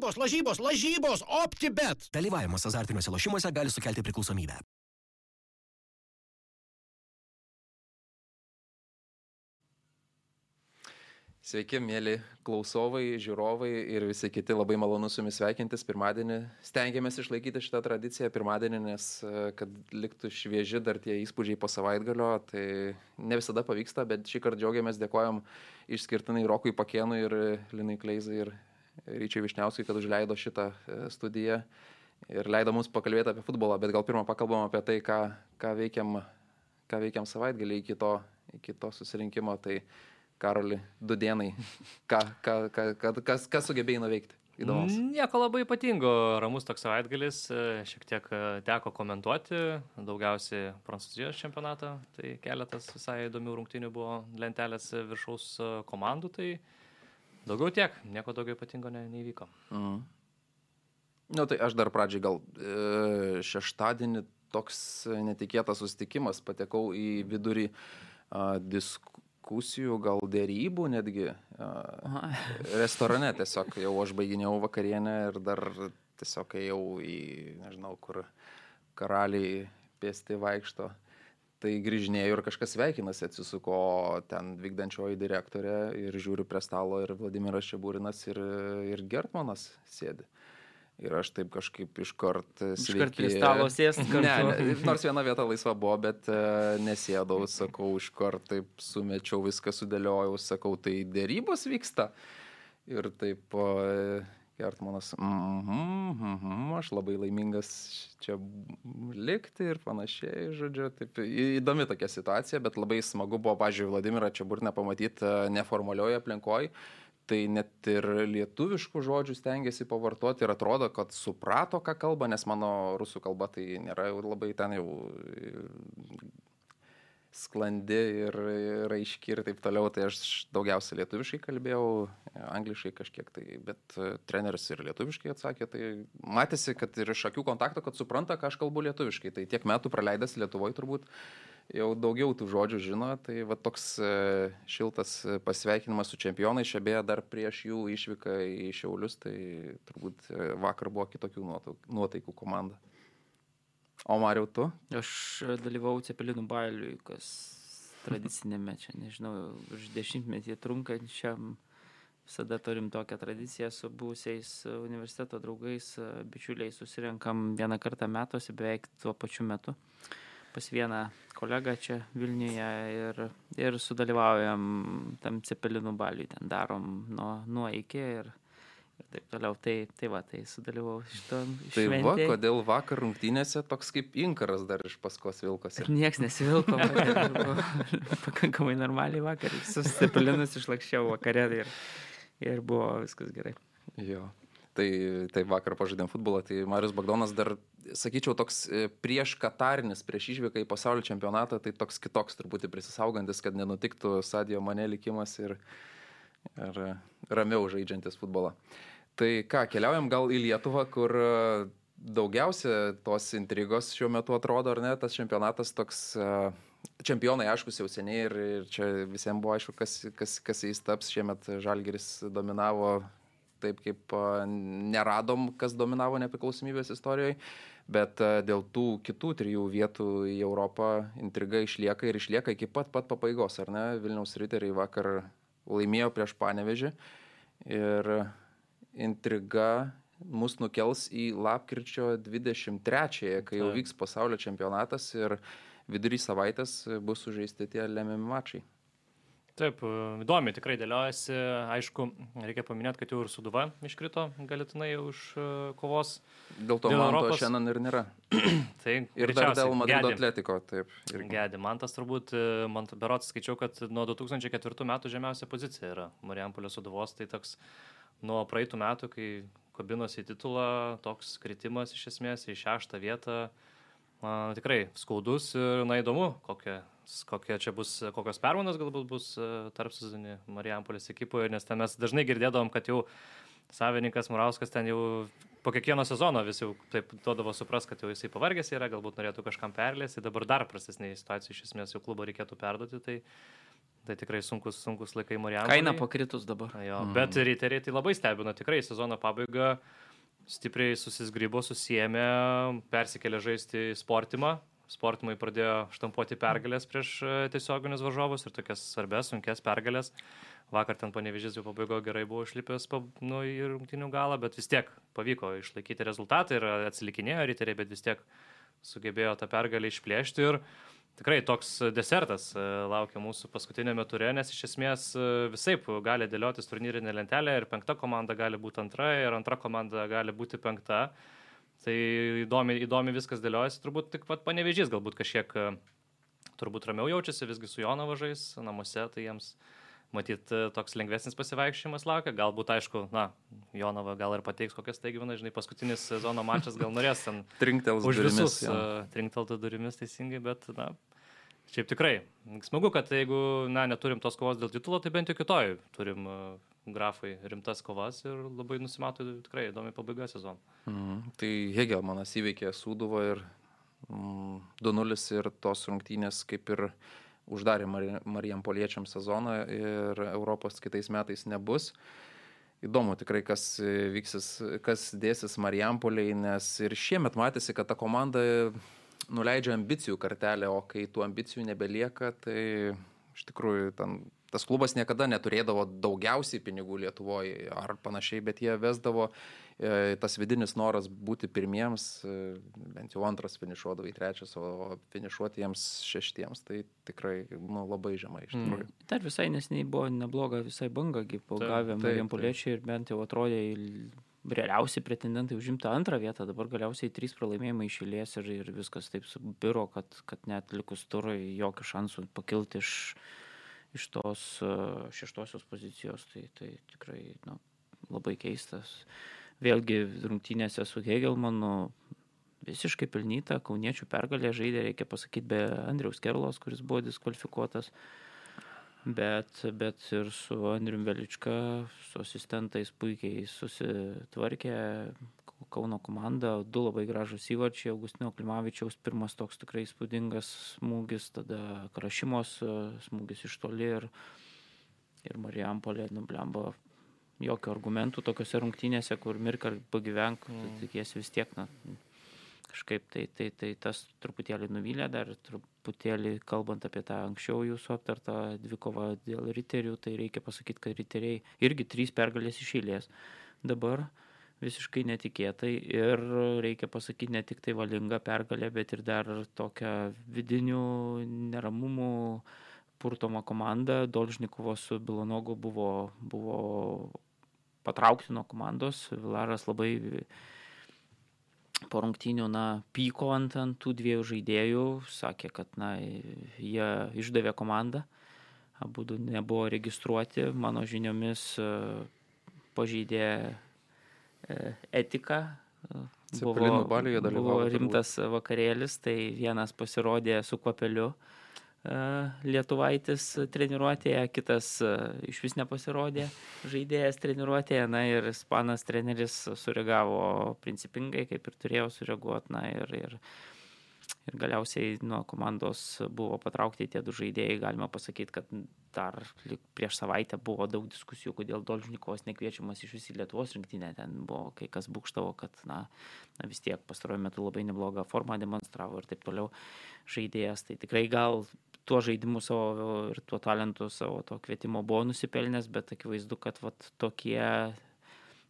lažybos, lažybos, lažybos, optibet. Dalyvavimas azartiniuose lošimuose gali sukelti priklausomybę. Sveiki, mėly klausovai, žiūrovai ir visi kiti labai malonu su jumis sveikintis pirmadienį. Stengiamės išlaikyti šitą tradiciją pirmadienį, nes e, kad liktų švieži dar tie įspūdžiai po savaitgalio, tai ne visada pavyksta, bet šį kartą džiaugiamės, dėkojom išskirtinai Rokui Pakienui ir Linai Kleizai ir Ryčiai Višniauskui, kad užleido šitą e, studiją ir leido mums pakalbėti apie futbolą, bet gal pirmą pakalbam apie tai, ką, ką, veikiam, ką veikiam savaitgalį iki to, iki to susirinkimo. Tai Karoli, du dienai. Ką, ką, ką, ką, kas, kas sugebėjai nuveikti? Įdomus. Nieko labai ypatingo, ramus toks savaitgalis, šiek tiek e, teko komentuoti, daugiausiai Prancūzijos čempionatą, tai keletas visai įdomių rungtynių buvo lentelės viršaus e, komandų, tai daugiau tiek, nieko daugiau ypatingo ne, neįvyko. Mhm. Na, nu, tai aš dar pradžiai gal e, šeštadienį toks netikėtas susitikimas, patekau į vidurį disku diskusijų, gal dėrybų netgi. Aha. Restorane tiesiog jau aš baiginėjau vakarienę ir dar tiesiog ėjau į, nežinau, kur karaliai pėsti vaikšto. Tai grįžinėjau ir kažkas sveikinasi, atsisuko ten vykdančioji direktorė ir žiūriu prie stalo ir Vladimiras Čiabūrinas ir, ir Gertmanas sėdi. Ir aš taip kažkaip iškart sveiki. Iškart prie stalo sėst kartu. Ne, ne, nors viena vieta laisva buvo, bet uh, nesėdau, sakau, iškart taip sumečiau, viską sudėliojau, sakau, tai dėrybos vyksta. Ir taip uh, Gertmanas, mm -hmm, aš labai laimingas čia likti ir panašiai, žodžiu, taip įdomi tokia situacija, bet labai smagu buvo, pažiūrėjau, Vladimirą čia burną pamatyti neformalioje aplinkoje tai net ir lietuviškų žodžių stengiasi pavartoti ir atrodo, kad suprato, ką kalba, nes mano rusų kalba tai nėra jau labai ten jau sklandi ir raiški ir taip toliau, tai aš daugiausia lietuviškai kalbėjau, angliškai kažkiek tai, bet e, treneris ir lietuviškai atsakė, tai matėsi, kad ir iš akių kontakto, kad supranta, ką aš kalbu lietuviškai, tai tiek metų praleidęs Lietuvoje turbūt jau daugiau tų žodžių žino, tai va toks e, šiltas pasveikinimas su čempionai, čia beje dar prieš jų išvyką į Šiaulius, tai turbūt e, vakar buvo kitokių nuotaikų komanda. O Mariau, tu? Aš dalyvau Cepelinų bailiui, kas tradicinėme, čia nežinau, už dešimtmetį trunkančiam. Visada turim tokią tradiciją su būsiais universiteto draugais, bičiuliais, susirenkam vieną kartą metuose beveik tuo pačiu metu pas vieną kolegą čia Vilniuje ir, ir sudalyvaujam tam cepelinų baliui, ten darom nuo, nuo iki ir, ir taip toliau. Tai, tai va, tai sudalyvau šito. Tai šventėj. va, kodėl vakar rungtynėse toks kaip inkaras dar iš paskos vilkosi. Niekas nesivilko, pakankamai normaliai vakar, su cepelinus išlakščiau vakarė ir, ir buvo viskas gerai. Jo. Tai, tai vakar pažaidėm futbolą, tai Marius Bagdonas dar, sakyčiau, toks e, prieš Katarinis, prieš išvyką į pasaulio čempionatą, tai toks kitoks truputį prisisaugantis, kad nenutiktų Sadio mane likimas ir, ir ramiau žaidžiantis futbolą. Tai ką, keliaujam gal į Lietuvą, kur e, daugiausia tos intrigos šiuo metu atrodo, ar ne, tas čempionatas toks e, čempionai, aišku, jau seniai ir, ir čia visiems buvo aišku, kas, kas, kas jais taps. Šiemet Žalgeris dominavo taip kaip neradom, kas dominavo nepriklausomybės istorijoje, bet dėl tų kitų trijų vietų į Europą intriga išlieka ir išlieka iki pat pat pabaigos, ar ne? Vilniaus riteriai vakar laimėjo prieš Panevežį ir intriga mus nukels į lapkričio 23-ąją, kai jau vyks pasaulio čempionatas ir vidury savaitės bus sužaisti tie lemiami mačai. Taip, įdomi tikrai dėliojasi. Aišku, reikia paminėti, kad jau ir Suduva iškrito galitinai už e, kovos. Dėl to man Europos... to šiandien ir nėra. tai, ir dar dėl Madrido Atletiko. Taip, irgi. Gedi. Man tas turbūt, e, man berots skaičiau, kad nuo 2004 metų žemiausia pozicija yra Marijampolio Suduvos. Tai toks nuo praeitų metų, kai kabinosi į titulą, toks kritimas iš esmės į šeštą vietą. Man tikrai skaudus ir na įdomu, kokia čia bus, kokios permainos galbūt bus e, tarp sezonį Marijampolės ekipoje, nes ten mes dažnai girdėdavom, kad jau savininkas Murauskas ten jau po kiekvieno sezono vis jau taip duodavo supras, kad jau jisai pavargęs yra, galbūt norėtų kažkam perlėsti, dabar dar prastesnė situacija iš esmės jau klubo reikėtų perduoti, tai Tai tikrai sunkus, sunkus laikai Marijampolė. Kaina pakritus dabar. Jo, mm. Bet riteriai tai labai stebino, tikrai sezono pabaiga stipriai susisgrybo, susijėmė, persikėlė žaisti į sportimą. Sportimai pradėjo štampuoti pergalės prieš e, tiesioginius varžovus ir tokias svarbės, sunkes pergalės. Vakar ten panevežys jau pabaigo gerai buvo išlipęs nu, į rungtinių galą, bet vis tiek pavyko išlaikyti rezultatą ir atsilikinėjo riteriai, bet vis tiek sugebėjo tą pergalę išplėšti. Ir tikrai toks desertas e, laukia mūsų paskutinėme turė, nes iš esmės e, visai gali dėliotis turnyrinė lentelė ir penkta komanda gali būti antra ir antra komanda gali būti penkta. Tai įdomi, įdomi viskas dėliojasi, turbūt tik pat panevežys galbūt kažkiek e, turbūt ramiau jaučiasi, visgi su Jonava žais namuose, tai jiems matyt toks lengvesnis pasivaikščiojimas laukia. Galbūt, aišku, na, Jonava gal ir pateiks kokias staigmenas, žinai, paskutinis sezono mačas gal norės ten Trinktels už durimis, visus jo. uh, trinkteltų durimis teisingai, bet, na, šiaip tikrai. Smagu, kad jeigu, na, neturim tos kovos dėl titulo, tai bent jau kitoj turim grafai rimtas kovas ir labai nusimato tikrai įdomi pabaiga sezono. Mhm. Tai Hegelmanas įveikė Sūduvą ir mm, 2-0 ir tos rungtynės kaip ir uždarė Mari- Marijampoliečiams sezoną ir Europos kitais metais nebus. Įdomu tikrai, kas vyksis, kas dėsis Marijampoliai, nes ir šiemet matėsi, kad ta komanda nuleidžia ambicijų kartelę, o kai tų ambicijų nebelieka, tai iš tikrųjų ten, tas klubas niekada neturėdavo daugiausiai pinigų Lietuvoje ar panašiai, bet jie vesdavo e, tas vidinis noras būti pirmiems, e, bent jau antras finišuodavo į trečias, o finišuoti jiems šeštiems, tai tikrai nu, labai žemai iš tikrųjų. Mm. Dar visai nesiniai buvo nebloga visai banga, kaip Taip, gavę taip, Marijampoliečiai ir bent jau atrodė realiausi pretendentai užimti antrą vietą, dabar galiausiai trys pralaimėjimai išėlės ir, ir viskas taip subiro, kad, kad net likus turui jokių šansų pakilti iš, iš tos uh, šeštosios pozicijos, tai, tai tikrai nu, labai keistas. Vėlgi rungtynėse su Hegelmanu visiškai pelnyta, kauniečių pergalė žaidė, reikia pasakyti, be Andriaus Kerlos, kuris buvo diskvalifikuotas. Bet, bet ir su Andriu Velička, su asistentais puikiai susitvarkė Kauno komanda, du labai gražus įvarčiai, Augustino Klimavičiaus pirmas toks tikrai įspūdingas smūgis, tada Krašimos e, smūgis iš toli ir, ir Marijampolė nublembo jokių argumentų tokiuose rungtynėse, kur mirk ar pagyvenk, mm. tikiesi vis tiek, na, kažkaip tai, tai, tai tas truputėlį nuvylė, dar truputėlį kalbant apie tą anksčiau jūsų aptartą dvikovą dėl riterių, tai reikia pasakyti, kad riteriai irgi trys pergalės iš eilės. Dabar visiškai netikėtai ir reikia pasakyti ne tik tai valinga pergalė, bet ir dar tokia vidinių neramumų purtoma komanda. Dolžnikovo su Bilonogu buvo, buvo patraukti nuo komandos. Vilaras labai po rungtynių, na, pyko ant, ant tų dviejų žaidėjų, sakė, kad, na, jie išdavė komandą, abu nebuvo registruoti, mano žiniomis pažeidė etiką. e, Cepelinų baliuje dalyvavo Buvo turbūt. rimtas vakarėlis, tai vienas pasirodė su kvapeliu e, Lietuvaitis treniruotėje, kitas e, iš vis nepasirodė žaidėjas treniruotėje, na ir ispanas treneris sureagavo principingai, kaip ir turėjo sureaguoti, na ir, ir, ir galiausiai nuo komandos buvo patraukti tie du žaidėjai, galima pasakyti, kad dar prieš savaitę buvo daug diskusijų, kodėl Dolžnikovas nekviečiamas iš visų Lietuvos rinktinė, ten buvo kai kas būkštavo, kad na, na vis tiek pastaruoju metu labai neblogą formą demonstravo ir taip toliau žaidėjas, tai tikrai gal tuo žaidimu savo ir tuo talentu savo to kvietimo buvo nusipelnęs, bet akivaizdu, kad vat, tokie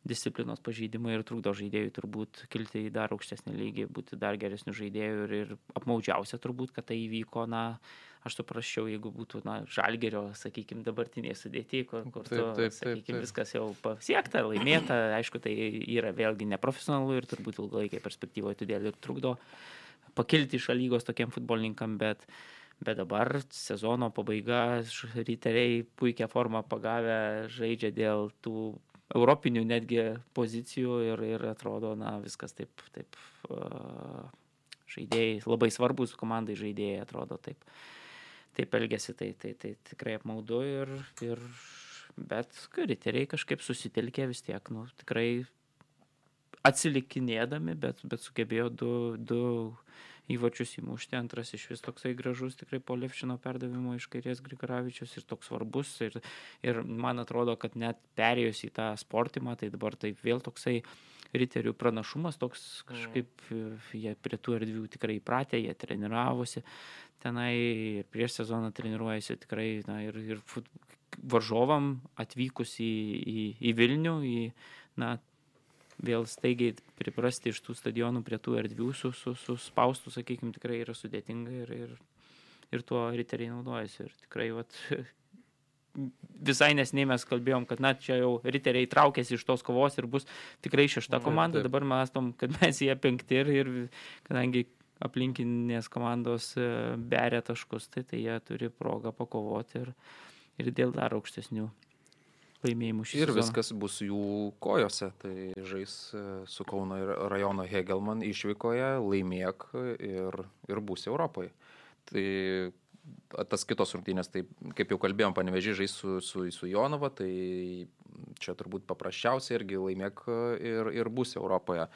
disciplinos pažeidimai ir trukdo žaidėjui turbūt kilti į dar aukštesnį lygį, būti dar geresnių žaidėjų ir, ir apmaudžiausia turbūt, kad tai įvyko, na, aš suprasčiau, jeigu būtų, na, žalgerio, sakykime, dabartiniai sudėti, kur, kur Taip, taip, taip, sakykime, viskas jau pasiekta, laimėta, aišku, tai yra vėlgi neprofesionalu ir turbūt ilgalaikėje perspektyvoje todėl ir trukdo pakilti iš lygos tokiem futbolininkam, bet, bet dabar sezono pabaiga, riteriai puikią formą pagavę, žaidžia dėl tų europinių netgi pozicijų ir, ir atrodo, na, viskas taip, taip žaidėjai, labai svarbus komandai žaidėjai atrodo taip, taip elgesi, tai, tai, tai tikrai apmaudu ir, ir bet riteriai kažkaip susitelkė vis tiek, nu, tikrai atsilikinėdami, bet, bet sugebėjo du, du įvačius įmušti, antras iš vis toksai gražus, tikrai po Levšino perdavimo iš kairės Grigaravičius ir toks svarbus. Ir, ir man atrodo, kad net perėjus į tą sportimą, tai dabar taip vėl toksai riterių pranašumas, toks kažkaip jie prie tų erdvių tikrai įpratę, jie treniravosi tenai ir prieš sezoną treniruojasi tikrai na, ir, ir fut, varžovam atvykus į, į, į Vilnių, į na, vėl staigiai priprasti iš tų stadionų prie tų erdvių su, su, su spaustu, sakykime, tikrai yra sudėtinga ir, ir, ir tuo riteriai naudojasi. Ir tikrai, vat, visai nesiniai mes kalbėjom, kad na, čia jau riteriai traukėsi iš tos kovos ir bus tikrai šešta komanda, dabar mastom, kad mes jie penkti ir, ir kadangi aplinkinės komandos e, beria taškus, tai, tai jie turi progą pakovoti ir, ir dėl dar aukštesnių laimėjimų šį Ir sezoną. viskas bus jų kojose. Tai žais e, su Kauno ir rajono Hegelman išvykoje, laimėk ir, ir bus Europoje. Tai tas kitos rungtynės, tai kaip jau kalbėjom, panevežiai žais su, su, su Jonava, tai čia turbūt paprasčiausiai irgi laimėk ir, ir bus Europoje.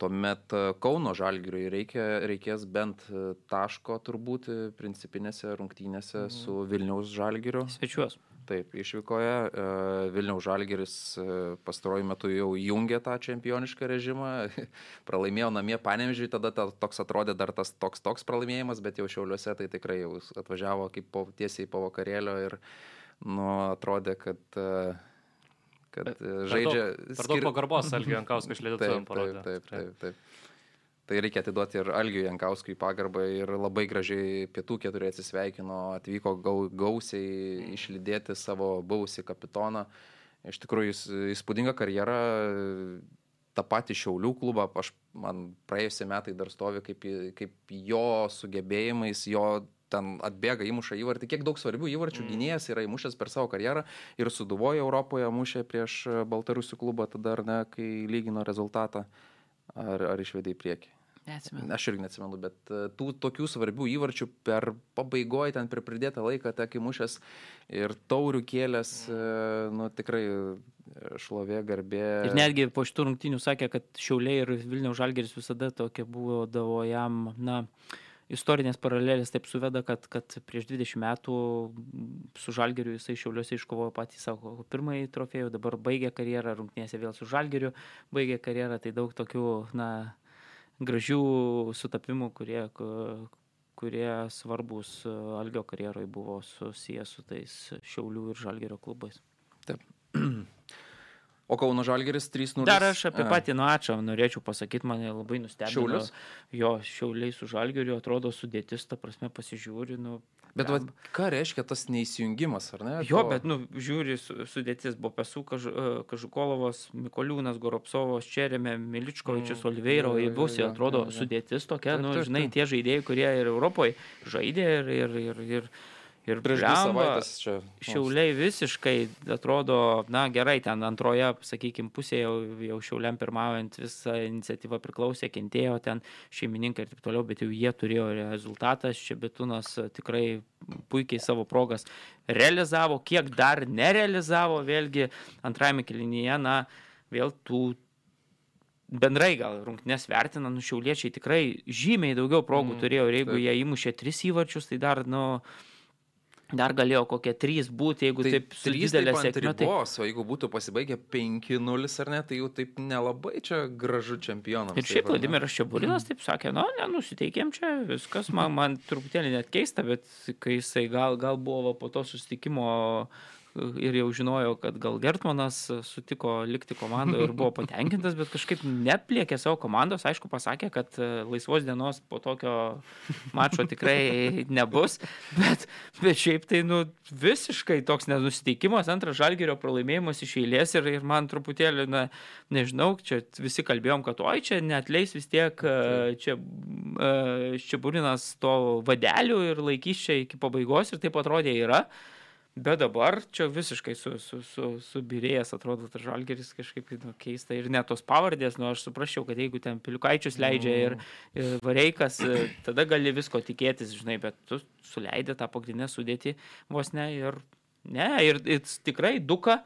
Tuomet Kauno žalgiriui reikia, reikės bent taško turbūt principinėse rungtynėse Mhm. su Vilniaus žalgiriu. Svečiuos. Taip, išvykoje e, Vilniaus Žalgeris e, pastaruoju metu jau jungia tą čempionišką režimą, pralaimėjo namie panemžiui, tada ta, toks atrodė dar tas toks toks pralaimėjimas, bet jau šiauliuose tai tikrai jau atvažiavo kaip po, tiesiai po vakarėlio ir nu, atrodė, kad, e, kad Per žaidžia... daug, per daug pagarbos išlėdėtų Taip, parodė. taip, taip, taip, taip. Tai reikia atiduoti ir Algiui Jankauskui pagarbą ir labai gražiai pietų keturi atsisveikino, atvyko gau, gausiai išlydėti savo buvusį kapitoną. Iš tikrųjų, jis įspūdinga karjera, tą patį Šiaulių klubą, aš, man praėjusie metai dar stovi kaip, kaip jo sugebėjimais, jo ten atbėga įmuša įvartį, kiek daug svarbių įvarčių gynėjas yra įmušęs per savo karjerą ir suduvojo Europoje mušė prieš Baltarusių klubą, tada ar ne, kai lygino rezultatą, ar, ar išvedė į priekį. Neatsimenu. Aš irgi neatsimenu, bet e, tų tokių svarbių įvarčių per pabaigoje, ten per pridėtą laiką, tek įmušęs ir taurių kėlės, e, nu tikrai e, šlovė, garbė. Ir netgi po šitų rungtynių sakė, kad Šiauliai ir Vilniaus Žalgeris visada tokia buvo davo jam, na, istorinės paralelės taip suveda, kad, kad prieš 20 metų su Žalgeriu jisai Šiauliuose iškovojo patį savo pirmąjį trofėjų, dabar baigė karjerą, rungtynėse vėl su Žalgeriu baigė karjerą, tai daug tokių, na, gražių sutapimų, kurie, ku- kurie svarbus Algio karjeroje buvo susijęs su tais Šiaulių ir Žalgerio klubais. O Kauno Žalgeris 3-0. Dar aš apie patį Nuačą norėčiau pasakyti, mane labai nustebino. Šiaulius? Jo, šiauliai su žalgeriu atrodo sudėtis, ta prasme pasižiūri. Nu, Bet vat, ką reiškia tas neįsijungimas, ar ne? Jo, To- bet, nu, žiūri su- sudėtis, buvo Pesų, Kažukolovas, Mikoliūnas, Goropsovas, Čerėmė, Miličkovičius, Mm, Įbusi, jo, atrodo sudėtis tokia, Taip, nu, taip, žinai, taip. tie žaidėjai, kurie ir Europoje žaidė ir, ir, ir, ir, ir Prieš dvi savaitės čia. Šiauliai visiškai atrodo, na gerai, ten antroje, sakykime, pusėje jau, jau šiauliam pirmaujant visą iniciatyvą priklausė, kentėjo ten šeimininkai ir taip toliau, bet jau jie turėjo rezultatą, Šebetūnas tikrai puikiai savo progas realizavo, kiek dar nerealizavo, vėlgi antrajame kilinyje, na, vėl tų bendrai gal rungtynės vertina, nu šiauliečiai tikrai žymiai daugiau progų Mm, turėjo ir jeigu taip. jie įmušė tris įvarčius, tai dar, nu, dar galėjo kokie trys būti, jeigu Tai taip su didelė sėkme. Tai... o jeigu būtų pasibaigę 5-0 ar ne, tai jau taip nelabai čia gražu čempionams. Ir šiaip? Vladimiras Čiaburinas taip sakė, nu, nenusiteikėm čia, viskas man, man truputėlį net keista, bet kai jisai gal, gal buvo po to susitikimo ir jau žinojo, kad gal Gertmanas sutiko likti komandoje ir buvo patenkintas, bet kažkaip neplėkė savo komandos, aišku, pasakė, kad e, laisvos dienos po tokio mačo tikrai nebus, bet, bet šiaip tai nu, visiškai toks nenusiteikimas, antras žalgerio pralaimėjimas iš eilės ir, ir man truputėlį, na, nežinau, čia visi kalbėjom, kad oi, čia netleis vis tiek, e, čia Čiaburinas to vadelių ir laikys čia iki pabaigos. Ir taip atrodė yra. Bet dabar čia visiškai su, su, su, subirėjęs atrodo tas žalgeris kažkaip nu, keista ir net tos pavardės, nu aš suprasčiau, kad jeigu ten piliukaičius leidžia ir, ir vareikas, e, tada gali visko tikėtis, žinai, bet tu suleidai tą pagrindinę sudėti vos ne ir, ne, ir, ir tikrai duka.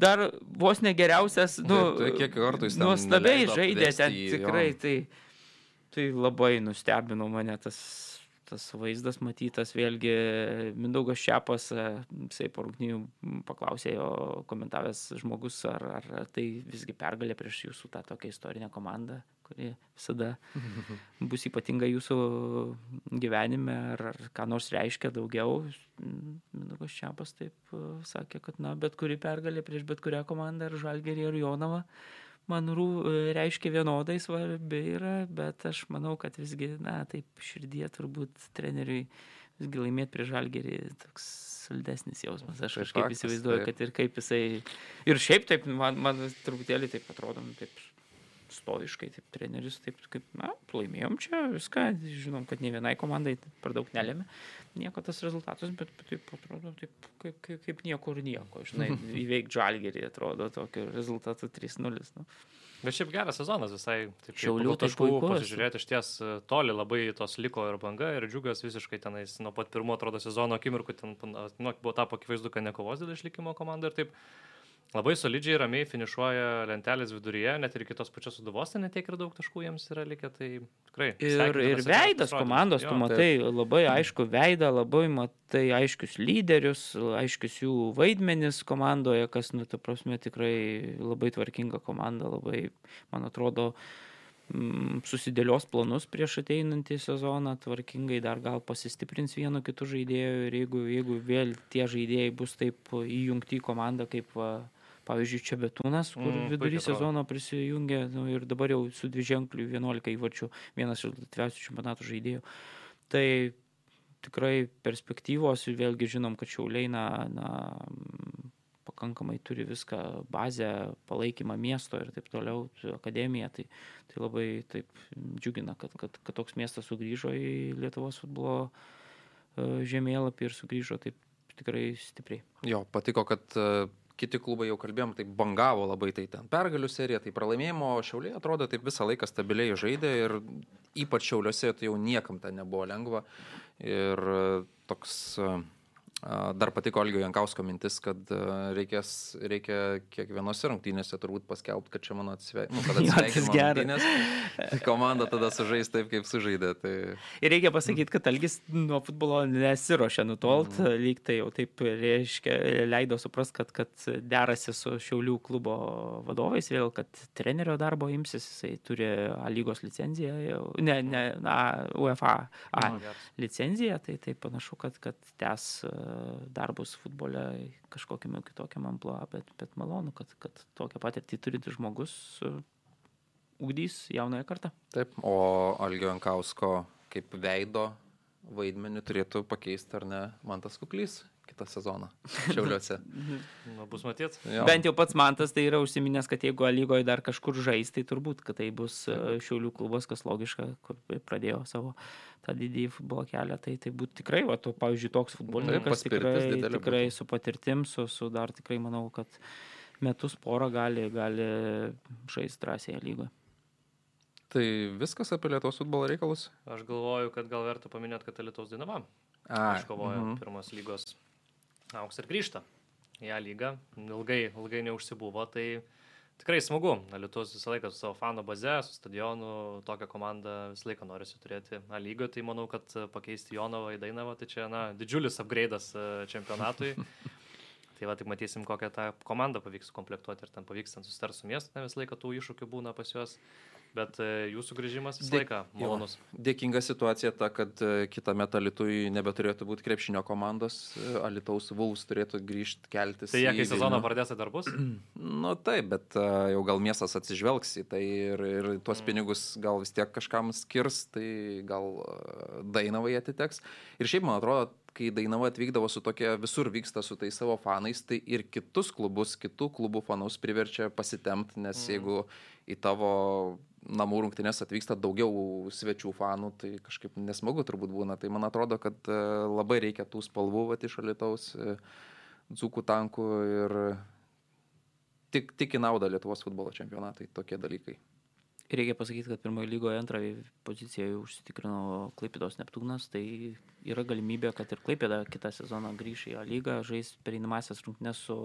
Dar vos ne geriausias, nu, Tai- kiek kartų jis nuostabiai žaidė ten jį, jo. tikrai, tai Tai labai nustebino mane tas, tas vaizdas matytas, vėlgi Mindaugas Čiapas, e, jisai po rungtynių paklausė jo komentavęs žmogus, ar, ar, ar tai visgi pergalė prieš jūsų tą tokią istorinę komandą, kuri visada bus ypatinga jūsų gyvenime, ar, ar ką nors reiškia daugiau. Mindaugas Čiapas taip e, sakė, kad na, bet kuri pergalė prieš bet kurią komandą, ar Žalgerį, ar Jonavą man rū, reiškia vienodai svarbi yra, bet aš manau, kad visgi, na, taip širdie turbūt treneriui visgi laimėti prie žalgerį toks saldesnis jausmas. Aš Tai kažkaip įsivaizduoju, taip. kad ir kaip jisai. Ir šiaip taip, man, man truputėlį taip atrodo, nu, taip stoiškai, taip treneris, taip kaip, na, laimėjom čia viską, žinom, kad ne vienai komandai per daug nelėmė nieko tas rezultatas, bet bet taip atrodo, taip kaip, kaip, kaip niekur nieko, žinai, įveikti žalgerį atrodo tokiu rezultatu 3-0. Nu. Bet šiaip geras sezonas visai. Taip, Šiaulių tai taškų. Pasižiūrėti iš ties e, toli labai tos liko ir banga, ir džiugas visiškai tenais nuo pat pirmo atrodo sezono akimirkų ten nu, buvo tapo akivaizdu, kad nekovos dėl išlikimo komanda ir taip labai solidžiai, ramiai finišuoja lentelės viduryje, net ir kitos pačios suduvos, ten netiek ir daug taškų jiems yra likę, tai tikrai. Ir, ir veidas komandos, Jo, tu matai labai aišku veidą, labai matai aiškius lyderius, aiškius jų vaidmenis komandoje, kas, nu, ta prasme, tikrai labai tvarkinga komanda, labai, man atrodo, mm, susidėlios planus prieš ateinantį sezoną, tvarkingai dar gal pasistiprins vienu kitu žaidėju ir jeigu, jeigu vėl tie žaidėjai bus taip įjungti į komandą kaip va, Pavyzdžiui, čia Betūnas, kur Mm, vidury sezono prisijungė nu, ir dabar jau su dviženkliu 11 įvarčių vienas iš atviausių čempionatų žaidėjų. Tai tikrai perspektyvos ir vėlgi žinom, kad šiauliai na, na, pakankamai turi viską, bazę, palaikymą miesto ir taip toliau, akademiją. Tai, tai labai taip džiugina, kad, kad, kad toks miestas sugrįžo į Lietuvos futbolo e, žemėlapį ir sugrįžo taip tikrai stipriai. Jo, patiko, kad e, kiti klubai jau kalbėjom, tai bangavo labai tai ten pergalių serija, tai pralaimėjimo, o šiauliai atrodo taip visą laiką stabiliai žaidė ir ypač šiauliuose tai jau niekam ten nebuvo lengva. Ir toks a, dar patiko Olgio Jankausko mintis, kad reikės, reikia kiekvienose rungtynėse turbūt paskelbti, kad čia mano atsveikinimo, nu, komanda tada sužais taip, kaip sužaidė. Tai... Ir reikia pasakyti, kad Algis nuo futbolo nesiuošia nutolt, mm. lyg tai jau taip reiškia, leido suprast, kad, kad derasi su Šiaulių klubo vadovais, vėl, kad trenerio darbo imsis, jisai turi A lygos licenciją, jau, ne, ne, na, UEFA A Nu, geras. licenciją, tai, tai panašu, kad, kad tęs e, darbus futbole kažkokiam kitokiam amploa, bet, bet malonu, kad, kad tokią patirtį turintis žmogus e, ugdys jaunąją kartą. Taip, o Algio Ankausko kaip veido vaidmenį turėtų pakeisti, ar ne, Mantas Kuklys kitą sezoną Šiauliuose. Nu, bus matyt. Jo. Bent jau pats Mantas tai yra užsiminęs, kad jeigu A lygoje dar kažkur žais, tai turbūt, kad tai bus e, Šiaulių klubas, kas logiška, kur pradėjo savo tą didįjį futbolo kelią, tai tai būtų tikrai, va, to, pavyzdžiui, toks futbolininkas paspirtis tikrai, tikrai būtų. su patirtim, su, su dar tikrai manau, kad metus porą gali, gali žaisti drąsiai A lygoje. Tai viskas apie Lietuvos futbolo reikalus? Aš galvoju, kad gal verta paminėti, kad Lietuvos Dinama A, iškovojo mhm. pirmos lygos auksą ir grįžta į ją lygą. Ilgai, ilgai neužsibuvo, tai tikrai smagu. Lietuvos visą laiką su savo fanų baze, su stadionu, tokią komandą visą laiką norisi turėti A lygo, tai manau, kad pakeisti Jonavą į Dainavą, tai čia na, didžiulis upgrade'as e, čempionatui. Tai va, tik matysim, kokią tą komandą pavyks komplektuoti ir ten pavyks ten susitarti su miestu, visą laiką tų iššūkių būna pas juos. Bet e, jūsų grįžimas visą Dėk- laiką jo. malonus. Dėkinga situacija ta, kad e, kitame Alitui nebeturėtų būti krepšinio komandos, e, Alitaus Vuls turėtų grįžti keltis. Tai jie, kai sezoną Vilnių. pradės, tai dar bus? Nu taip, bet jau gal miestas atsižvelgs į tai ir, ir tuos pinigus gal vis tiek kažkam skirs, tai gal Dainavai atiteks. Ir šiaip man atrodo, kai Dainava atvykdavo su tokia, visur vyksta su tais savo fanais, tai ir kitus klubus, kitų klubų fanus priverčia pasitemti, nes mm. jeigu į tavo namų rungtynės atvyksta daugiau svečių fanų, tai kažkaip nesmagu turbūt būna. Tai man atrodo, kad a, labai reikia tų spalvų vat, iš Alitaus, e, dzukų tankų ir tik, tik į naudą Lietuvos futbolo čempionatai tokie dalykai. Reikia pasakyti, kad pirmoje lygoje antrąją poziciją užsitikrino Klaipėdos Neptūnas, tai yra galimybė, kad ir Klaipėda kitą sezoną grįš į A lygą, žais pereinamasias rungtynes su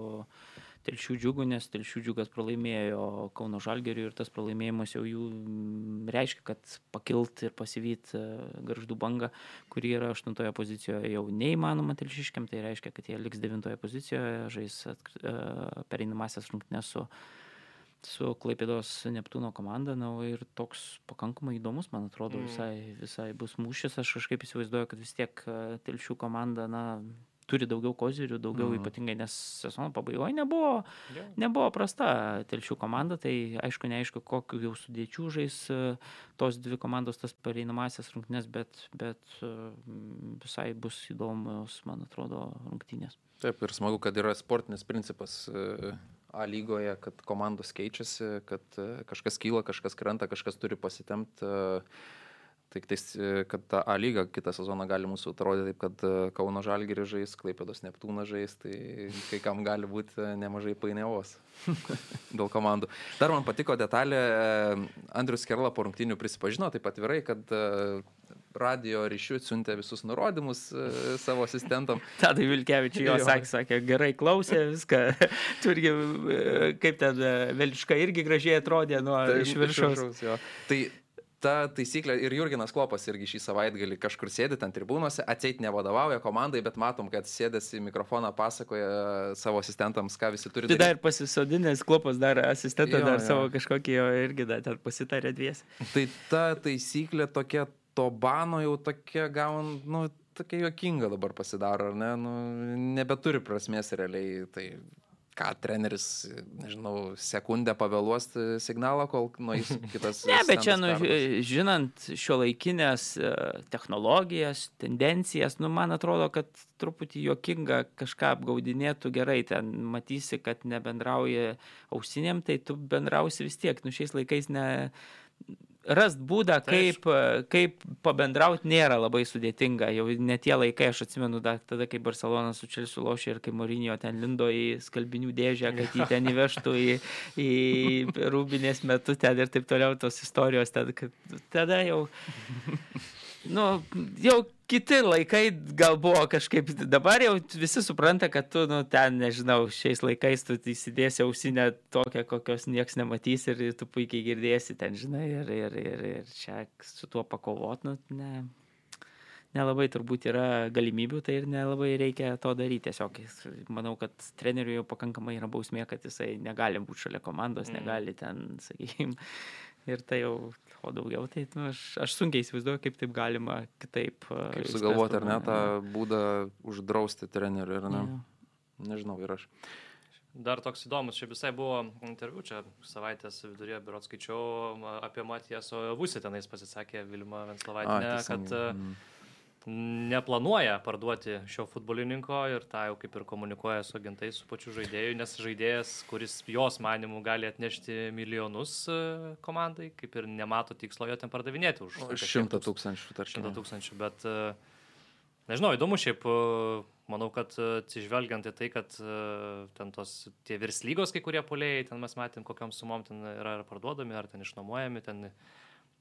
telšių džiugų, nes telšių džiugas pralaimėjo Kauno Žalgeriui ir tas pralaimėjimas jau jų mm, reiškia, kad pakilt ir pasivyti garždų bangą, kuri yra aštuntoje pozicijoje, jau neįmanoma telšiškiam, tai reiškia, kad jie liks devintoje pozicijoje, žais e, pereinamasias rungtynes su su Klaipėdos Neptūno komanda, na, ir toks pakankamai įdomus, man atrodo, visai, visai bus mūšis. Aš kažkaip įsivaizduoju, kad vis tiek e, telšių komanda, na, turi daugiau kozirių, daugiau mm. ypatingai, nes sezono pabaigoje nebuvo, Jo. nebuvo prasta telšių komanda, tai aišku, neaišku, kokiu jau sudėčių žais e, tos dvi komandos tas pareinamasias rungtynės, bet, bet e, visai bus įdomus, man atrodo, rungtynės. Taip, ir smagu, kad yra sportinis principas A lygoje, kad komandos keičiasi, kad e, kažkas kyla, kažkas krenta, kažkas turi pasitemti. Tik tais, e, kad ta A lyga kitą sezoną gali mūsų atrodyti taip, kad e, Kauno Žalgirį žais, Klaipėdos Neptūną žais, tai kai kam gali būti e, nemažai painiavos dėl komandų. Dar man patiko detalė, e, Andrius Kerla po rungtynių prisipažino taip atvirai, kad e, radio ryšių siuntė visus nurodymus e, savo asistentam. Tadai Vilkevičiui jo sakė, sakė, gerai klausė viską. Turgi, e, kaip ten e, Veliška irgi gražiai atrodė nuo Tai iš viršaus. jo. Tai ta taisyklė ir Jurginas Klopas irgi šį savaitgalį kažkur sėdi ten tribūnose, atseit nevadovauja komandai, bet matom, kad sėdės į mikrofoną, pasakoja savo asistentams, ką visi turi Tai dar pasisodinęs klopas, dar asistentą, Jo, dar jo. savo kažkokį jo irgi dar pasitarė dvies. Tai ta taisyklė tokia, to bano jau tokia gaun, nu, tokia juokinga dabar pasidaro, ar ne, nu, nebeturi prasmės realiai. Tai ką treneris, nežinau, sekundę pavėluos e, signalą, kol nueis kitas. Ne, bet čia, nu, žinant šio laikinės technologijas, tendencijas, nu, man atrodo, kad truputį juokinga kažką apgaudinėtų gerai, ten matysi, kad nebendrauji ausinėm, tai tu bendrausi vis tiek, nu, šiais laikais ne. Rast būdą, Tai kaip, kaip pabendrauti nėra labai sudėtinga. Jau ne tie laikai, aš atsimenu, da, tada, kai Barcelona su Čelsiu lošė ir kai Morinio ten lindo į skalbinių dėžę, kad jį ten įvežtų į, į rūbinės metu ten ir taip toliau tos istorijos. Tada, kad, tada jau, nu, jau kiti laikai gal buvo kažkaip, dabar jau visi supranta, kad tu, nu, ten, nežinau, šiais laikais tu įsidėsi ausinę tokią, kokios nieks nematys ir tu puikiai girdėsi ten, žinai, ir, ir, ir, ir čia su tuo pakovot, nu, ne. Nelabai turbūt yra galimybių, tai ir nelabai reikia to daryti. Tiesiog manau, kad treneriui jau pakankamai yra bausmė, kad jisai negali būti šalia komandos, Mm. negali ten, sakykime, ir tai jau, o daugiau, tai nu, aš, aš sunkiai įsivaizduoju, kaip taip galima kitaip. a, Kaip sugalvoti, ar ne, tą būdą uždrausti trenerių, ar ne? Jo. Nežinau, ir aš. Dar toks įdomus, čia visai buvo interviu, čia savaitės viduryje, biuro skaičiau apie Matieso Vusį tenais pasisakė Vilma Venslavaitė, kad e, Mm. Neplanuoja parduoti šio futbolininko ir tą jau kaip ir komunikuoja su agentais, su pačiu žaidėju, nes žaidėjas, kuris jos manimų gali atnešti milijonus e, komandai, kaip ir nemato tikslo jo ten pardavinėti už šimtą šimtus- tūkstančių, tarkim. Šimtą tūkstančių, bet e, nežinau, įdomu šiaip, e, manau, kad atsižvelgiant į tai, kad ten tos tie virslygos kai kurie polėjai, ten mes matėm, kokiam sumom ten yra ar parduodami, ar ten išnuomojami, ten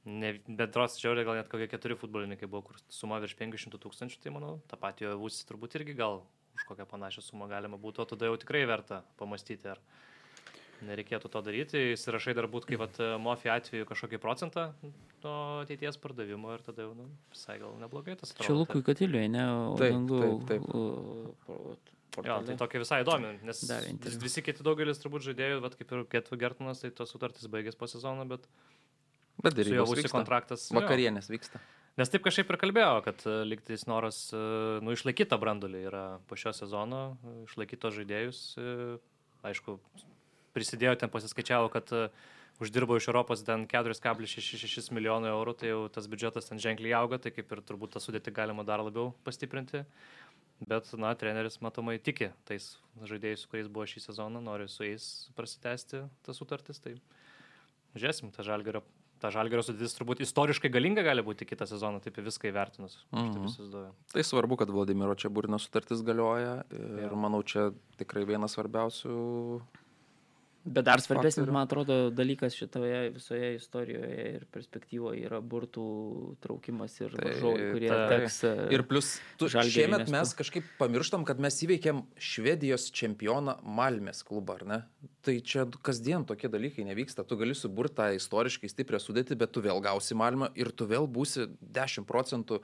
ne, bendros žiauriai gal net kokie keturi futbolininkai buvo, kur suma virš 500 tūkstančių, tai manau, tą patį Vūsį turbūt irgi gal už kokią panašią sumą galima būtų, o tada jau tikrai verta pamastyti, ar nereikėtų to daryti. Įsirašai dar būt kaip vat, Mofi atveju kažkokį procentą to ateities pardavimo ir tada jau nu, visai gal neblogai tas atrodo. Čia Lukui Katiliui, ne? O Taip, taip, taip. o, po- Jo, tai tokia visai įdomi, nes visi kiti daugelis turbūt žaidėjų, vat, kaip ir Ketvu Gertmanas, tai tos sutartys baigės po sezono, bet Bet darybos būsi vyksta. kontraktas. Vakarienės vyksta. Nes taip kažkaip ir kalbėjo, kad e, lygtais noras, e, nu, išlaikyti tą brandulį yra po šio sezono, e, išlaikyti tos žaidėjus. Aišku, prisidėjo ten pasiskaičiavo, kad uždirbo iš Europos ten 4,66 milijonų eurų, tai jau tas biudžetas ten ženkliai auga, tai kaip ir turbūt tą sudėtį galima dar labiau pastiprinti. Bet, na, treneris matomai tiki tais žaidėjais, su kuriais buvo šį sezoną, nori su jais prasitęsti tas sutartis. Tai žiūrėsim, ta žalgerio, ta žalgerio sudėtis turbūt istoriškai galinga gali būti kitą sezoną, taip viską įvertinus. Taip Mhm. įsivaizduoju. Tai svarbu, kad Vladimiro Čiaburino sutartis galioja ir Jo. manau, čia tikrai vienas svarbiausių Bet dar svarbesnis, man atrodo, dalykas šitoje visoje istorijoje ir perspektyvoje yra burtų traukimas ir Tai varžovų, kurie taip. teks. e, Ir plus, tu, šiemet mes kažkaip pamirštam, kad mes įveikėm Švedijos čempioną Malmės klubą, ar ne? Tai čia kasdien tokie dalykai nevyksta. Tu gali suburti tą istoriškai stiprią sudėtį, bet tu vėl gausi Malmą ir tu vėl būsi 10 procentų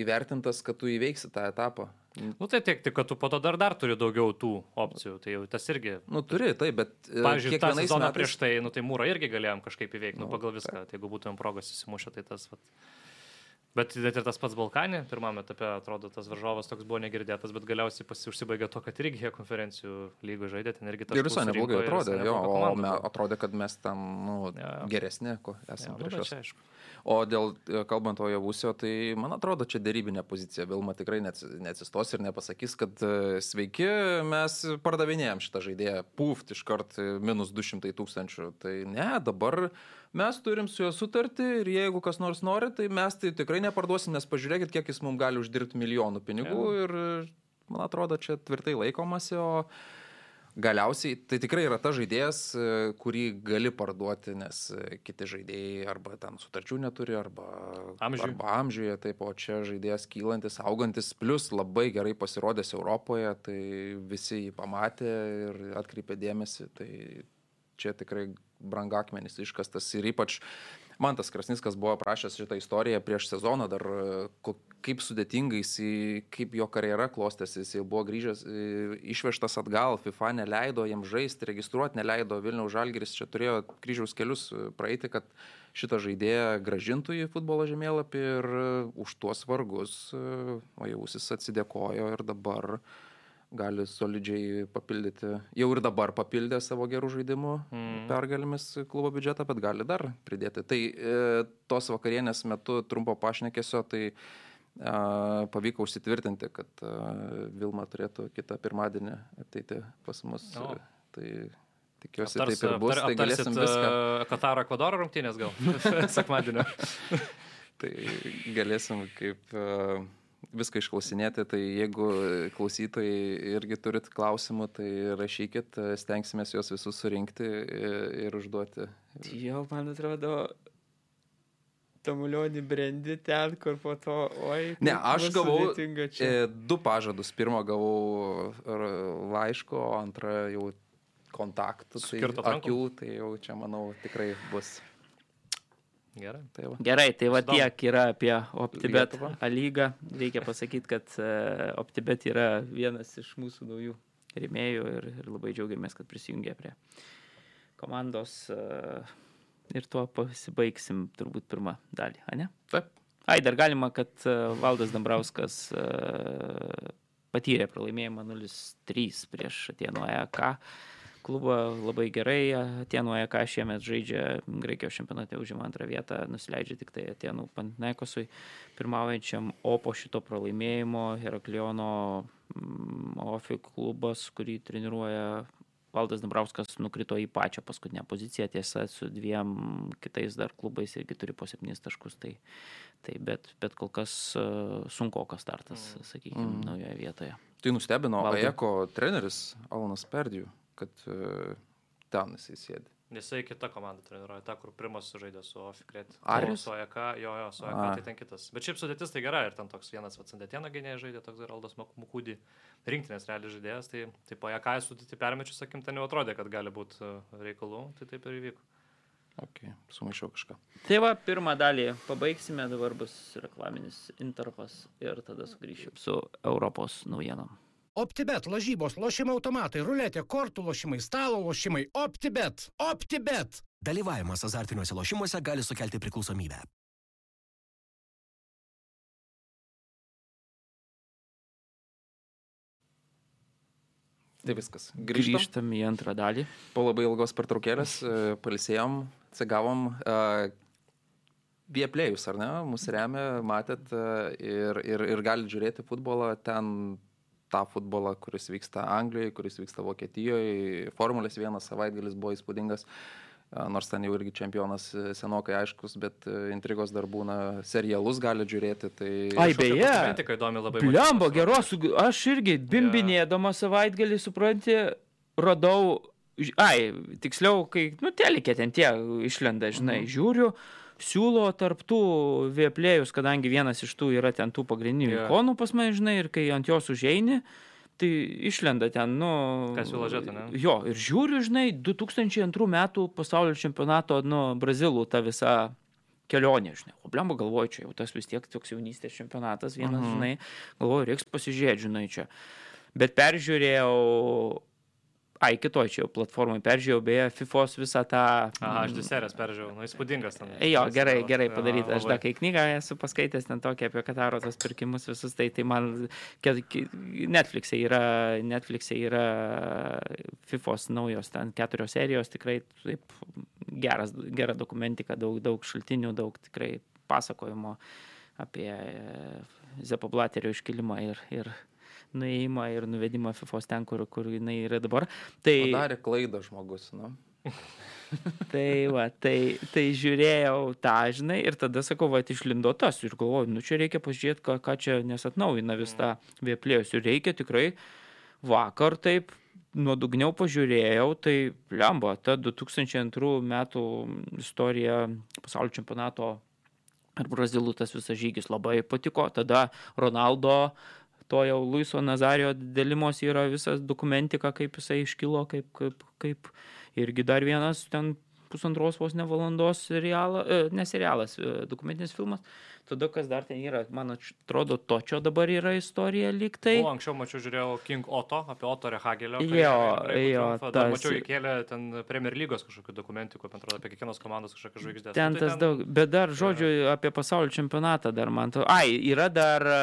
įvertintas, kad tu įveiksi tą etapą. Nu tai tiek, tik kad tu po to dar, dar turi daugiau tų opcijų. Tai jau tas irgi. Nu, turi, taip, bet e, Pavyzdžiui, tą sezoną metais... prieš tai, nu tai mūrą irgi galėjom kažkaip įveikti, nu, Nu, pagal viską. Tai jeigu būtumėm progos įsimušę, tai tas... Vat. Bet net ir tas pats Balkanė, pirmame etape, atrodo, tas varžovas toks buvo negirdėtas, bet galiausiai pasiužsibaigė to, kad irgi jie konferencijų lygų žaidė, ten irgi tas... Ir visai neblogai atrodė, jo, o me, atrodė, kad mes tam nu, jo. geresni, ko Ja, esame nu, prieš juos. čia, aišku. O dėl, e, kalbant o Javusio, tai man atrodo, čia dėrybinė pozicija. Vilma tikrai neatsi- neatsistos ir nepasakys, kad e, sveiki, mes pardavinėjom šitą žaidėją, puft iš kart e, minus 200 tūkstančių. Tai ne, dabar mes turim su juo sutartį ir jeigu kas nors nori, tai mes tai tikrai neparduosim, nes pažiūrėkit, kiek jis mums gali uždirbti milijonų pinigų ir man atrodo, čia tvirtai laikomasi, o Galiausiai tai tikrai yra ta žaidėjas, kurį gali parduoti, nes kiti žaidėjai arba ten sutarčių neturi, arba Amžiui. arba amžiuje, taip, o čia žaidėjas kylantis, augantis, plus labai gerai pasirodęs Europoje, tai visi jį pamatė ir atkreipė dėmesį, tai čia tikrai brangakmenis iškastas ir ypač man tas Krasniskas buvo prašęs šitą istoriją prieš sezoną, dar e, kaip sudėtingai jis, kaip jo karjera klostėsi, jis buvo grįžęs, e, išvežtas atgal, FIFA neleido jam žaisti, registruoti neleido, Vilniaus Žalgiris čia turėjo kryžiaus kelius e, praeiti, kad šitą žaidėją gražintų į futbolo žemėlapį ir už tuos vargus, jis atsidėkojo ir dabar gali solidžiai papildyti, jau ir dabar papildė savo gerų žaidimų mm. pergalėmis klubo biudžetą, bet gali dar pridėti. Tai e, tos vakarienės metu trumpo pašnekėsio, tai e, pavyko užsitvirtinti, kad e, Vilma turėtų kitą pirmadienį ateiti pas mus. O. E, Tai tikiuosi Aptars, taip ir bus, tai galėsim viską. Kataro Ekvadoro rungtynės gal. Sekmadienio. Tai galėsim kaip e, viską išklausinėti, tai jeigu klausytojai irgi turit klausimų, tai rašykit, stengsime juos visus surinkti ir, užduoti. Jo, man atrodo, tamulionį brendi ten, kur po to, oi. Ne, aš gavau e, du pažadus. Pirmą gavau laiško, antrą jau kontaktų. Tai akių, tai jau čia, manau, tikrai bus. Gerai. Tai va. Gerai, tai va Įdomu. tiek yra apie OptiBet lygą. Reikia pasakyti, kad e, OptiBet yra vienas iš mūsų naujų rėmėjų ir, ir labai džiaugiamės, kad prisijungė prie komandos. e, Ir tuo pasibaigsim turbūt pirmą dalį, ar ne? Taip. Ai, dar galima, kad e, Valdas Dambrauskas patyrė pralaimėjimą 0-3 prieš Atienų EK klubą labai gerai. Atienų EK šiemet žaidžia Graikijos čempionate, užima antrą vietą, nusileidžia tik tai Atienų Pantnekosui pirmaujančiam, o po šito pralaimėjimo Herakliono mm, Ofi klubas, kurį treniruoja Valdas Dambrauskas nukrito į pačią paskutinę poziciją, tiesa, su dviem kitais dar klubais irgi turi po septynis taškus. Tai, tai bet, bet kol kas uh, sunkokas startas, sakykime, Mm. naujoje vietoje. Tai nustebino Valdai. Ajeko treneris Alanas Perdijų, kad e, ten jisai sėdi. Jisai kita komanda treniruoja, ta, kur Primas sužaidė su Ofikret. Arijus? Su AEK, jo, jo, su AEK, tai ten kitas. Bet šiaip sudėtis tai gera ir ten toks vienas Vatsandetieną gynėjas žaidė, toks Geraldas Mukūdį, rinktinės realiai žaidėjas, tai, tai po AEK sudėti permečius, sakim, ten jau atrodė, kad gali būti reikalų, tai taip ir įvyko. Ok, sumaišiau kažką. Tai va, pirmą dalį pabaigsime, dabar bus reklaminis interpas ir tada sugrįšim su Europos naujienom. OptiBet, lažybos, lošimo automatai, ruletė, kortų lošimai, stalo lošimai. OptiBet. OptiBet. Dalyvavimas azartiniuose lošimuose gali sukelti priklausomybę. Tai viskas. Grįžtam. Grįžtam į antrą dalį. Po labai ilgos pertraukėlės e, palisėjom, atsigavom. Uh, Vieplėjus, ar ne? Mūsų remia, matėt e, ir, ir, ir galite žiūrėti futbolą ten tą futbolą, kuris vyksta Anglijoje, kuris vyksta Vokietijoje. Formulės vienas savaitgalis buvo įspūdingas. E, Nors ten jau irgi čempionas e, senokai aiškus, bet e, intrigos dar būna serialus gali žiūrėti. Tai... Ai, beje. Kritika įdomi labai. Matyt, geros, aš irgi bimbinėdama savaitgalį, supranti, radau ai, tiksliau, kai, nu, telikė ten tie išlenda, žinai, žiūriu, siūlo tarptų vieplėjus, kadangi vienas iš tų yra ten tų pagrindinių Jo. ikonų pas mane, žinai, ir kai ant jos užeini, tai išlenda ten, nu... Kas siūlo žiūrėti, ne? Jo, ir žiūriu, žinai, 2002 metų pasaulio čempionato, nu, Brazilų ta visa kelionė, žinai. O blemba galvoju, čia jau tas vis tiek toks jaunystės čempionatas vienas, Mhm. žinai. Galvoju, reiks pasižiūrėti, žinai, čia. Bet peržiūrėjau, ai, kitoj čia jau platformai, peržiūrėjau beje FIFOS visą tą... Aha, aš dvi serijas peržiūrėjau, nu įspūdingas ten. Jo, gerai, gerai padaryta. Aš dar kai knygą esu paskaitęs ten tokia apie Kataro tos pirkimus visus, tai, tai man Netflix'e yra, Netflix'e yra FIFOS naujos ten keturios serijos, tikrai taip geras, gera dokumentika, daug, daug šaltinių, daug tikrai pasakojimo apie e, Zepo Blaterio iškilimą ir, ir nuėjimą ir nuvedimą FIFOS ten, kur, kur jinai yra dabar. Tai, Padarė klaidą žmogus, nu. Tai va, tai, tai žiūrėjau tą, žinai, ir tada sakau, va, išlindo tas ir galvoju, nu čia reikia pažiūrėti, ką, ką čia nesatnaujina vis tą vieplėjus. Ir reikia tikrai vakar taip nuodugniau pažiūrėjau, tai lemba, ta 2002 metų istorija pasaulio čempionato ar Brazilų tas visas žygis labai patiko. Tada Ronaldo, to jau Luiso Nazario dėlimos yra visas dokumentika, kaip jisai iškilo, kaip, kaip, kaip. Irgi dar vienas ten pusantros vos ne valandos serialas, e, ne serialas, e, dokumentinis filmas. Tada kas dar ten yra, man atrodo, točio dabar yra istorija lyg tai. O, anksčiau mačiau, žiūrėjau King Otto, apie Otto Rehagelio. Jo, jo, tas- mačiau įkėlė ten Premier lygos kažkokių dokumentikų, man atrodo, apie kiekvienos komandos kažkokią žvaigždę. Ten tas daug, bet dar žodžiu apie pasaulio čempionatą dar man to. Ai, yra dar e,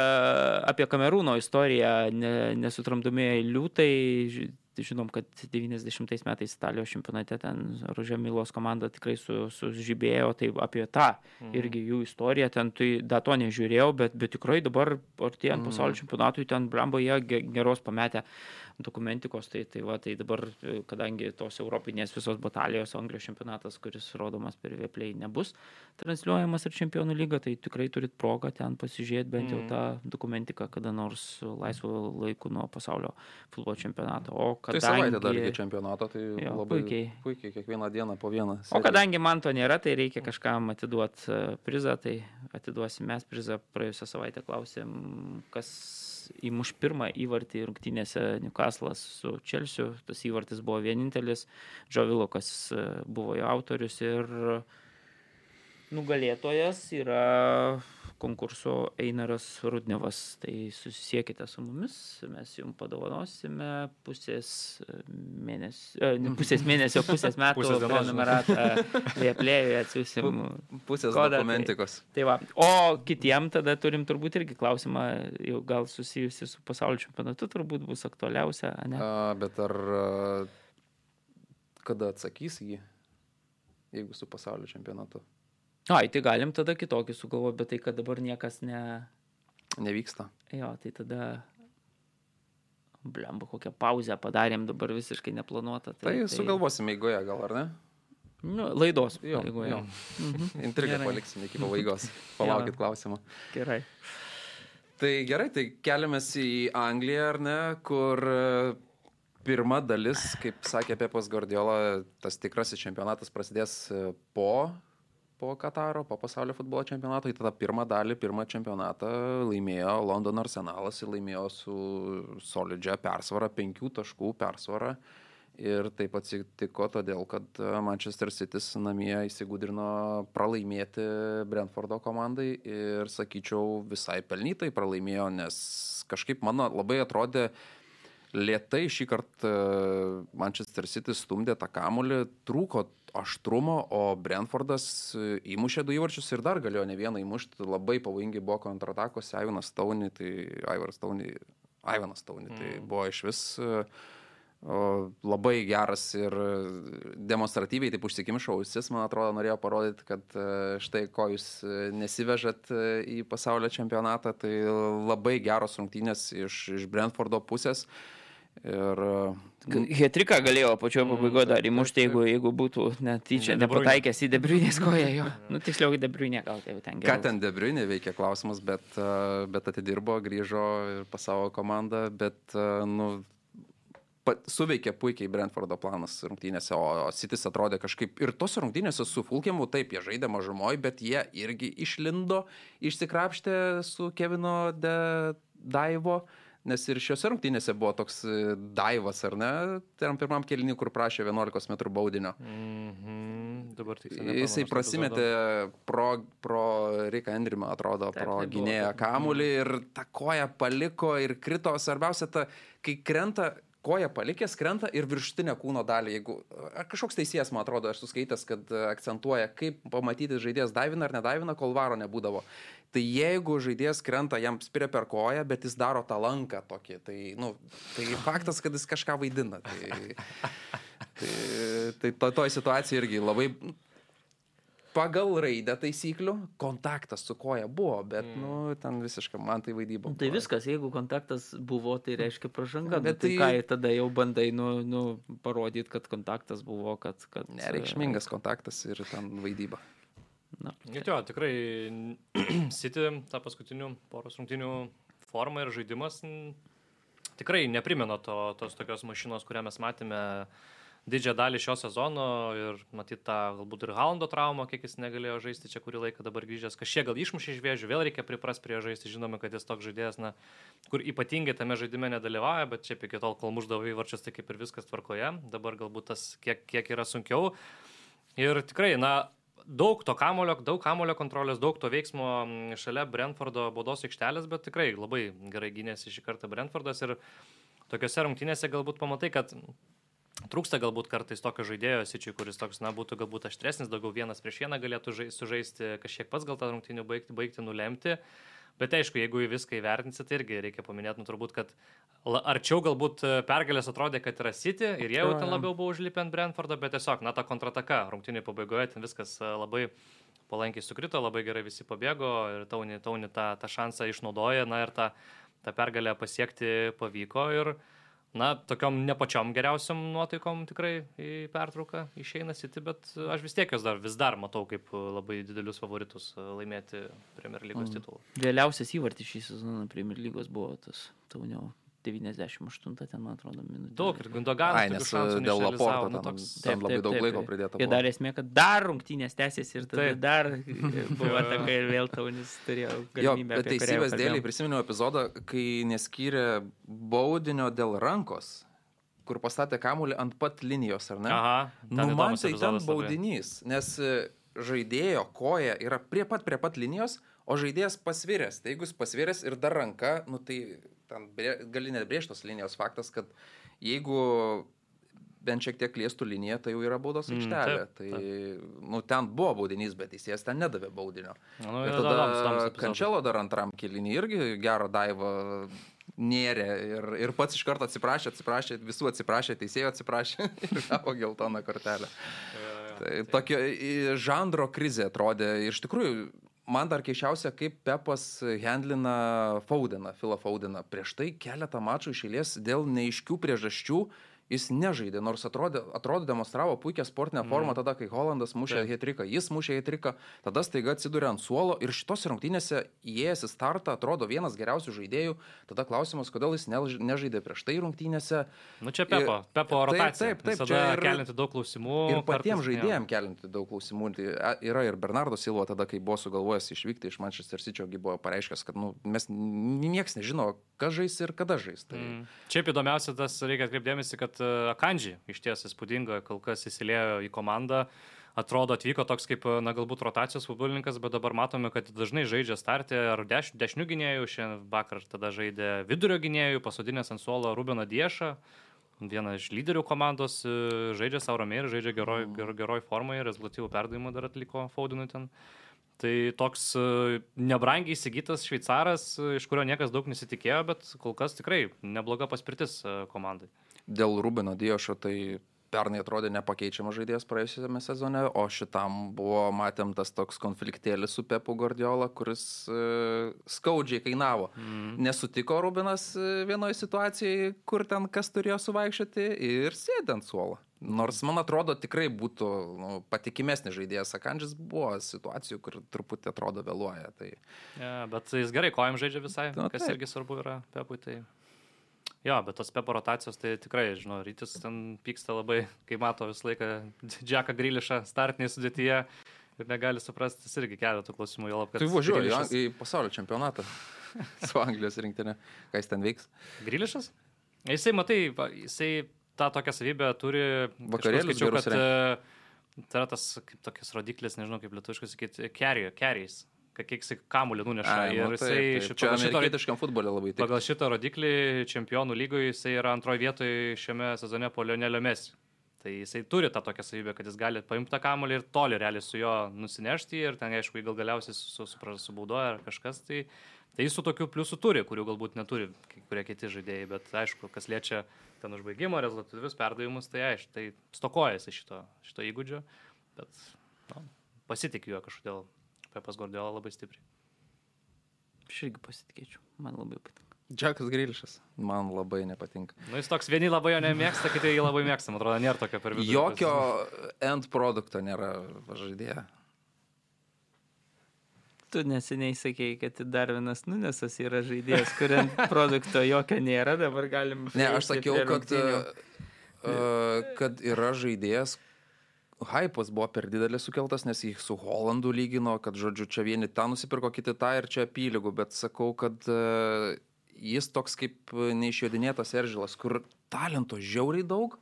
apie Kamerūno istoriją ne, nesutramdomieji liūtai. Ži- Žinom, kad 90 metais Italijos čempionate ten Rožė Milos komanda tikrai su, sužibėjo, tai apie tą Mhm. irgi jų istoriją, ten tai dar to nežiūrėjau, bet, bet tikrai dabar artėjant Mhm. pasaulio čempionatui, ten blemba jie ge- geros pametę dokumentikos, tai, tai va, tai dabar, e, kadangi tos europinės visos batalijos, Anglijos čempionatas, kuris rodomas per Vieplay, nebus transliuojamas ir čempionų lyga, tai tikrai turit progą ten pasižiūrėti bent jau Mhm. tą dokumentiką, kada nors laisvo laiku nuo pasaulio futbolo čempionato. O Tai kadangi... savaitė dar iki čempionato, tai Jo, labai puikiai. puikiai kiekvieną dieną po vieną. O seriją. kadangi man to nėra, tai reikia kažkam atiduoti prizą, tai atiduosim mes prizą. Praėjusią savaitę klausėm, kas įmuš pirmą įvartį rungtynėse Newcastle'as su Čelsiu. Tas įvartis buvo vienintelis, Džovilokas e, buvo jo autorius ir nugalėtojas yra konkurso Einaras Rudnevas. Tai susisiekite su mumis, mes jums padovanosime pusės mėnesio, e, ne pusės mėnesio, pusės metų Pusės prenumeratą Vieplėjui atsiųsim. Pusės kodą, tai- dokumentikos. Tai va. O kitiem tada turim turbūt irgi klausimą, jau gal susijusi su pasaulio čempionatu, turbūt bus aktualiausia, ne? A, bet ar kada atsakys jį, jeigu su pasaulio čempionatu Ai, tai galim tada kitokį sugalvoti, bet tai, kad dabar niekas ne... nevyksta? Jo, tai tada... Blemba, kokią pauzę padarėm dabar visiškai neplanuotą. Tai, tai sugalvosime eigoje, gal ar ne? Nu, laidos. Jo, eigoje. jo. Mhm. Intrigą Gerai. paliksime iki pabaigos. Palaukit klausimą. Gerai. Tai gerai, tai keliamės į Angliją, ar ne, kur e, pirma dalis, kaip sakė Pepas Guardiola, tas tikrasis čempionatas prasidės e, po, po Kataro, po pasaulio futbolo čempionato. Tai tada pirmą dalį, pirmą čempionatą laimėjo Londono arsenalas ir laimėjo su solidžia persvara, penkių taškų persvara. Ir taip atsitiko todėl, kad e, Manchester City namie įsigudrino pralaimėti Brentfordo komandai ir, sakyčiau, visai pelnytai pralaimėjo, nes kažkaip mano labai atrodė lietai šį kartą e, Manchester City stumdė tą kamulį, trūko aštrumo, o Brentfordas e, įmušė du įvarčius ir dar galėjo ne vieną įmušti, labai pavojingi buvo kontratakose, Ivanas Tauni, tai Ivanas Tauni, Ivanas Tauni, tai Mm. buvo iš vis e, labai geras ir demonstratyviai taip užsikimšo ausis, man atrodo, norėjo parodyti, kad e, štai ko jūs nesivežat į pasaulio čempionatą, tai labai geros rungtynės iš, iš Brentfordo pusės. Ir e, Hetriką galėjo pačioje Mm, pabaigoje dar įmušti, jeigu, jeigu būtų netyčia nepataikęs į Debriunės koją jo. Nu, tiksliau į Debriunę gal tai jau ten ką geriau. ten Debriunė veikia klausimas, bet, e, bet atidirbo, grįžo ir pas savo komandą, bet, e, nu, pa, suveikė puikiai Brentfordo planas rungtynėse, o Sitis atrodė kažkaip ir tos rungtynėse su Fulkimu, taip, jie žaidė mažumoje, bet jie irgi išlindo, išsikrapštė su Kevino de Daivo. Nes ir šiuose rungtynėse buvo toks e, daivas, ar ne, ten pirmam kelniui, kur prašė 11 m baudinio. Mm -hmm. Dabar tik. Jisai prasimetė pro, pro Riką Endrimą, atrodo, Taip, pro tai gynėją kamulį ir tą koją paliko ir krito. Svarbiausia, ta, kai krenta, koja palikęs krenta ir viršutinę kūno dalį. Jeigu ar kažkoks teisėjas, man atrodo, aš suskaitęs, kad akcentuoja, kaip pamatyti žaidėjas davina ar nedavina, kol varo nebūdavo. Tai jeigu žaidėjas krenta, jam spiria per koją, bet jis daro tą lanką tokį, tai, nu, tai faktas, kad jis kažką vaidina. Tai, tai, tai to, toj situacijai irgi labai pagal raidę taisyklių kontaktas su koja buvo, bet, mm. nu, ten visiškai man tai vaidyba. Tai buvo. viskas, jeigu kontaktas buvo, tai reiškia pažanga. Bet Bet tai, tai- tai ką, tada jau bandai nu, nu, parodyti, kad kontaktas buvo, kad... kad Nereikšmingas kontaktas ir ten vaidyba. Na, Bet jo, tikrai City tą paskutinių poros rungtinių formą ir žaidimas tikrai neprimena to, tos tokios mašinos, kurią mes matėme didžiąją dalį šio sezono ir matyt tą galbūt ir Haundo traumą, kiek jis negalėjo žaisti čia kurį laiką dabar grįžęs, kažkiek gal išmušė iš vėžių, vėl reikia pripras prie žaisti, žinome, kad jis toks žaidėjas, na, kur ypatingai tame žaidime nedalyvauja, bet čia iki tol, kol muždavo įvarčius, tai kaip ir viskas tvarkoje, dabar galbūt tas kiek, kiek yra sunkiau. Ir tikrai, na, daug to kamulio, daug kamulio kontrolės, daug to veiksmo mm, šalia Brentfordo baudos aikštelės, bet tikrai labai gerai gynėsi šį kartą Brentfordas ir tokiuose rungtynėse galbūt pamatai, kad trūksta galbūt kartais tokio žaidėjo sičiui, kuris toks, na, būtų galbūt aštresnis, daugiau vienas prieš vieną galėtų žai- sužaisti, kažkiek pats gal tą rungtynį baigti, baigti nulemti. Bet aišku, jeigu viską įvertinsit, tai irgi reikia paminėti, nu, turbūt, kad arčiau galbūt e, pergalės atrodė, kad yra City ir jie jau ten labiau buvo užlipę ant Brentfordo, bet tiesiog, na, ta kontrataka rungtynį pabaigoje ten viskas e, labai palankiai sukrito, labai gerai visi pabėgo ir tauni, tauni tą, tą šansą išnaudoja, na ir tą, tą pergalę pasiekti pavyko ir, na, tokiom ne pačiom geriausiam nuotaikom tikrai į pertrauką išeina City, bet aš vis tiek jos dar, vis dar matau kaip labai didelius favoritus e, laimėti Premier lygos Mm. titulą. Vėliausias įvartis šį sezoną Premier lygos buvo tas Taunio 98, ten man atrodo, minutė. Daug ir Gundoganas. Ai, nes e, dėl Laporto nu, toks, ten labai daug laiko pridėta. Ir buvo. dar esmė, kad dar rungtynės tęsiasi ir tada Taip. dar buvo Jo, jo. ataka ir vėl Taunis turėjo Jo, galimybę. bet kurią jau teisybės kalbėjom. prisiminiau epizodą, kai neskyrė baudinio dėl rankos, kur pastatė kamulį ant pat linijos, ar ne? Aha, Nu, man tai ten baudinys, nes e, žaidėjo koja yra prie pat, prie pat linijos, o žaidėjas pasviręs. Tai jeigu jis pasviręs ir dar ranka, nu, tai ten gali nebrėžtos linijos faktas, kad jeigu bent šiek tiek liestų liniją, tai jau yra baudos Mm, aikštelė. taip, tai, nu, ten buvo baudinys, bet teisėjas ten nedavė baudinio. Nu, Ir tada tada Kančelo dar antram kilinį irgi gerą daivą nėrė ir, ir pats iš karto atsiprašė, atsiprašė, visų atsiprašė, teisėjo atsiprašė ir gavo geltoną kortelę. Tai tokia žanro krizė atrodė. Iš tikrųjų, man dar keišiausia, kaip Pepas handlina Faudeną, Filą Faudeną. Prieš tai keletą mačų iš eilės dėl neiškių priežasčių jis nežaidė, nors atrodė, atrodo demonstravo puikią sportinę formą tada, kai Holandas mušė Taip. hetriką, jis mušė hetriką, tada staiga atsidūrė ant suolo ir šitos rungtynėse įėjęs į startą atrodo vienas geriausių žaidėjų, tada klausimas, kodėl jis než- nežaidė prieš tai rungtynėse. Nu čia Pepo, Pepo Taip, rotacija. taip, taip, Visada čia ir- kelinti daug klausimų. Ir patiems žaidėjams kelinti daug klausimų. Tai yra ir Bernardo Silva tada, kai buvo sugalvojęs išvykti iš Manchester City, buvo pareiškęs, kad nu, mes niekas nežino, kas žais ir kada žais. Tai, mm. Mm. Šiaip įdomiausia, tas reikia atkreipdėmėsi, kad e, Akanji iš ties įspūdinga, kol kas įsilėjo į komandą. Atrodo, atvyko toks kaip, e, na, galbūt rotacijos futbolininkas, bet dabar matome, kad dažnai žaidžia startė ar deš, dešinių gynėjų, šiandien vakar tada žaidė vidurio gynėjų, pasodinės ant suolo Rubeną Diešą, vieną iš lyderių komandos, e, žaidžia Sauromė ir žaidžia geroj, ger, geroj formai, rezultatyvų perdavimą dar atliko Faudinui ten. Tai toks nebrangiai įsigytas šveicaras, iš kurio niekas daug nesitikėjo, bet kol kas tikrai nebloga paspirtis komandai. Dėl Rubino Diošo tai pernai atrodė nepakeičiamas žaidėjas praėjusiame sezone, o šitam buvo, matėm, tas toks konfliktėlis su Pepu Guardiola, kuris e, skaudžiai kainavo. Mm. Nesutiko Rubinas e, vienoje situacijoje, kur ten kas turėjo suvaikščioti ir sėdė ant suolo. Nors man atrodo tikrai būtų nu, patikimesnis žaidėjas, Akandžis buvo situacijų, kur truputį atrodo vėluoja. Tai... Ja, bet jis gerai kojam žaidžia visai, Nu, kas taip. irgi svarbu yra Pepui. Tai... Jo, bet tos pepo rotacijos, tai tikrai, žinau, rytis ten pyksta labai, kai mato visą laiką Džeką Grilišą startiniai sudėtyje ir negali suprasti, jis irgi kelia tų klausimų, jo lab, kad... Tai važiuoju Greališas- į pasaulio čempionatą su Anglijos rinktinė. Ką jis ten veiks? Grilišas? Jisai, matai, jisai tą tokią savybę turi. Vakarėlius skaičiau, kad e, tai yra tas kaip tokias rodiklis, nežinau kaip lietuviškai sakyti, carry, carries, kad kiek jisai kamuolį nuneša. Ai, nu ir taip, jisai taip. Čia šito, amerikietiškam futbolė labai taip. pagal šitą rodiklį čempionų lygoje jisai yra antroje vietoje šiame sezone po Lionelio Messi. Tai jisai turi tą tokią savybę, kad jis gali paimti tą kamuolį ir toli realiai su juo nusinešti ir ten, aišku, jį gal galiausiai su, su, su, subaudoja ar kažkas. Tai, tai jis su tokiu pliusu turi, kurių galbūt neturi kai kurie kiti žaidėjai, bet aišku, kas liečia ten užbaigimo, rezultatyvius perdavimus, tai aišku, tai stokoja jisai šito, šito įgūdžio, bet nu, pasitikiu juo kažkodėl. Pepas Gordiola labai stipriai. Aš irgi pasitikėčiau, man labai patinka. Džekas Grilišas. Man labai nepatinka. Nu, jis toks vieni labai jo nemėgsta, kiti jį labai mėgsta, man atrodo, nėra tokio per vidurį. Jokio end produkto nėra žaidėja. Tu neseniai sakėjai, kad dar vienas Nunesas yra žaidėjas, kuriant produkto jokio nėra, dabar galim... Ne, aš sakiau, kad, uh, kad yra žaidėjas. Hypas buvo per didelis sukeltas, nes jį su Holandu lygino, kad, žodžiu, čia vieni tą nusipirko, kiti tą ir čia apylygų, bet sakau, kad uh, jis toks kaip neišjodinėtas Eržilas, kur talento žiauriai daug,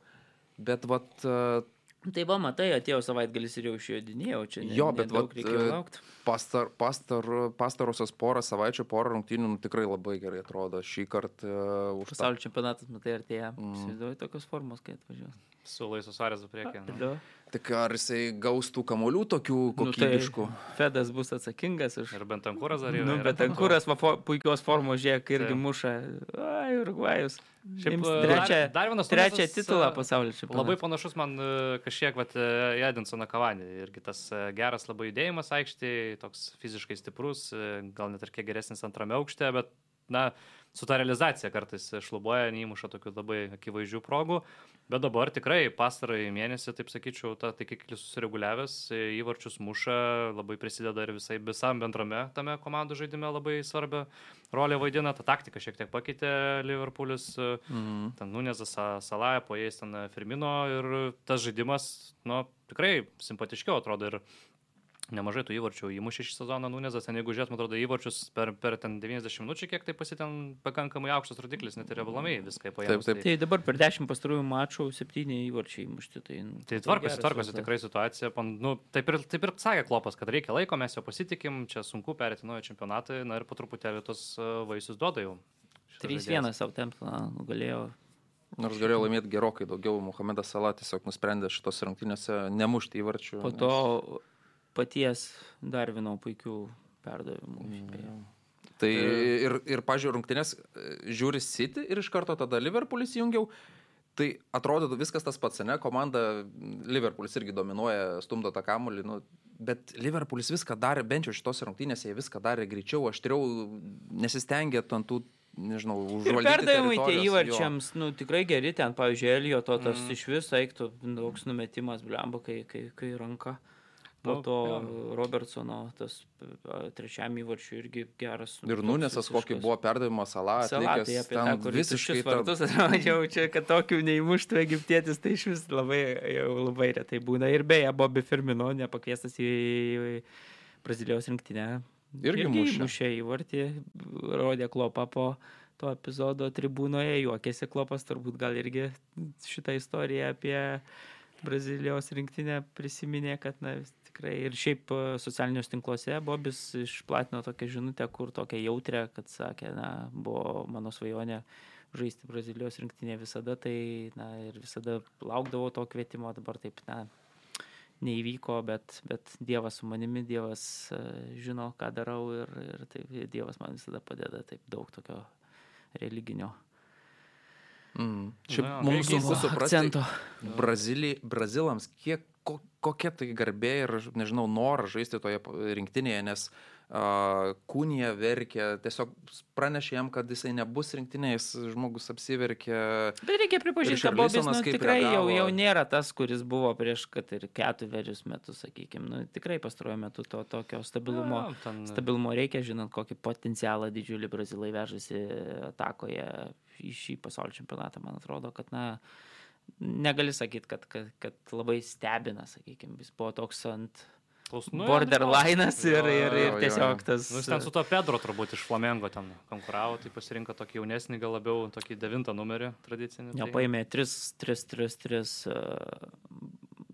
bet vat, uh, Tai va, matai, atėjo savaitgalis ir jau išjodinėjau, čia ne, Jo, bet vat, reikėjo e, laukti. pastar, pastar, pastarosios porą savaičių, porą rungtynių nu, tikrai labai gerai atrodo. Šį kartą uh, Pasaulio čempionatas, matai, artėja. Mm. Įsivaizduoju tokios formos, kai atvažiuos. Su Laisu Suarėzu priekį. nu. Tik ar jisai gaus tų kamolių tokių Nu, tai kokybiškų? Fedas bus atsakingas už... Ir bent Ankūras dar yra. Nu, bet. Ankūras va, fo- puikios formos žiūrėk irgi Taip. muša. Ai, Urugvajus. Šiaip, e, trečią, dar- dar vienas trečią Nunesas, titulą e, pasaulio čempionate. Labai panašus man e, kažkiek, vat, e, Edinsoną Kavanį. Irgi tas e, geras labai judėjimas aikštėje, toks fiziškai stiprus, e, gal net ir kiek geresnis antrame aukšte, bet, na, su ta realizacija kartais šlubuoja, neįmuša tokių labai akivaizdžių progų. Bet dabar tikrai pastarąjį mėnesį, taip sakyčiau, ta taikiklis susireguliavęs, įvarčius muša, labai prisideda ir visai visam bendrame tame komandų žaidime labai svarbią rolę vaidina. Ta taktika šiek tiek pakeitė Liverpoolis. Mhm. ten Nunezas, Sa- Salaja, po jais ten Firmino ir tas žaidimas, nu, tikrai simpatiškiau atrodo ir nemažai tų įvarčių įmušė šį sezoną Nunezas, ten jeigu žiūrėtum, atrodo įvarčius per, per ten 90 minučių, kiek tai pasitėm pakankamai aukštas rodiklis, net ir rebalamiai viską paėmė. Taip, taip. Tai dabar per 10 pastarųjų mačų 7 įvarčiai įmušti. Tai, nu, Tai tvarkosi, geras tvarkosi tikrai situacija. Pan, nu, taip, ir, taip ir sakė Klopas, kad reikia laiko, mes jo pasitikim, čia sunku perėti naują čempionatą, na ir po truputėlį tos e, vaisius duoda jau. šitas 3-1 žaidėjas. Southamptoną nugalėjo. Nors galėjo laimėti gerokai daugiau, Muhamedas Salah tiesiog nusprendė šitos rungtynėse nemušti įvarčių. Po to paties dar vieno puikių perdavimų. beje. Tai ir, ir pažiūrėjau, rungtynės e, žiūri City ir iš karto tada Liverpoolis jungiau. Tai atrodo viskas tas pats, ne? Komanda Liverpoolis irgi dominuoja, stumdo tą kamuolį, nu, bet Liverpoolis viską darė, bent jau šitose rungtynėse jie viską darė greičiau, aštriau, nesistengė ant tų, nežinau, užvaldyti. perdavimai tie teritorijos, jo. įvarčiams, nu, tikrai geri, ten, pavyzdžiui, Elio to tas Mm. mm. iš viso eiktų toks numetimas, blemba, kai, kai, kai ranka. Po Nu, to jo. Robertsono tas trečiam įvarčiui irgi geras. Ir toks Nunesas, kokį buvo perdavimas Salah, Salatai atlikęs apie tą, ten kur visiškai vartus atrodžiau, čia, kad tokių neįmuštų egiptietis, tai iš vis labai, jau labai retai būna. Ir beje, Bobby Firmino nepakviestas į, Brazilijos rinktinę. Irgi mušė. mušė įvartį, rodė klopą po to epizodo tribūnoje, juokėsi klopas, turbūt gal irgi šitą istoriją apie Brazilijos rinktinę prisiminė, kad na, vis tikrai ir šiaip e, socialiniuose tinkluose Bobis išplatino tokią žinutę, kur tokia jautrė, kad sakė, na, buvo mano svajonė žaisti Brazilijos rinktinė visada, tai na, ir visada laukdavau to kvietimo, dabar taip, na, neįvyko, bet, bet Dievas su manimi, Dievas e, žino, ką darau ir, ir taip, Dievas man visada padeda, taip daug tokio religinio. Mm. Šiaip Na, mums sunku suprasti. Brazili, Brazilams, kiek, ko, kokia tai garbė ir, nežinau, noras žaisti toje rinktinėje, nes kūnija verkė, tiesiog pranešė jam, kad jisai nebus rinktiniais, žmogus apsiverkė. Bet reikia pripažinti, kad Bobis nu, tikrai jau, reagavo. jau nėra tas, kuris buvo prieš, kad ir ketverius metus, sakykime. Nu, tikrai pastaruoju metu to tokio stabilumo. Na, ten- Stabilumo reikia, žinant, kokį potencialą didžiulį brazilai vežasi atakoje į šį pasaulio čempionatą. Man atrodo, kad, na, negali sakyti, kad, kad, kad labai stebina, sakykime, jis buvo toks ant Klaus- nu, borderline'as jo, ir, ir, ir tiesiog jo. tas... Nu, jis ten su to Pedro turbūt iš Flamengo ten konkuravo, tai pasirinko tokį jaunesnį, gal labiau tokį devintą numerį tradicinį. Jo, tai- paėmė 3, 3, 3, 3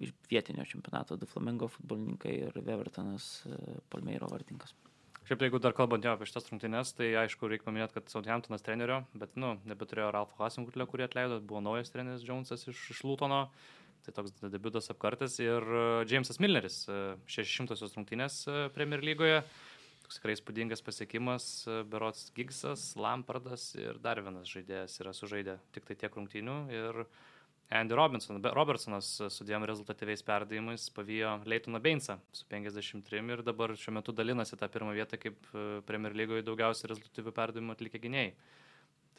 iš vietinio čempionato, du Flamengo futbolininkai ir Wevertonas uh, Palmeiro vartininkas. Šiaip jeigu dar kalbant jau apie šitas rungtynes, tai aišku, reikia paminėti, kad Southamptonas trenerio, bet, nu, nebeturėjo Ralfo Hasengutlio, kurį atleido, buvo naujas treneris Jonesas iš, iš Lutono, tai toks debutas apkartas ir e, Jamesas Milneris, e, 600 rungtynės e, Premier lygoje, toks tikrai įspūdingas pasiekimas, e, Berots Gigsas, Lampardas ir dar vienas žaidėjas yra sužaidę tik tai tiek rungtynių ir Andy Robinson, Be- Robertsonas e, su dviem rezultatyviais perdavimais pavijo Leitoną Beinsą su 53 ir dabar šiuo metu dalinasi tą pirmą vietą kaip e, Premier lygoje daugiausiai rezultatyvių perdavimų atlikę gynėjai.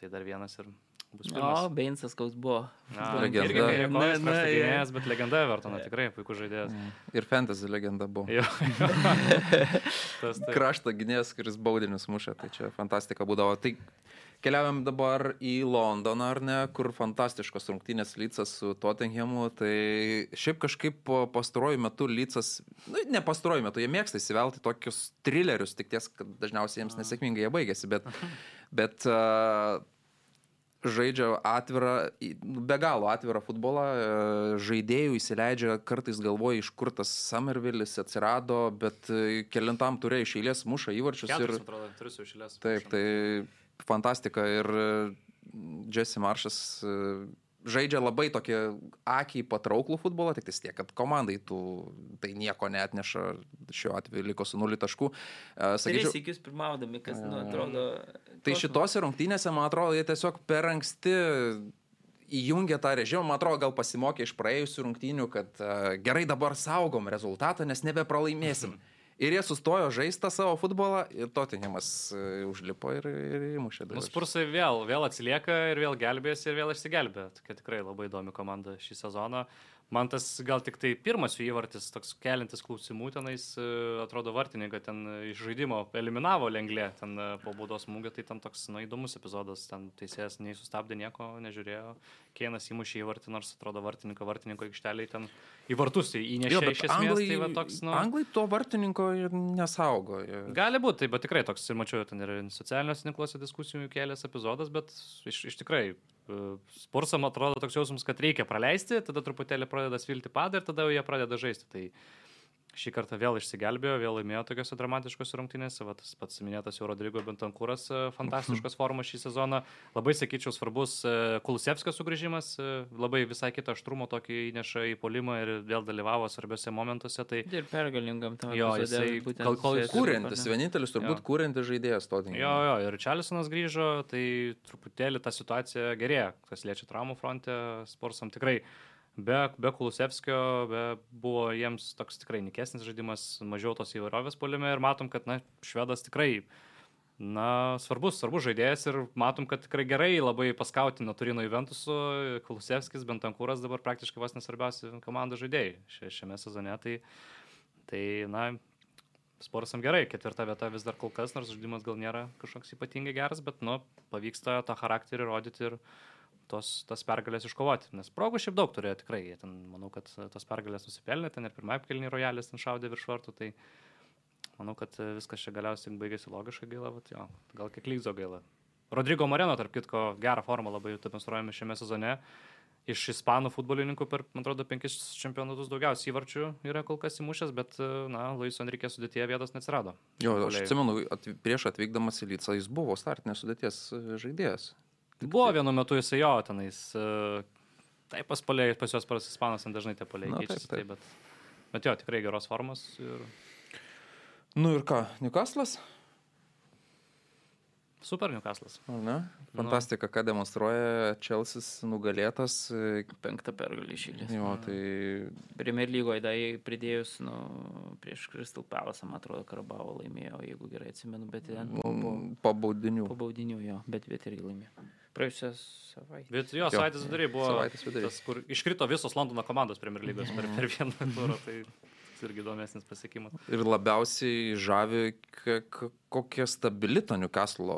Tai dar vienas ir O, pirmas. Beinsas koks buvo. Na, legenda. Na, na, gynėjas, bet legenda Evertono tikrai puikus žaidėjas. Ir fantasy legenda buvo. Jo. Tas tai. Krašto gynėjas, kuris baudinius mušė, tai čia fantastika būdavo. Tai keliaujam dabar į Londoną, ar ne, kur fantastiškos rungtynės Lycas su Tottenhamu. Tai šiaip kažkaip po pastaruoju metu Lycas, nu, ne pastaruoju metu, jie mėgsta įsivelti tokius thrillerius, tik ties, kad dažniausiai jiems nesėkmingai jie baigėsi, bet, bet uh, žaidžia atvirą, nu, be galo atvirą futbolą, e, žaidėjų įsileidžia, kartais galvoja, iš kur tas Summervillis atsirado, bet e, kelintam turė iš eilės muša įvarčius ir Keturis, atrodo, turiu su išėlės. taip, tai fantastika ir e, Jesse Maršas žaidžia labai tokį akiai patrauklų futbolą, tik tiek, kad komandai tų tai nieko neatneša, šiuo atveju liko su nuliu taškų. E, Tris Sakyčiau, įkius pirmaudami, kas, nu, atrodo. Tai šitose rungtynėse, man atrodo, jie tiesiog per anksti įjungė tą režimą, man atrodo, gal pasimokė iš praėjusių rungtynių, kad uh, gerai dabar saugom rezultatą, nes nebepralaimėsim. Ir jie sustojo žaisti savo futbolą ir Tottenhamas uh, užlipo ir, ir įmušė. Nu. Spursai vėl, vėl atsilieka ir vėl gelbės ir vėl išsigelbė. Tokia tikrai labai įdomi komanda šį sezoną. Man tas gal tik tai pirmas jų įvartis, toks kelintis klausimų tenais, e, atrodo, vartininką ten iš žaidimo eliminavo lenglė, ten e, po baudos smūgio, tai ten toks, na, įdomus epizodas, ten teisėjas nei sustabdė nieko, nežiūrėjo, Keinas įmušė įvartį, nors atrodo vartininko, vartininko aikšteliai ten į vartus įnešė Jo, iš esmės, anglai, tai va toks, nu... anglai to vartininko ir nesaugo. Gali būti, tai bet tikrai toks ir mačiau, ten ir socialiniuose tinkluose diskusijų kėlęs epizodas, bet iš, iš tikrai Spursam atrodo toks jausmas, kad reikia praleisti, tada truputėlį pradeda svilti padą ir tada jau jie pradeda žaisti. Tai šį kartą vėl išsigelbėjo, vėl laimėjo tokiuose dramatiškose rungtynėse. Va, tas pats minėtas jau Rodrygo Bentankūras, e, fantastiškos formos šį sezoną. Labai, sakyčiau, svarbus e, Kulusevskio sugrįžimas, e, labai visai kitą aštrumo tokį įneša į polimą ir vėl dalyvavo svarbiose momentuose. Tai Ir pergalingam tam. Jo, jisai būtent kol- kol Kūrintis, vienintelis turbūt Jo. kūrintis žaidėjas Jo, Tottenham. jo, ir Čelisonas grįžo, tai truputėlį ta situacija gerėja, kas liečia traumų fronte, Sporsam tikrai be, be Kulusevskio be, buvo jiems toks tikrai nikesnis žaidimas, mažiau tos įvairovės polime ir matom, kad na, švedas tikrai Na, svarbus, svarbus žaidėjas ir matom, kad tikrai gerai labai paskautino Turino Juventusu, Kulusevskis, Bentankūras dabar praktiškai vos nesvarbiausi komandos žaidėjai šia- šiame sezone. Tai, tai na, Sporsam gerai, ketvirta vieta vis dar kol kas, nors žaidimas gal nėra kažkoks ypatingai geras, bet, nu, pavyksta tą charakterį rodyti ir tos, tas pergalės iškovoti. Nes progų šiaip daug turėjo tikrai, jie ten, manau, kad tos pergalės nusipelnė, ten ir pirmąjį kelnį rojalis ten šaudė virš vartų, tai manau, kad viskas čia galiausiai baigėsi logiškai gaila, bet jo, gal kiek lygzo gaila. Rodrigo Moreno, tarp kitko, gerą formą labai demonstruojame šiame sezone. Iš ispanų futbolininkų per, man atrodo, penkis čempionatus daugiausiai įvarčių yra kol kas įmušęs, bet, na, Luiso Enrique sudėtyje vietos neatsirado. Jo, aš atsimenu, atv prieš atvykdamas į Lycą jis buvo startinės sudėties žaidėjas. Buvo vienu metu jisai jo tenais. e, Taip, pas polėjai, pas juos pas ispanas ten dažnai tie polėjai Na, taip, keičiasi, taip. taip, bet, bet jo, tikrai geros formos. Ir... Nu ir ką, Newcastle'as? Super Newcastle'as. Ar ne? Fantastika, ką demonstruoja Čelsis nugalėtas. e, Penktą pergalį išėlės. Jo, tai Premier lygoje dar pridėjus, nu, prieš Crystal Palace, man atrodo, Karabavo laimėjo, jeigu gerai atsimenu, bet ten po, po, po baudinių. po baudinių jo, bet bet irgi laimėjo. Praėjusią savaitę. Bet jo, Jo, savaitės vidury buvo savaitės vidury. tas, kur iškrito visos Londono komandos Premier lygos per, per vieną turą. Tai irgi įdomesnis pasiekimas. Ir labiausiai žavi, kokia stabili ta Newcastle,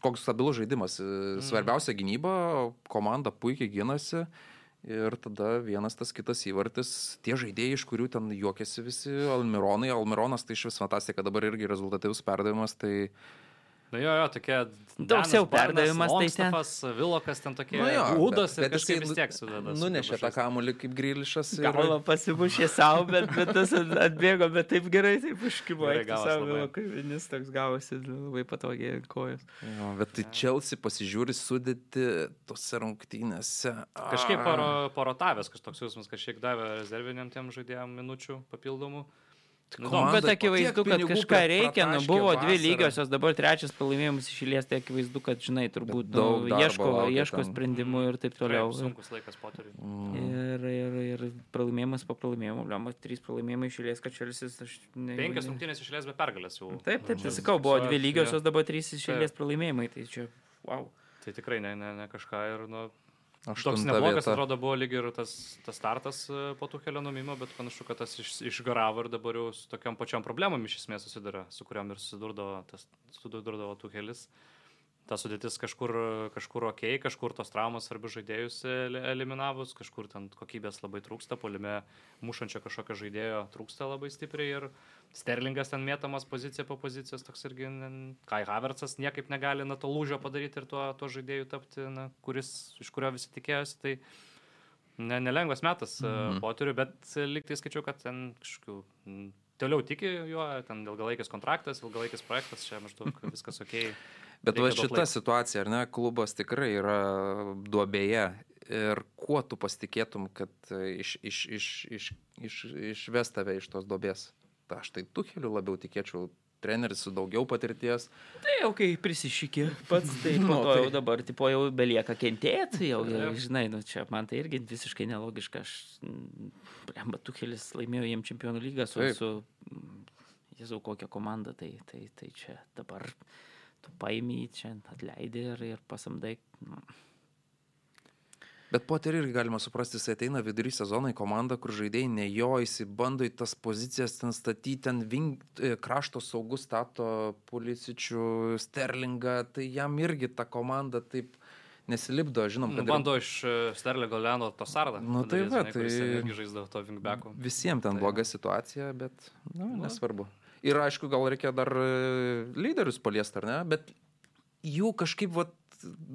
koks stabilus žaidimas. Svarbiausia gynyba, komanda puikiai gynasi. Ir tada vienas tas kitas įvartis, tie žaidėjai, iš kurių ten juokiasi visi, Almironai, Almironas tai iš vis fantastika, dabar irgi rezultatyvus perdavimas, tai Na jo, jo, tokie. Daug siau perdavimas, tai. Longstaffas, Vilokas ten tokie. Nu jo, Gūdas bet- bet jisai vis tiek sudeda. nunešė tą kamuolį kaip grilišas. Ir... Galva pasibušė savo, bet, bet tas at- atbėgo, bet taip gerai, taip užkibo. Vėl Kaip vienis toks gavosi labai patogiai ant kojos. Jo, bet tai Chelsea pasižiūri sudėti tose rungtynėse. Kažkaip paro, parotavęs kažkoks jausmas, kažkiek davė rezerviniam tiem žaidėjam minučių papildomų. Nu, Komanda Bet akivaizdu, kad kažką reikia, nu buvo dvi vasarą. lygiosios, dabar trečias pralaimėjimas išėlės, tai akivaizdu, kad, žinai, turbūt nu, daug darbo ieško, ieško sprendimų ir taip toliau. Taip, sunkus laikas poteriui. Mm. Ir, ir, ir pralaimėjimas po pralaimėjimo, bliamas, trys pralaimėjimai išėlės, kad Čelsis, aš ne. Penkias rungtynės išlės be pergalės jau. Taip, taip, tai sakau, buvo dvi lygiosios, dabar trys išėlės pralaimėjimai, tai čia, wow. Tai tikrai ne, ne, ne kažką ir, nu, Toks neblogas, atrodo, buvo lyg ir tas, tas startas e, po tų kelio numimo, bet panašu, kad tas iš, išgaravo ir dabar jau su tokiam pačiam problemom iš esmės susiduria, su kuriam ir susidurdavo, tas, susidurdavo tų kelis. Ta sudėtis kažkur, kažkur ok, kažkur tos traumos svarbius žaidėjus eli- eliminavus, kažkur ten kokybės labai trūksta, polime mušančio kažkokio žaidėjo trūksta labai stipriai ir Sterlingas ten mėtamas pozicija po pozicijos, toks irgi Kai Havertzas niekaip negali na to lūžio padaryti ir tuo, tuo žaidėju tapti, na, kuris, iš kurio visi tikėjosi. Tai ne, nelengvas metas mhm. Mhm. poteriu, bet e, lyg tai skaičiau, kad ten kažkokių toliau tiki juo, ten ilgalaikis kontraktas, ilgalaikis projektas, čia maždaug viskas ok. Bet va šita laiko. situacija, ar ne, klubas tikrai yra duobėje. Ir kuo tu pasitikėtum, kad e, iš, iš, iš, iš, iš, išves tave iš tos duobės? Ta, aš tai tu keliu labiau tikėčiau, treneris su daugiau patirties. Tai jau kai prisišykė pats, tai Nu, to jau tai- dabar, tipo, jau belieka kentėti, jau, jau Taip. žinai, nu čia man tai irgi visiškai nelogiška. Aš, Lemba, Tukelis laimėjo jiem čempionų lygą su, Taip. su mm, Jėzau, kokią komandą, tai, tai, tai čia dabar tu paimi, čia atleidai ir, ir pasamdai. nu, Bet Poterį irgi galima suprasti, jis ateina vidury sezono į komandą, kur žaidėjai ne jo, jis bando į tas pozicijas ten statyti, ten ving, e, krašto saugus stato Pulisičių, Sterlingą, tai jam irgi ta komanda taip nesilipdo, žinom, Nu, kad ir bando iš e, Sterlego Leno to sardą. Nu, tai va, tai- Irgi žaisdavo to vingbacku. visiems ten Tai- bloga situacija, bet nu, Nu. nesvarbu. Ir aišku, gal reikia dar e, lyderius paliesti, ar ne, bet jų kažkaip vat,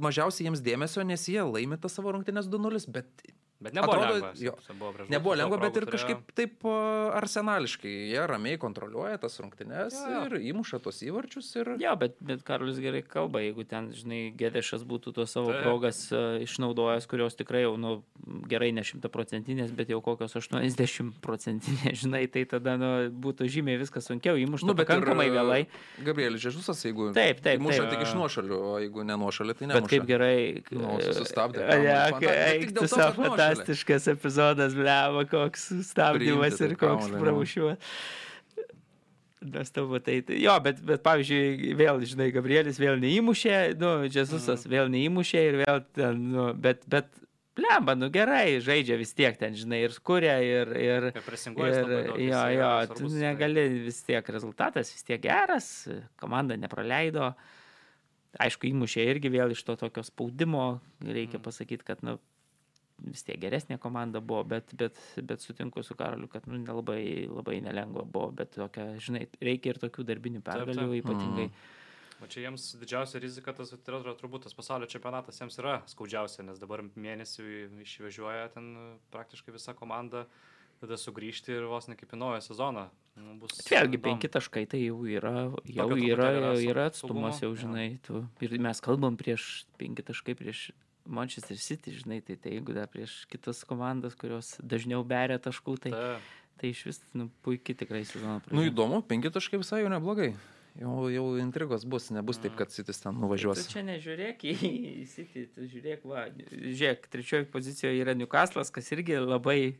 mažiausiai jiems dėmesio, nes jie laimė tą savo rungtynės 2-0, bet Bet nebuvo Atrodo, lengva. jo. Buvo prieš Nebuvo lengva, bet ir turėjo. kažkaip taip a, arsenališkai. Jie ramiai kontroliuoja tas rungtynes Jo, jo. ir įmuša tos įvarčius. Ir... Jo, bet, bet Karolis gerai kalba, jeigu ten, žinai, Gedešas būtų tos savo Taip. progas uh, išnaudojęs, kurios tikrai jau, nu, gerai ne šimtaprocentinės, bet jau kokios 80 procentinės, žinai, tai tada, nu, būtų žymiai viskas sunkiau, įmuštų Nu, pakankamai vėlai. Gabrielis Žežusas, jeigu Taip, taip, muša taip. tik iš nuošalių, o jeigu ne nuošalių, tai ne. Bet kaip gerai. Nu, susistabdė Ja, kamuolį. Fanta- bet eik tik dėl to, kad nuošalė. Fantastiškas epizodas, bleva, koks stabdymas ir koks pramušimas. Nes tavo tai, tai, jo, bet, bet pavyzdžiui, vėl, žinai, Gabrielis vėl neįmušė, nu, Džesusas Mhm. vėl neįmušė ir vėl ten, nu, bet, bet, blemba, nu gerai, žaidžia vis tiek ten, žinai, ir skuria, ir, ir, Ir jo, jo, tu negali vis tiek, rezultatas vis tiek geras, komanda nepraleido. Aišku, įmušė irgi vėl iš to tokio spaudimo, reikia Mhm. pasakyti, kad, nu, vis tiek geresnė komanda buvo, bet, bet, bet sutinku su Karoliu, kad nu, nelabai labai nelengva buvo, bet tokia, žinai, reikia ir tokių darbinių pergalių ypatingai. Mhm. O čia jiems didžiausia rizika, tas tai yra turbūt tas pasaulio čempionatas jiems yra skaudžiausia, nes dabar mėnesį išvežioja ten praktiškai visa komanda, tada sugrįžti ir vos ne kaip į naują sezoną. Nu, bus vėlgi, penki taškai tai jau yra, jau Tokio yra, yra yra saugumo, atstumas, jau žinai. Tu, ir mes kalbam prieš penki taškai prieš Manchester City, žinai, tai, tai jeigu dar prieš kitas komandas, kurios dažniau beria taškų, tai, Ta, tai iš vis nu, puikiai tikrai sezoną Nu įdomu, penki taškai visai jau neblogai. Jau, jau intrigos bus, nebus taip, kad Sitis ten Tu nuvažiuos. čia nežiūrėk į City, tu žiūrėk, va, žiūrėk, trečioji pozicijoje yra Newcastle'as, kas irgi labai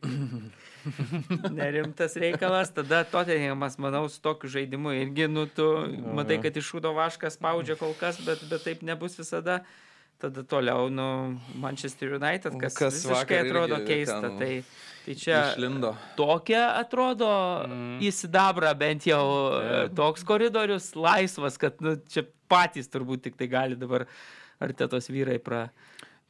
nerimtas reikalas. Tada Tottenhamas, manau, su tokiu žaidimu irgi, nu, tu matai, kad iš šūdo vaškas spaudžia kol kas, bet, bet taip nebus visada. Tada toliau, nu, Manchester United, kas, Kas visiškai atrodo keista. ten Tai, tai čia Išlindo. tokia atrodo mm. įsidabra bent jau e, toks koridorius laisvas, kad nu, čia patys turbūt tik tai gali dabar artėtos vyrai pra,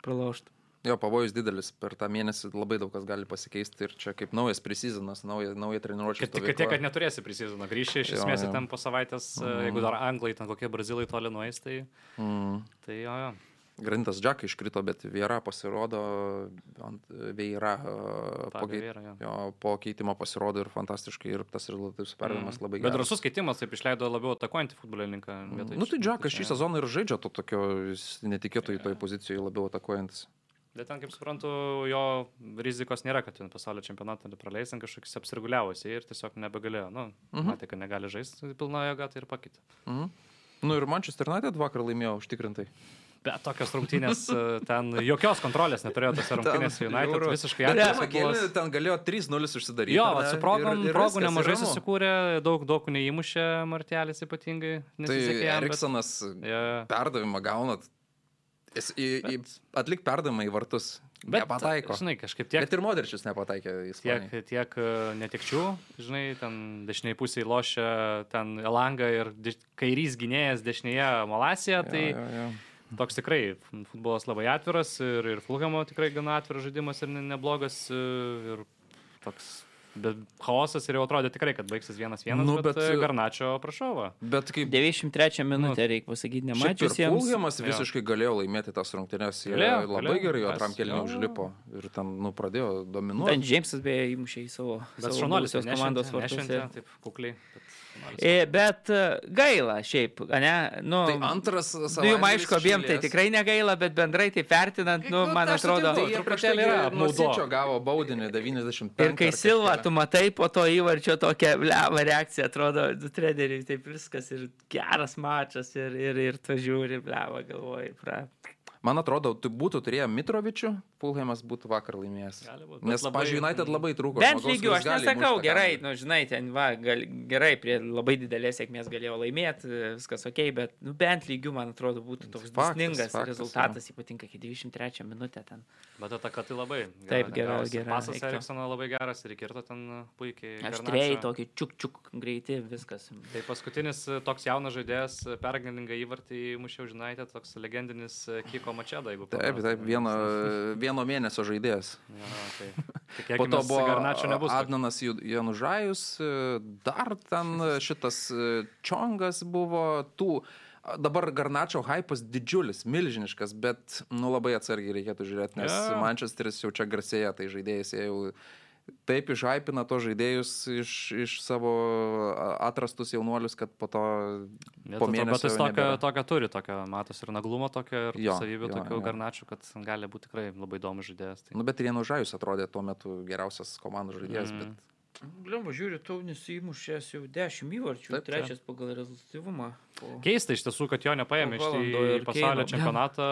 pralaužti. Jo, pavojus didelis, per tą mėnesį labai daug kas gali pasikeisti ir čia kaip naujas prisizonas, nauja, nauja treniruotė. Kad tik kad tiek, kad neturėsi prisizoną. Grįši iš Jo, esmės jo. ten po savaitės, mm. jeigu dar anglai, ten kokie brazilai toli nueis, tai, Mm. tai jo, jo. Grantas Džekai iškrito, bet Viera pasirodo, Viera po, Fabio keit- Vieira, jo. jo, po keitimo pasirodo ir fantastiškai ir tas rezultatus perdavimas mm. labai Bet geras. drasus keitimas taip išleido labiau atakuojantį futbolininką. vietoj Nu tai Džekas šį sezoną ir žaidžia to tokio jis netikėto į toj pozicijoje labiau atakuojantis. Bet ten, kaip suprantu, jo rizikos nėra, kad pasaulio čempionatą praleis, ten kažkoks apsirguliavosi ir tiesiog nebegalėjo. Nu, Mhm. matė, kad negali žaisti pilna jėga, tai ir pakeitė. Mhm. Nu ir Manchester United vakar laimėjo užtikrintai. Bet tokios rungtynės, e, ten jokios kontrolės neturėjo tose rungtynėse United, žiauru. visiškai atviras ten galėjo 3-0 užsidaryti. Jo, ne? su progom, Ir- ir progų nemažai ir ramu. susikūrė, daug, daug neįmušė Martelis ypatingai. Tai jam, bet- Eriksonas Jo. perdavimą gaunat. Jis į, į, atlik perdavimą į vartus. Bet, nepataiko. Žinai, kažkaip tiek, Bet ir Modričius nepataikė į tiek, tiek e, netikčių, žinai, ten dešiniai pusėje lošia ten Elanga ir kairys gynėjas dešinėje Malasija, tai Jo, jo, jo. Toks tikrai futbolas labai atviras ir, ir Fulhamo tikrai gana atviras žaidimas ir ne- neblogas e, ir toks Bet chaosas ir jau atrodė tikrai, kad baigsis vienas vienas, Nu, nu, bet, bet- bet Garnačio prašau. Va. Bet kaip 93 minutę reikia pasakyti, nemačius jiems. Fulhamas Jo. visiškai galėjo laimėti tas rungtynes. Jie Galėjo, labai galėjo. gerai antram kelniui jo. užlipo ir ten, nu, pradėjo dominuoti. Džeimsas beje įmušė į savo, Bet savo šaunuolis buvusios komandos vartus. taip kukliai. Bet. E, Bet e, gaila šiaip, ne? Nu, Tai antras Nu, jums savaitgalis aišku, abiem tai tikrai negaila, bet bendrai tai vertinant, nu, Nu, man tai atrodo. jie truputėlį prieš tai yra nuo apmaudo. Sičio gavo baudinį 95. Ir kai Silva, tu matai po to įvarčio tokią levą reakciją, atrodo, du treneriai, taip viskas ir geras mačas ir, ir, ir tu žiūri, levą galvoji, pra. Man atrodo, tu būtų turėję Mitrovičių, Fulhamas būtų vakar laimėjęs. Būt, Nes, labai- pažiūrėjau, United labai trūko. Bent žmogaus, lygių, aš nesakau, gerai, nu, žinai, ten, va, gal, gerai, prie labai didelės sėkmės galėjo laimėti, viskas ok, bet, nu, bent lygių, man atrodo, būtų toks dusningas rezultatas, ypatingai iki 23 minutę ten. Bet ataka tai labai. Taip, gera, gavosi. gera, Pasas reiktų. Eriksono labai geras ir kirto ten puikiai. Aštrėjai Garnačio. tokį čiuk čiuk greiti, viskas. Tai paskutinis e, toks jaunas žaidėjas pergalingą įvartį mušiau, žinote, toks legendinis e, Kiko Mačeda, jeigu Taip, taip, vieno, vieno mėnesio žaidėjas. Jo, tai. Po to buvo kad- Adnanas Ju- Janužajus, dar ten šitas Čongas buvo tų. Dabar Garnačio hypas didžiulis, milžiniškas, bet nu, labai atsargiai reikėtų žiūrėti, nes yeah. Manchesteris jau čia garsėja, tai žaidėjas jie jau taip išhypina to žaidėjus iš, iš savo atrastus jaunuolius, kad po to po to- mėnesio Bet jis nebėra. tokio turi, tokio matos ir naglumo, tokio ir Jo, savybių, jo, tokių jo. garnačių, kad gali būti tikrai labai įdomus žaidėjas. Tai. Nu, bet ir Janužajus atrodė tuo metu geriausias komandų žaidėjas, Mm. bet Blemba, žiūriu, Taunis įmušęs jau 10 įvarčių, Taip, trečias pagal rezultatyvumą. Po... Keista iš tiesų, kad jo nepaėmė iš į pasaulio Keino. čempionatą.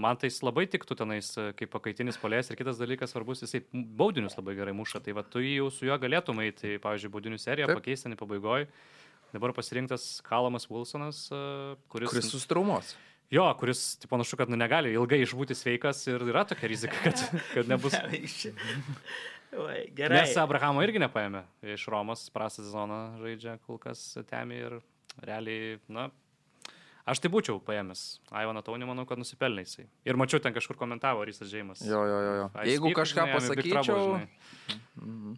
Man tai jis labai tiktų tenais e, kaip pakaitinis polės ir kitas dalykas svarbus, jisai baudinius labai gerai muša. Tai va, tu jau su juo galėtum eiti, pavyzdžiui, baudinių seriją, pakeisti ten į pabaigoje. Dabar pasirinktas Kalamas Wilsonas, e, kuris... kuris sustraumuos. Jo, kuris, tai panašu, kad nu, negali ilgai išbūti sveikas ir yra tokia rizika, kad, kad nebus. Oi, Gerai. Nes Abrahamo irgi nepaėmė. Iš Romos prastą sezoną žaidžia kol kas Temi ir realiai, na, aš tai būčiau paėmęs. Aivaną Taunį manau, kad nusipelnė jisai. Ir mačiau ten kažkur komentavo Rysas Džeimas. Jo, jo, jo. jo. Jeigu Peak, kažką žinai, Trouble, pasakyčiau, žinai. Mhm.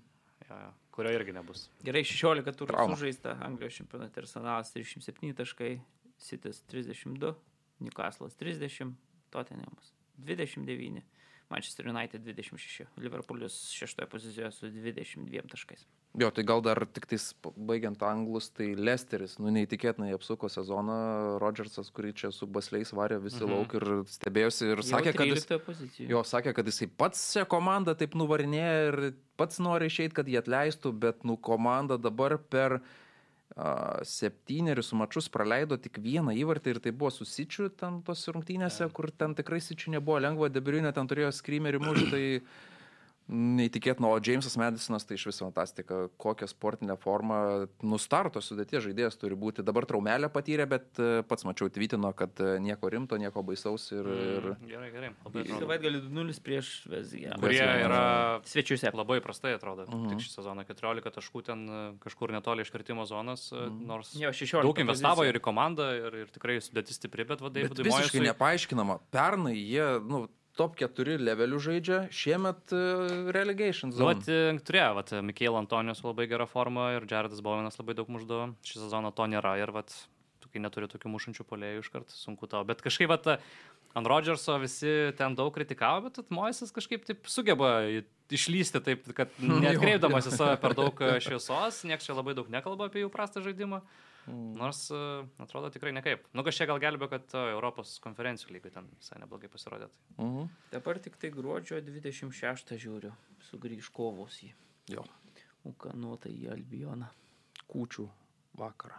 Jo, jo, kurio irgi nebus. Gerai, 16 turų sužaista, Anglijos čempionate Arsenalas 37 taškai, Sitis 32, Newcastle'as 30, Tottenhamas 29, Manchester United 26, Liverpoolis 6 pozicijoje su 22 taškais. Jo, tai gal dar tik tais baigiant anglus, tai Lesteris, nu neįtikėtinai apsuko sezoną, Rodžersas, kurį čia su basliais varė visi Mhm. lauk ir stebėjosi ir Jau sakė, kad jis... 13 pozicijoje. Jo, sakė, kad jisai pats šią komandą taip nuvarinėja ir pats nori išeiti, kad jie atleistų, bet nu komanda dabar per a, septynerius mačus praleido tik vieną įvartį ir tai buvo su Sičiu ten tos rungtynėse, kur ten tikrai Sičiu nebuvo lengva, Debriunė ten turėjo skrymerį mušti, tai neįtikėtina, o Jamesas Madisonas tai iš viso fantastika, kokią sportinę formą nustarto sudėties žaidėjas turi būti. Dabar traumelę patyrė, bet e, pats mačiau tvitino, kad e, nieko rimto, nieko baisaus ir... ir... Mm, Gerai, gerai. Labai atrodo. Savaitgalį 2-0 prieš Veziją. Kurie yra Svečiuose. labai prastai atrodo. Mhm. Tik šį sezoną 14 taškų ten e, kažkur netoli iškritimo zonos, e, nors Jo, 16 daug investavo ir į komandą, ir, ir tikrai sudėtis stipri, bet vadai, Bet visiškai nepaaiškinama. Pernai jie, nu, top 4 levelių žaidžia, šiemet uh, relegation Nu, zone. vat, e, turėjo, vat, Mikėl Antonijos labai gera forma ir Jaredas Bowenas labai daug muždavo. Šį sezoną to nėra ir vat, kai neturi tokių mušančių polėjų iškart, sunku tau. Bet kažkaip vat, ant Rodžerso visi ten daug kritikavo, bet Moisas kažkaip taip sugeba išlysti taip, kad netkreipdamas į save per daug e, šviesos, niekas čia labai daug nekalba apie jų prastą žaidimą. Nors e, atrodo tikrai nekaip. Nu, kažkiek gal gelbė, kad e, Europos konferencijų lygiai ten visai neblogai pasirodė. Tai. Mhm. Dabar tik tai gruodžio 26 žiūriu. Sugrįž kovos į Jo, Ukanuotą į Albioną. kūčių vakarą.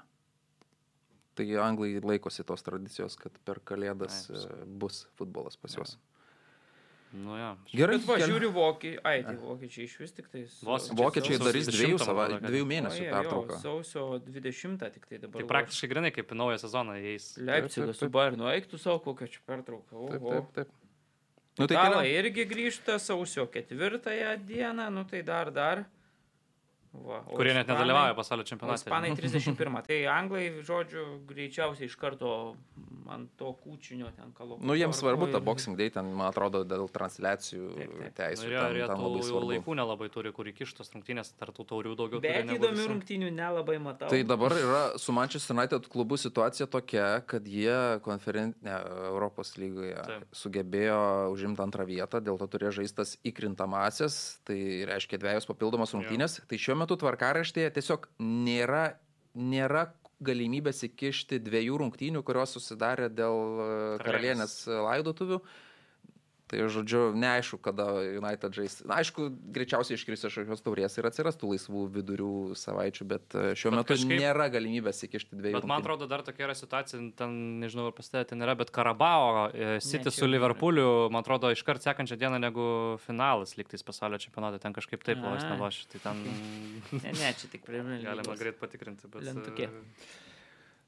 Tai anglai laikosi tos tradicijos, kad per kalėdas Ai, e, bus futbolas pas juos. Nu, ja. Gerai, Bet va, keli- žiūriu vokiečiai. Ai, tai vokiečiai iš vis tik tai. Vokiečiai Sausio darys 20 dviejų, sava, dviejų mėnesių pertrauką. Sausio 20 tik tai dabar. Tai praktiškai grinai kaip į naują sezoną įeis. Leipzigas su Bayernu eiktų savo kokią čia pertrauką. Taip, Oho. taip, taip. Nu, tai Italai irgi grįžta sausio ketvirtąją dieną, nu tai dar, dar. Va, Kurie net ispanai- nedalyvauja pasaulio čempionate. Ispanai 31. Tai anglai, žodžiu, greičiausiai iš karto ant to kūčinio ten kalbu. Nu, jiems svarbu ta Boxing Day, ten, man atrodo, dėl transliacijų teisų. Nu, ir jie- tų labai jau svarbu. laikų nelabai turi, kur įkištos rungtynės, tartų taurių daugiau. Bet įdomių rungtynių nelabai matau. Tai dabar yra su Manchester United klubu situacija tokia, kad jie konferen... ne, Europos lygoje Taip. sugebėjo užimti antrą vietą, dėl to turėjo žaistas įkrintamasis, tai reiškia dviejos papildomos rungtynės. Tai šiuo metu tvarkaraštėje tiesiog nėra, nėra galimybės įkišti dviejų rungtynių, kurios susidarė dėl e, karalienės laidotuvių. Tai žodžiu, neaišku, kada United žais. Na, aišku, greičiausiai iškris iš šios taurės ir atsirastų laisvų vidurių savaičių, bet e, šiuo Bet metu kažkaip- nėra galimybės įkišti dviejų. Bet man atrodo, dar tokia yra situacija, ten nežinau, ar pastebėjote, ten yra, bet Karabao, e, City su Liverpooliu, man atrodo, iškart sekančią dieną negu finalas liktais pasaulio čempionate, ten kažkaip taip Ai. vos neloši. Tai ten Ne, ne, čia tik Premier galima greit patikrinti. Bet, Lentukė.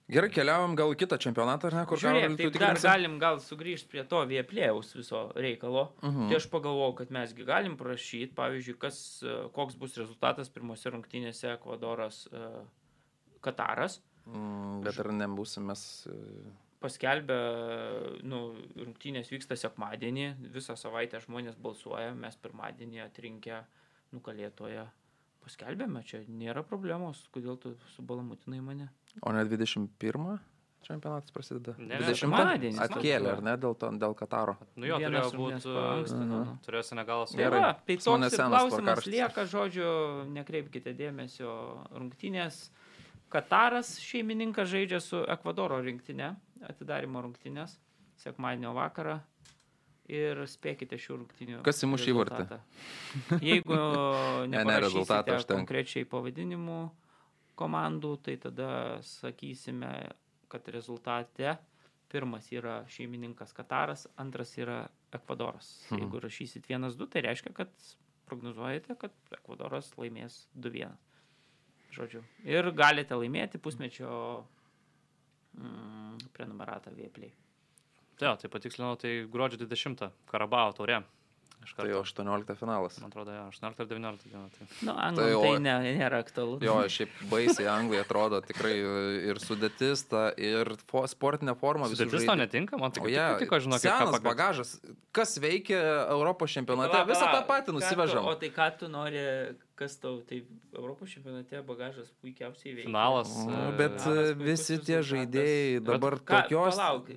E, Gerai, keliaujam gal kitą čempionatą, ar ne? Kur Žiūrėk, taip dar galim gal sugrįžti prie to vieplėjaus viso reikalo. Mhm. Uh -huh. Tai aš pagalvojau, kad mesgi galim prašyti, pavyzdžiui, kas, e, koks bus rezultatas pirmose rungtynėse Ekvadoras uh, Kataras. Mm, Bet ar nebūsim mes... e, Paskelbė, nu, rungtynės vyksta sekmadienį, visą savaitę žmonės balsuoja, mes pirmadienį atrinkę nukalėtoje paskelbėme, čia nėra problemos, kodėl tu subalamutinai mane. O ne 21 čempionatas prasideda? Ne, 20 pirmadienis atkėlė, ar ne, dėl, to, dėl Kataro. Nu jo, turėjo būti. nu. Turėjo Senegalas su Tai, Gerai. tai toks klausimas lieka, žodžiu, nekreipkite dėmesio rungtynės. Kataras šeimininkas žaidžia su Ekvadoro rinktinė, atidarimo rungtynės, sekmadienio vakarą. Ir spėkite šių rungtynių. Kas įmuš įvartį? rezultatą. Jeigu ne, ne, rezultatą ne, konkrečiai pavadinimų komandų, tai tada sakysime, kad rezultate pirmas yra šeimininkas Kataras, antras yra Ekvadoras. Mhm. Jeigu rašysit 1-2, tai reiškia, kad prognozuojate, kad Ekvadoras laimės 2-1. Žodžiu. Ir galite laimėti pusmečio mm, prenumeratą Viepliai. Tai, jo, tai patikslinau, tai gruodžio 20 Karabao taurė. Tai karto. jau 18 finalas. Man atrodo, jo, 18 ar 19 diena. Tai. Nu, Tai anglai o- tai, tai ne, nėra aktualu. Jo, šiaip baisiai Anglija atrodo tikrai ir sudėtis, ta, ir fo, sportinė forma visų Sudėtis tau netinka, man tai O kaip jie, tik patiko, žinok, senas bagažas. Kas veikia Europos čempionate, visą tą patį nusivežam. O tai ką tu nori, kas tau, tai Europos čempionate bagažas puikiausiai veikia. Finalas. Nu, e, bet Finalas visi tie žaidėjai dabar ką, tokios... Palauk,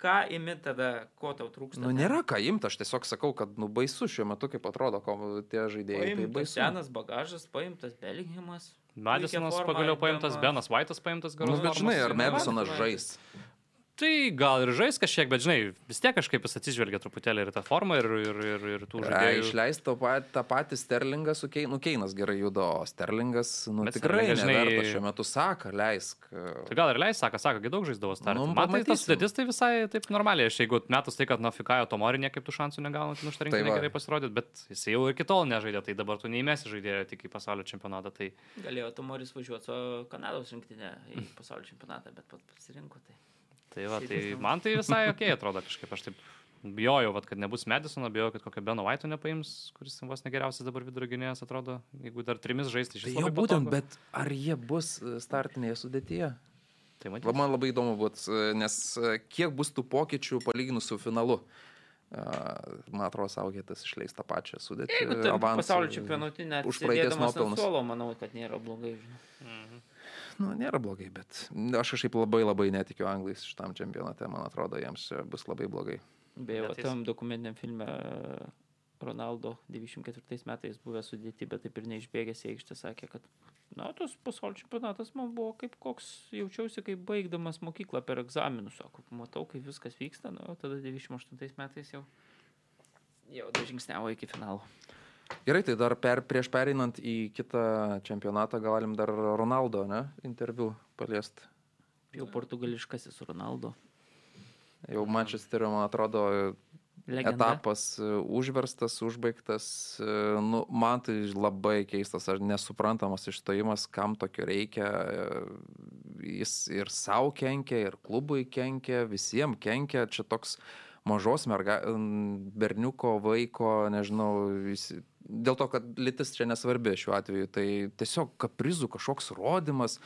ką imi tada, ko tau trūksta? Nu, nėra ką imti, aš tiesiog sakau, kad nu, baisu šiuo metu, kaip atrodo ko, tie žaidėjai. Tai Paimtas baisu. senas bagažas, paimtas Bellingamas. Madisonas pagaliau paimtas, Benas Vaitas paimtas, Nu, geros bet žinai, ar Madisonas. žais? Tai gal ir žais kažkiek, bet žinai, vis tiek kažkaip jis atsižvelgia truputėlį ir tą formą, ir, ir, ir, ir tų žaidėjų. Išleisti tą, pat, tą patį Sterlingą su Keinu. Nu, Keinas gerai juda, o Sterlingas, nu, Bet tikrai žinai- šiuo metu sako, leisk. Tai gal ir leis, sako, sako, daug žaisdavo startą. Nu, Nu, Man tai tas sudėtis tai visai taip normaliai. Aš jeigu metus tai, kad Nafikajo Tomori niekaip tų šansų negauna, tai užtarinkti Tai va. gerai pasirodyti, bet jis jau ir kitol nežaidė, tai dabar tu neįmesi žaidėjo tik į pasaulio čempionatą. Tai Galėjo Tomoris važiuoti su Kanados rinktinė į pasaulio čempionatą, bet pat pasirinko tai. Tai, va, tai man tai visai ok atrodo kažkaip. Aš taip bijojau, vat, kad nebus Medisono, bijojau, kad kokio Beno Vaito nepaims, kuris vos negeriausias dabar vidurio gynėjas atrodo. Jeigu dar trimis žaisti, Tai iš jau būtent, bet ar jie bus e, startinėje sudėtyje? Tai Va, matyt. man labai įdomu bus, e, nes e, kiek bus tų pokyčių palyginus su finalu. A, Man atrodo, saugėtas išleis tą pačią sudėtį. Jeigu avansą. pasaulio čempionate net už praeities nuopelnus. suolo, manau, kad nėra blogai. Žinai. Nu, nėra blogai, bet aš kažkaip labai labai netikiu anglais šitam čempionate. Man atrodo, jiems bus labai blogai. Beje, tam dokumentiniam filme e, Ronaldo 94 metais buvęs sudėti, bet taip ir neišbėgęs į aikštę sakė, kad, na, tas pasaulio čempionatas man buvo kaip koks, jaučiausi kaip baigdamas mokyklą per egzaminus, sako, matau, kaip viskas vyksta, nu, tada 98 metais jau, jau dažingsniavo iki finalo. Gerai, tai dar per, prieš pereinant į kitą čempionatą galim dar Ronaldo, ne, interviu paliesti. Jau portugališkasis Ronaldo. Jau Mančesterio, man atrodo, Legenda. etapas e, užverstas, užbaigtas. E, Nu, man tai labai keistas, ar nesuprantamas išstojimas, kam tokio reikia. E, Jis ir savo kenkia, ir klubui kenkia, visiems kenkia. Čia toks mažos merga, berniuko, vaiko, nežinau, jis, dėl to, kad lytis čia nesvarbi šiuo atveju. Tai tiesiog kaprizų kažkoks rodimas.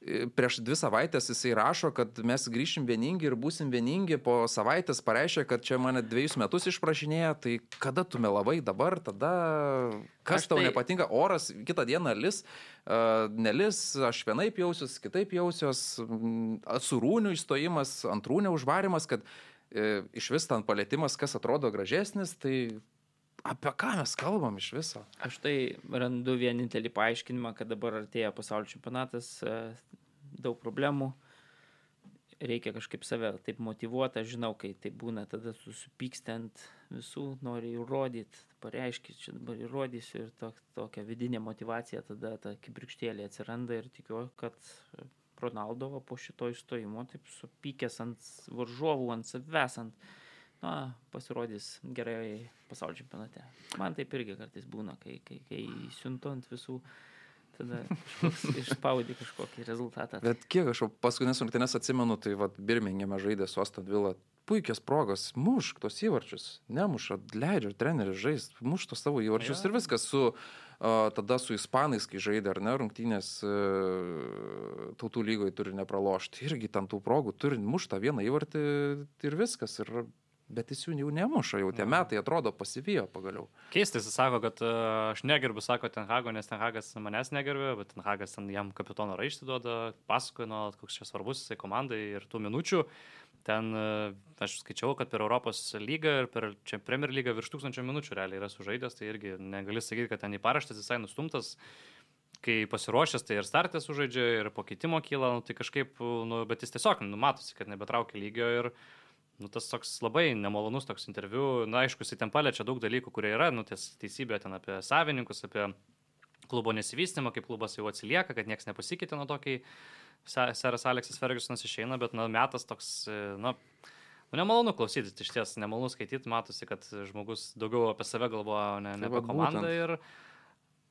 E, Prieš dvi savaitės jisai rašo, kad mes grįšim vieningi ir būsim vieningi, po savaitės pareiškia, kad čia mane dviejus metus išprašinėja, tai kada tu melavai dabar, tada kas Aš tau tai- nepatinka, oras kitą dieną lis, uh, nelis, aš vienaip jausiuos, kitaip jausiuos, surūnių išstojimas, antrūnių užvarimas, kad e, iš vis ten palėtimas, kas atrodo gražesnis, tai apie ką mes kalbam iš viso? Aš tai randu vienintelį paaiškinimą, kad dabar artėja pasaulio čempionatas, e, daug problemų, reikia kažkaip save taip motivuoti, aš žinau, kai tai būna, tada susipyksti ant visų, nori įrodyti, pareiškit, čia dabar įrodysiu ir to, tokia vidinė motivacija, tada ta kibirkštėlė atsiranda ir tikiu, kad Ronaldo va po šito išstojimo taip supykęs ant varžovų, ant savęs, ant na, pasirodys gerai pasaulio čempionate. Man taip irgi kartais būna, kai, kai, kai siuntu ant visų, tada išspaudi kažkokį rezultatą. Bet kiek aš paskutinės rungtynės atsimenu, tai vad Birmingeme žaidė su Aston Villa. Puikias progas, mušk tos įvarčius, nemuša, leidžia treneris žaisti, muš tos savo įvarčius Jo. ir viskas su, tada su ispanais, kai žaidė, ar ne, rungtynės uh, tautų lygoje turi nepralošti, irgi ten tų progų turi muštą vieną įvartį ir viskas. Ir, bet jis jų jau nemuša, jau tie metai atrodo pasivijo pagaliau. Keistai jis sako, kad uh, aš negerbiu, sako Tenhago, nes Tenhagas manęs negerbė, bet Tenhagas ten jam kapitono raištį duoda, pasakoja, nuolat, koks čia svarbus jisai komandai ir tų minučių. Ten uh, aš skaičiau, kad per Europos lygą ir per Premier lygą virš tūkstančio minučių realiai yra sužaidęs, tai irgi negali sakyti, kad ten į paraštės visai nustumtas. Kai pasiruošęs, tai ir startės sužaidžia, ir po keitimo kyla, nu, tai kažkaip, nu, bet jis tiesiog nu, matosi, kad nebetraukia lygio ir Nu, tas toks labai nemalonus toks interviu. Na, aišku, jis ten paliečia daug dalykų, kurie yra, nu, ties teisybė ten apie savininkus, apie klubo nesivystymą, kaip klubas jau atsilieka, kad niekas nepasikeitė nuo to, kai se- seras Aleksas Fergusonas išeina, bet, na, metas toks, e, na, nu, nemalonu klausytis, iš ties nemalonu skaityti, matosi, kad žmogus daugiau apie save galvoja, ne, ne Tai apie komandą. Ir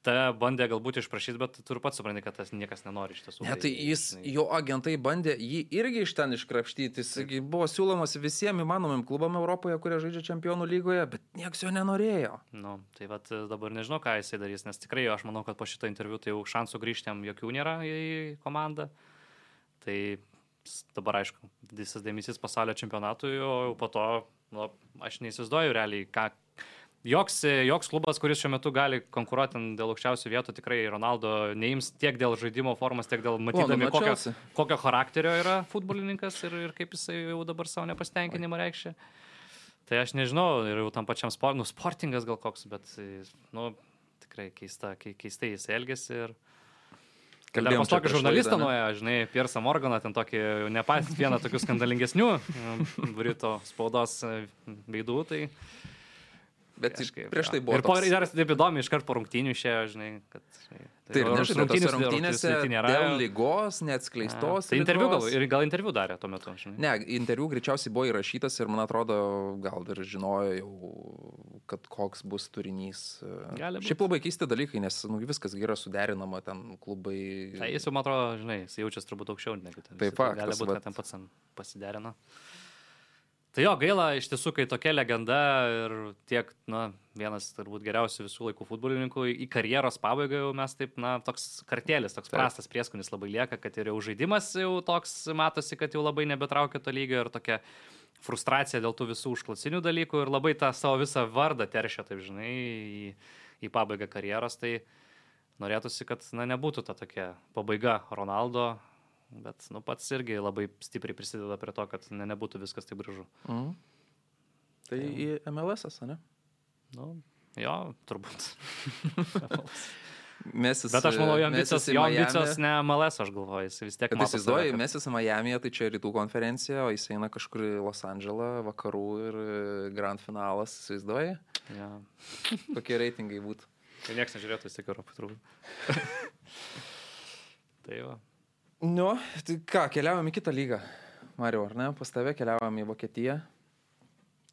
ta bandė galbūt išprašyti, bet tu ir pats supranti, kad tas niekas nenori iš tiesų. Ne, tai jis, žinai. jo agentai bandė jį irgi iš ten iškrapštyti. Jis buvo siūlomas visiems įmanomim klubam Europoje, kurie žaidžia čempionų lygoje, bet niekas jo nenorėjo. Nu, tai vat, dabar nežinau, ką jisai darys, nes tikrai aš manau, kad po šito interviu tai jau šansų grįžti jam jokių nėra į komandą. Tai dabar, aišku, didelis dėmesys pasaulio čempionatui, o jau po to, nu, aš neįsivaizduoju realiai, ką. Joks, joks klubas, kuris šiuo metu gali konkuruoti dėl aukščiausių vietų, tikrai Ronaldo neims tiek dėl žaidimo formos, tiek dėl matydami, nuo kokio, Chelsea. kokio charakterio yra futbolininkas ir, ir kaip jisai jau dabar savo nepasitenkinimą reikšia. Tai aš nežinau, ir jau tam pačiam sport, nu, sportingas gal koks, bet, nu, tikrai keista, kei- keistai jis elgesi ir Dar Kalbėjom pas tokį žurnalistą nuėjo, žinai, Piersą Morganą, ten tokį, nepatys vieną tokių skandalingesnių Brito spaudos veidų, tai... Bet kažkaip, prieš jo. tai buvo. Ir po, toks- dar taip įdomu, iškart po rungtynių išėjo, žinai, kad... Žinai, Tai ir nežinau, tose rungtynės- rungtynėse rungtynės nėra. dėl lygos, neatskleistos. Tai interviu gal, ir gal interviu darė tuo metu, žinai. Ne, interviu greičiausiai buvo įrašytas ir man atrodo, gal ir žinojo jau, kad koks bus turinys. Gali būt. Šiaip labai keisti dalykai, nes nu, viskas yra suderinama, ten klubai. Tai jis jau, man atrodo, žinai, jis jaučiasi turbūt aukščiau negu ten. Tai visi. Gali faktas, būti, kad ten pats ten pasiderino. Tai jo, gaila, iš tiesų, kai tokia legenda ir tiek, na, vienas turbūt geriausių visų laikų futbolininkų į karjeros pabaigą jau mes taip, na, toks kartėlis, toks prastas prieskonis labai lieka, kad ir jau žaidimas jau toks matosi, kad jau labai nebetraukia to lygio ir tokia frustracija dėl tų visų užklasinių dalykų ir labai tą savo visą vardą teršia, taip žinai, į, į pabaigą karjeros. Tai norėtųsi, kad, na, nebūtų ta tokia pabaiga Ronaldo, bet, nu, pats irgi labai stipriai prisideda prie to, kad ne, nebūtų viskas taip gražu. Mhm. Tai į MLS, ne? Nu, jo, turbūt. Mesis, Bet aš manau, jo ambicijos, į jo Miami. ambicijos ne MLS, aš galvoju, jis vis tiek įsivaizduoji, save, kad- Mesis Miami'e, tai čia rytų konferencija, o jis eina kažkur į Los Andželą, vakarų ir e, Grand finalas, įsivaizduoji, Jo. kokie reitingai būtų. Tai niekas nežiūrėtų, vis tiek Europą turbūt. tai jo. Nu, tai ką, keliavam į kitą lygą. Mario, ar ne? Pas tave keliavam į Vokietiją.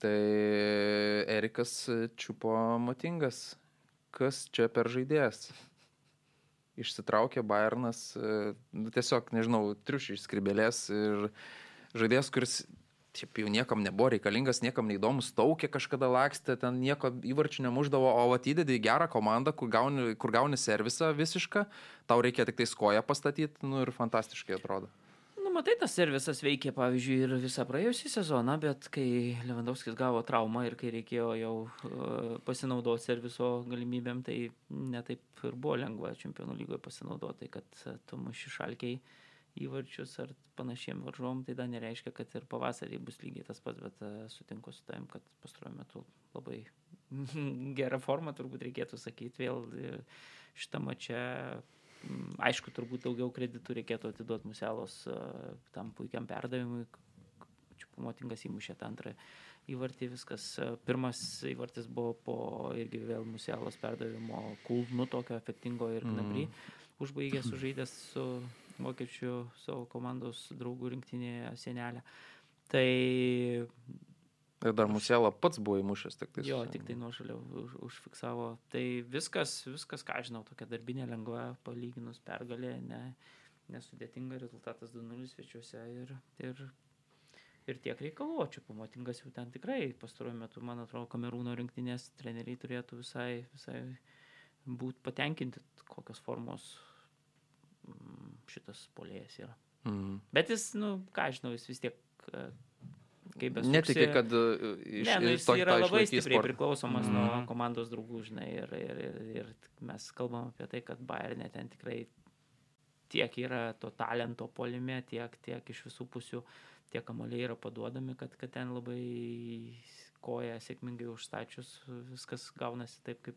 Tai Erikas čiupo motingas. Kas čia per žaidėjas? Išsitraukė Bayernas, e, nu, tiesiog, nežinau, triušiai iš skribelės ir žaidėjas, kuris šiaip jau niekam nebuvo reikalingas, niekam neįdomus, taukė kažkada lakstė, ten nieko įvarčių nemuždavo, o atidedi į gerą komandą, kur gauni, kur gauni servisą visišką, tau reikia tik tai skoją pastatyti, nu ir fantastiškai atrodo. Nu, matai, tas servisas veikė, pavyzdžiui, ir visą praėjusią sezoną, bet kai Lewandowskis gavo traumą ir kai reikėjo jau uh, pasinaudoti serviso galimybėm, tai netaip ir buvo lengva čempionų lygoje pasinaudoti, tai kad uh, tu muši šalkiai įvarčius ar panašiem varžovom, tai dar nereiškia, kad ir pavasarį bus lygiai tas pats, bet uh, sutinku su tavim, kad pastaruoju metu labai gera forma, turbūt reikėtų sakyti, vėl e, šitą mačią Mm, Aišku, turbūt daugiau kreditų reikėtų atiduoti Muselos a, tam puikiam perdavimui. Čiupumotingas įmušė tą antrą įvartį, viskas. Pirmas įvartis buvo po irgi vėl Muselos perdavimo kulnu tokio efektingo ir knabry. Mm. Užbaigė sužaidęs su vokiečių savo komandos draugų rinktinėje senelė. Tai Ir dar Musiela pats buvo įmušęs, tik tai. Jo, tik tai nuošalio už, užfiksavo. Tai viskas, viskas, ką žinau, tokia darbinė lengva, palyginus pergalė, ne, nesudėtinga rezultatas 2-0 svečiuose ir, ir, ir tiek reikalų. O čia pamatingas jau ten tikrai pastaruoju metu, man atrodo, kamerūno rinktinės treneriai turėtų visai, visai būti patenkinti, kokios formos šitas polėjas yra. Mm. Bet jis, nu, ką žinau, jis vis tiek, e, kaip besuksi, Netiki, kad e, iš, Ne, nu, jis to- yra labai stipriai sportą. priklausomas nuo Mhm. komandos draugų, žinai, ir, ir, ir, ir mes kalbam apie tai, kad Bayernė ten tikrai tiek yra to talento polime, tiek, tiek iš visų pusių, tie kamoliai yra paduodami, kad, kad ten labai koja sėkmingai užstačius, viskas gaunasi taip, kaip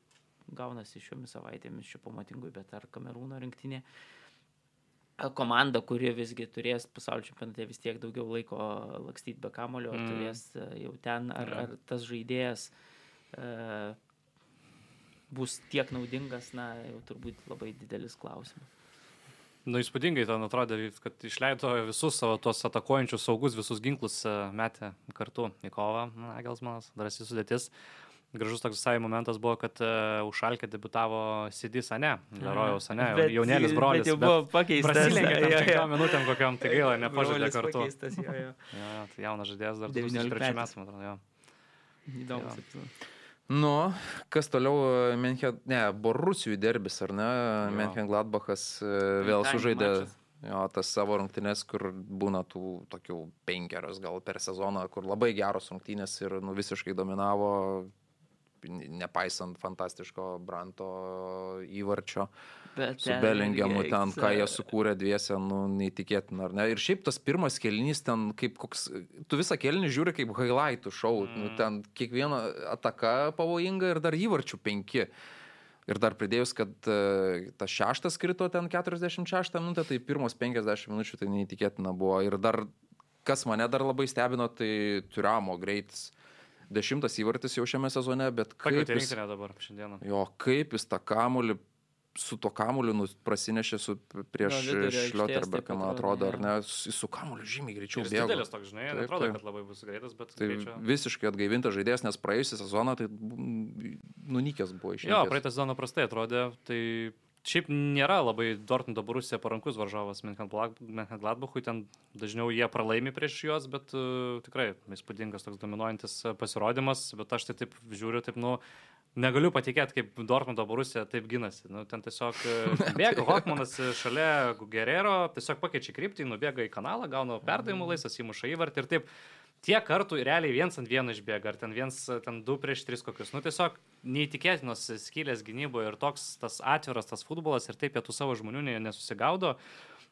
gaunasi šiomis savaitėmis čia pamatingui, bet ar Kamerūno rinktinė a, komanda, kuri visgi turės pasaulio čempionate vis tiek daugiau laiko lakstyti be kamulio, mm. Turės a, jau ten, ar, ar tas žaidėjas uh, bus tiek naudingas, na, jau turbūt labai didelis klausimas. Nu, įspūdingai ten atrodė, kad išleido visus savo tos atakuojančius saugus, visus ginklus e, metė kartu į kovą. Na, Egelsmanas, drąsiai sudėtis. Gražus toks visai momentas buvo, kad uh, užšalkė debutavo Sidis Ane, Lerojaus Ane, Bet- jaunėlis brolis. Bet jau buvo pakeistas. Prasilenkė Jo, tam jo. penkiom minutėm kokiam, tai gaila, nepažadė kartu. Pakeistas, jo, jo. Jo, jo, tai jaunas žaidėjas dar 19 2003 metų, man atrodo. Jo. Įdomus epizodas. Nu, kas toliau, Menchen, ne, Borusijų derbis, ar ne? Jo. Menchen Gladbachas e, vėl sužaidė mačas. jo, tas savo rungtynės, kur būna tų tokių penkerios gal per sezoną, kur labai geros rungtynės ir nu, visiškai dominavo, nepaisant fantastiško Branto įvarčio. Bet su ten Belingiamu ten, ką jie e, sukūrė dviese, nu, neįtikėtina, ar ne? Ir šiaip tas pirmas kelnys ten, kaip koks, tu visą kelnį žiūri kaip highlightų šau, mm. nu, ten kiekviena ataka pavojinga ir dar įvarčių penki. Ir dar pridėjus, kad uh, tas šeštas krito ten 46 minutę, tai pirmos 50 minučių tai neįtikėtina buvo. Ir dar, kas mane dar labai stebino, tai Turamo greitis. Dešimtas įvartis jau šiame sezone, bet kaip Pakeitė jis, rinktinę dabar šiandieną. jo, kaip jis tą kamulį su to kamuliu nu, prasinešė su prieš Jo, aikštės Šlioterbergą, man atrodo, ar jo. ne, su, su kamuliu žymiai greičiau Jis bėgo. didelis toks, žinai, Taip, atrodo, taip. kad labai bus greitas, bet Tai greičio- visiškai atgaivintas žaidėjas, nes praėjusią sezoną tai mm, nunykęs buvo iš Jo, praeitą sezoną prastai atrodė, tai šiaip nėra labai Dortmundo Borusija parankus varžovas Menhengladbachui, ten dažniau jie pralaimi prieš juos, bet uh, tikrai įspūdingas toks dominuojantis e, pasirodymas, bet aš tai taip žiūriu, taip, nu, negaliu patikėti, kaip Dortmundo Borusija taip ginasi. Nu, ten tiesiog e, bėga Hockmanas e, šalia Gerero, tiesiog pakeičia kryptį, nubėga į kanalą, gauna perdavimų laisvas, įmuša įvartį ir taip tiek kartų realiai viens ant vieno išbėga, ar ten viens, ten du prieš tris kokius. Nu, tiesiog neįtikėtinos skylės gynyboje ir toks tas atviras tas futbolas ir taip jie tų savo žmonių ne- nesusigaudo.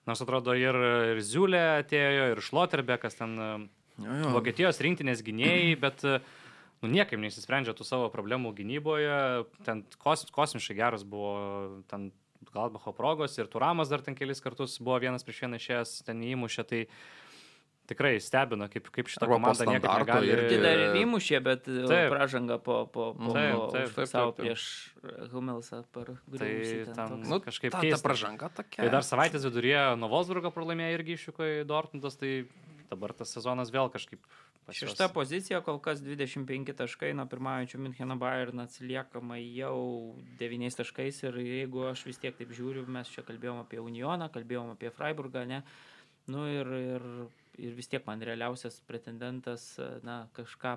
Nors atrodo ir, ir Ziulė atėjo, ir Šloterbekas, ten e, Jo, jo. Vokietijos rinktinės gynėjai, bet e, nu, niekaip neįsisprendžia tų savo problemų gynyboje. Ten kos, kosmiškai geras buvo ten Galbacho progos ir Turamas dar ten kelis kartus buvo vienas prieš vieną išėjęs, ten įmušė. Tai tikrai stebina, kaip, kaip šitą Arba komandą standarto negali. irgi Tai dar ir įmušė, bet Taip. taip. pražanga po, po, po, Taip, po taip, taip, savo taip, taip. prieš Humelsą per Tai tam- toks. Nu, kažkaip ta, ta keista. pražanga tokia. Tai dar savaitės viduryje nuo Volsburgo pralaimėjo irgi išvykoje Dortmundas, tai dabar tas sezonas vėl kažkaip pas juos- Šešta pozicija, kol kas 25 taškai nuo pirmaujančių Müncheno Bayern atsiliekama jau 9 taškais ir jeigu aš vis tiek taip žiūriu, mes čia kalbėjom apie Unioną, kalbėjom apie Freiburgą, ne? Nu ir, ir, ir vis tiek man realiausias pretendentas, na, kažką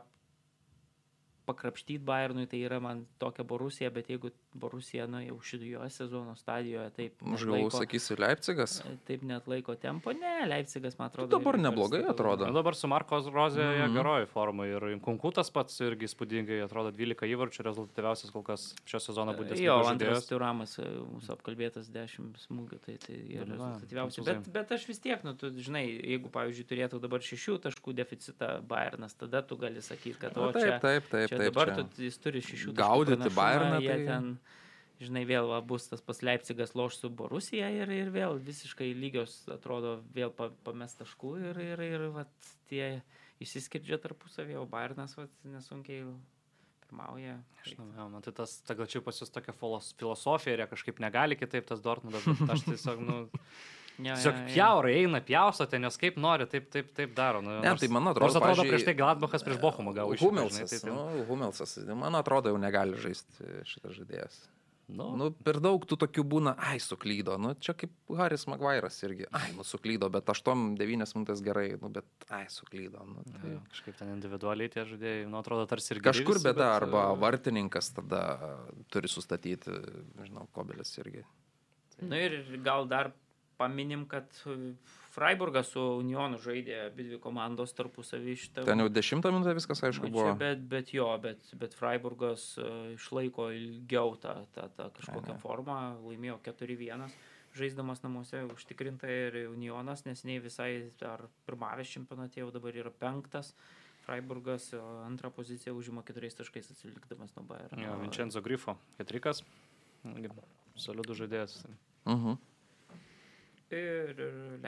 pakrapštyti Bayernui, tai yra man tokia Borusija, bet jeigu Borusija, na, jau šitoje sezono stadijoje taip Aš galvoju, neatlaiko- sakysi, Leipzigas. taip net laiko tempo, ne, Leipzigas, man atrodo. dabar irgi neblogai atrodo. Nu, dabar su Marko Rozė mm. -hmm. geroji forma ir Kunkutas pats irgi įspūdingai atrodo 12 įvarčių, rezultatyviausias kol kas šio sezono būdės. Jo, antras turamas, e, mūsų apkalbėtas 10 smūgių, tai tai yra Nu, va, rezultatyviausia. prancūzai. Bet, bet aš vis tiek, nu, tu žinai, jeigu, pavyzdžiui, turėtų dabar 6 taškų deficitą Bayernas, tada tu gali sakyti, kad o Nu, taip, čia, taip, taip, čia taip. dabar čia. tu, jis turi 6 taškų. Gaudyti Bayerną, tai- ten, žinai, vėl va, bus tas pas Leipzigas loš su Borusija ir, ir vėl visiškai lygios, atrodo, vėl pa- pamest taškų ir, ir, ir va, tie išsiskirdžia tarpusavį, o Bayernas va, nesunkiai pirmauja. Žinau, man tai tas, ta gal čia pas jūs tokia filos- filosofija ir jie kažkaip negali kitaip tas Dortmundas, bet aš tiesiog, nu, Ja, tiesiog pjaurai eina, pjausto ten, jos kaip nori, taip, taip, taip daro. Nu, Ne, nors- tai man atrodo, Nors atrodo pavyzdžiui, prieš tai Gladbachas prieš Bochumą gavo iš Humelsas, tai, nu, Humelsas, man atrodo, jau negali žaisti šitas žaidėjas. Nu, Nu, per daug tų tokių būna, ai, suklydo. Nu, čia kaip Haris Maguire'as irgi, ai, nu, suklydo, bet 8-9 minutės gerai, nu, bet, ai, suklydo. Nu, tai... jo, kažkaip ten individualiai tie žaidėjai, nu, atrodo, tarsi ir Kažkur visi, bėda, bet, arba e, vartininkas tada turi sustatyti, nežinau, Kobelis irgi. Na ir gal dar paminim, kad Freiburgas su Unionu žaidė abi dvi komandos tarpusavį šitą. Ten jau 10 minutę viskas, aišku, mače, buvo. Bet, bet jo, bet, bet Freiburgas uh, išlaiko ilgiau tą, tą, tą kažkokią Ane. formą, laimėjo 4-1, žaisdamas namuose užtikrintai ir Unionas, nes nei visai dar pirmavęs čempionate jau dabar yra penktas. Freiburgas o antrą poziciją užima keturiais taškais atsilikdamas nuo Bayern. Jo, Vincenzo Grifo, ketrikas, solidų žaidėjas. Mhm. Ir,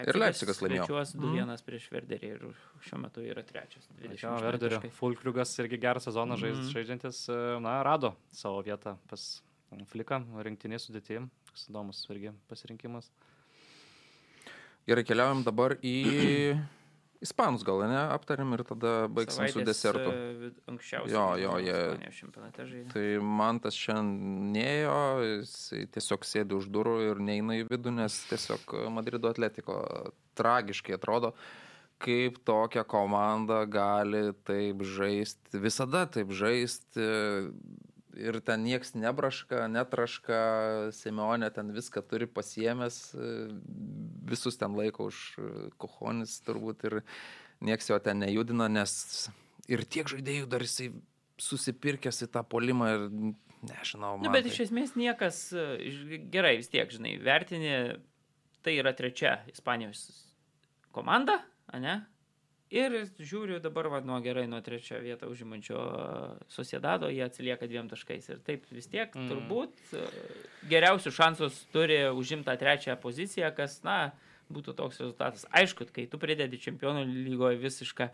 Ir Leipzigas laimėjo. Svečiuos Mhm. 2-1 prieš Verderį ir šiuo metu yra trečias. Jo, 28 Verderio. Fulkriugas irgi gerą sezoną žais, Mhm. žaidžiantis, e, na, rado savo vietą pas Fliką, rinktinė sudėti. Toks įdomus irgi pasirinkimas. Gerai, keliaujam dabar į Ispanus gal, ne, aptarim ir tada baigsim su Savaitės, desertu. e, Anksčiausiai. Jo, jo, jie-. Tai man tas šiandien neėjo, jis tiesiog sėdi už durų ir neina į vidų, nes tiesiog Madrido atletiko tragiškai atrodo, kaip tokia komanda gali taip žaisti, visada taip žaisti. Ir ten nieks nebraška, netraška, Simeonė ten viską turi pasiemęs, visus ten laiko už kohonis turbūt ir nieks jo ten nejudina, nes ir tiek žaidėjų dar jisai susipirkęs į tą polimą ir nežinau. Na, man bet tai- iš esmės niekas, e, gerai vis tiek, žinai, vertini, tai yra trečia Ispanijos komanda, ne? Ir žiūriu dabar, va, nuo gerai, nuo trečio vietą užimančio Sociedado, jie atsilieka dviem taškais. Ir taip vis tiek mm. turbūt geriausius šansus turi užimta trečią poziciją, kas, na, būtų toks rezultatas. Aišku, kai tu pridedi čempionų lygoje visišką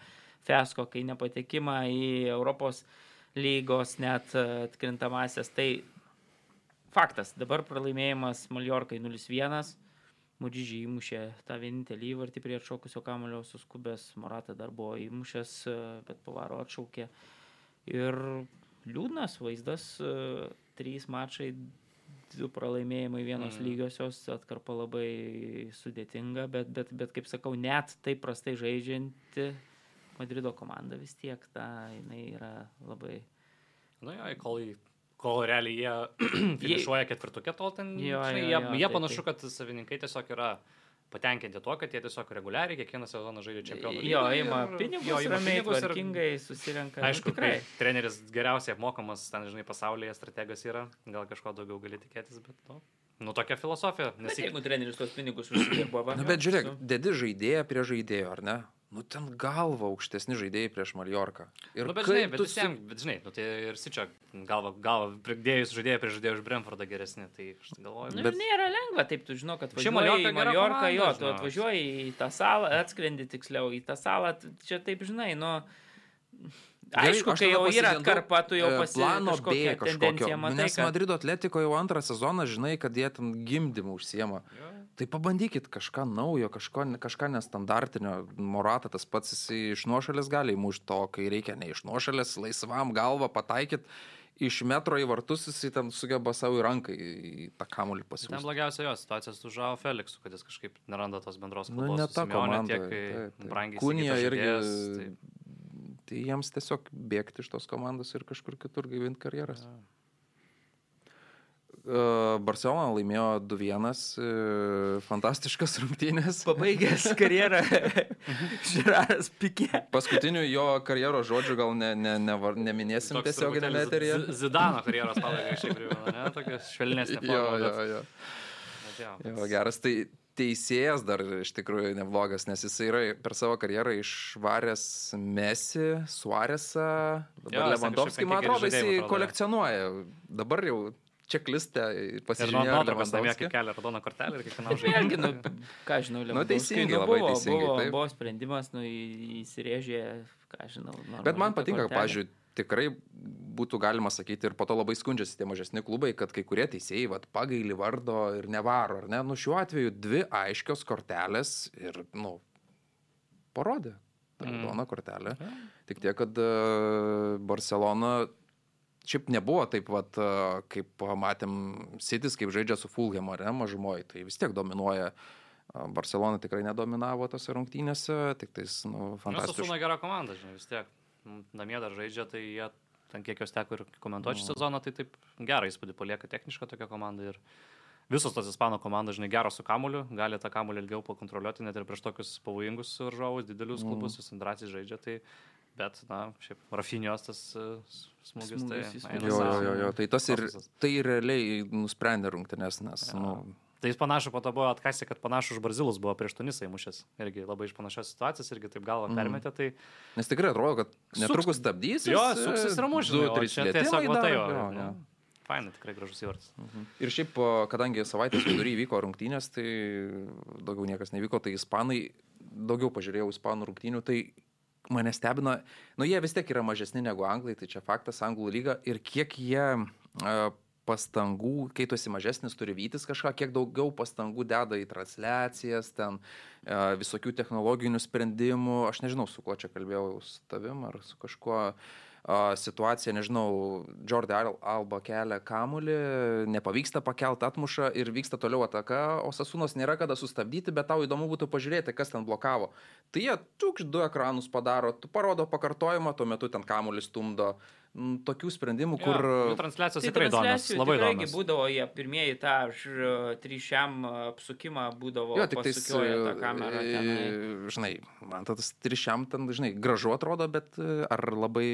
fiasko, kai nepatekimą į Europos lygos net atkrintamasias, tai faktas, dabar pralaimėjimas Maljorkai 0-1 Mudžyžį įmušė tą vienintelį įvartį prie atšokusio kamulio suskubęs, Morata dar buvo įmušęs, bet pavaro atšaukė. Ir liūdnas vaizdas, trys mačai, du pralaimėjimai, vienos mm. lygiosios, atkarpa labai sudėtinga, bet, bet, bet kaip sakau, net taip prastai žaidžianti Madrido komanda vis tiek, ta, jinai yra labai... Na, nu, ja, kol į kol realiai jie finišuoja ketvirtukė, tol ten, jo, žinai, jo, jo, jie, jie panašu, kad savininkai tiesiog yra patenkinti tuo, kad jie tiesiog reguliariai kiekvieną sezoną žaidžia čempionų lygą. Jo, ima pinigus, jo, ima pinigus ir tvarkingai susirenka. Nu, Aišku, tikrai. Treneris geriausiai apmokamas, ten, žinai, pasaulyje strategas yra, gal kažko daugiau gali tikėtis, bet, nu, nu tokia filosofija. Nes bet jeigu treneris tuos pinigus užsidirbo, va. Na, bet žiūrėk, dedi žaidėją prie žaidėjo, ar ne? Nu, ten galva aukštesni žaidėjai prieš Maliorką. Ir nu, bet, žinai, bet, visiems, bet žinai, nu, tai ir Sičio galva, galva pridėjus žaidėjai prieš žaidėjų už Brentfordą geresni, tai aš galvoju. Nu, bet nėra lengva, taip tu žinau, kad važiuoji į Maliorką, jo, tu atvažiuoji į tą salą, atskrendi tiksliau į tą salą, čia taip žinai, nu... Aišku, kai jau yra atkarpa, tu jau pasirinkai plano B kažkokio. Matai, nes kad... Madrido atletiko jau antrą sezoną žinai, kad jie ten gimdymų užsiema. Jo. Tai pabandykit kažką naujo, kažko, kažką nestandartinio. Morata tas pats jis iš nuošalės gali įmušti to, kai reikia ne iš nuošalės, laisvam galvą pataikyti iš metro į vartus jisai ten sugeba savo į ranką į tą kamuolį pasiūlyti. Ten blogiausia jo situacija su Žao Feliksu, kad jis kažkaip neranda tos bendros kalbos. Nu, ne ta komanda. Tiek, brangiai. Kūnija irgi. Tai tai jiems tiesiog bėgti iš tos komandos ir kažkur kitur gaivinti karjeras. Ja. E, Barcelona laimėjo 2-1, e, fantastiškas rungtynės. Pabaigęs karjerą Žiraras Pikė. Paskutinių jo karjeros žodžių gal ne, ne, ne, neminėsim tiesioginėme eteryje. Zidano karjeros pabaiga šiaip primena, ne? Tokias švelnesnės. Jo, jo, jo. Jo, jo, geras. Tai teisėjas dar iš tikrųjų neblogas, nes jis yra per savo karjerą išvaręs Mesi, Suarėsą, dabar Lewandowski, man atrodo, jis kolekcionuoja. Dabar jau čeklistę pasižiūrėjau. Ir nuotraukas namie, kaip kelia raudoną kortelę ir kiekvienam žaidėjui. Vėlgi, nu, ką žinau, Lewandowski. Nu, teisingai, nu, buvo, teisingai, buvo, buvo sprendimas, nu, įsirėžė, ką žinau. Bet man patinka, pažiūrėjau, tikrai būtų galima sakyti ir po to labai skundžiasi tie mažesni klubai, kad kai kurie teisėjai vat, pagaili vardo ir nevaro, ar ne? Nu, šiuo atveju dvi aiškios kortelės ir, nu, parodė tą mm. Yeah. Tik tiek, kad uh, Barcelona šiaip nebuvo taip, vat, uh, kaip matėm Sitis, kaip žaidžia su Fulham, ar ne, mažumoji, tai vis tiek dominuoja. Barcelona tikrai nedominavo tose rungtynėse, tik tais, nu, fantastiškai. Nu, gera komanda, žinai, vis tiek namie dar žaidžia, tai jie, ten kiek jos teko ir komentuoti šį sezoną, tai taip gerą įspūdį palieka techniška tokia komanda. Ir visos tos ispanų komandos, žinai, geros su kamuliu, gali tą kamuolį ilgiau pakontroliuoti, net ir prieš tokius pavojingus varžovus, didelius mm. klubus, jis drąsiai žaidžia. Tai, bet, na, šiaip Rafinijos tas uh, smūgis, smūgis tai... Jo, jo, jo, jo, tai tas ir, tai realiai nusprendė rungtynės, nes, ja. nu, Tai jis panašu po to buvo atkasi, kad panašu už Brazilus buvo prieš Tunisą įmušęs. Irgi labai iš panašios situacijos, irgi taip galvą mm. permetė. Tai... Nes tikrai atrodo, kad netrukus stabdys. Jo, suksis ir. Du, trys tiesiog matai jo. jo, jo. Fainai, tikrai gražus įvartis. Mhm. Ir šiaip, kadangi savaitės vidury vyko rungtynės, tai daugiau niekas nevyko, tai ispanai, daugiau pažiūrėjau ispanų rungtynių, tai mane stebina, nu jie vis tiek yra mažesni negu anglai, tai čia faktas, anglų lyga ir kiek jie uh, pastangų, kai tu esi mažesnis, turi vytis kažką, kiek daugiau pastangų deda į transliacijas, ten e, visokių technologinių sprendimų. Aš nežinau, su kuo čia kalbėjau, su tavim ar su kažkuo. Situacija, nežinau, Jordi Alba kelia kamulį, nepavyksta pakelti, atmuša ir vyksta toliau ataka, o Sasunos nėra kada sustabdyti, bet tau įdomu būtų pažiūrėti, kas ten blokavo. Tai jie tukš du ekranus padaro, tu parodo pakartojimą, tuo metu ten kamuolį stumdo m, tokių sprendimų, Kur... kur... Jų transliacijos Tai tikrai įdomios, labai įdomios. būdavo, jie pirmieji tą trišiam apsukimą būdavo, Jo, tik tai pasukioja tą kamerą. tenai. žinai, man tas trišiam ten, žinai, gražu atrodo, bet e, ar labai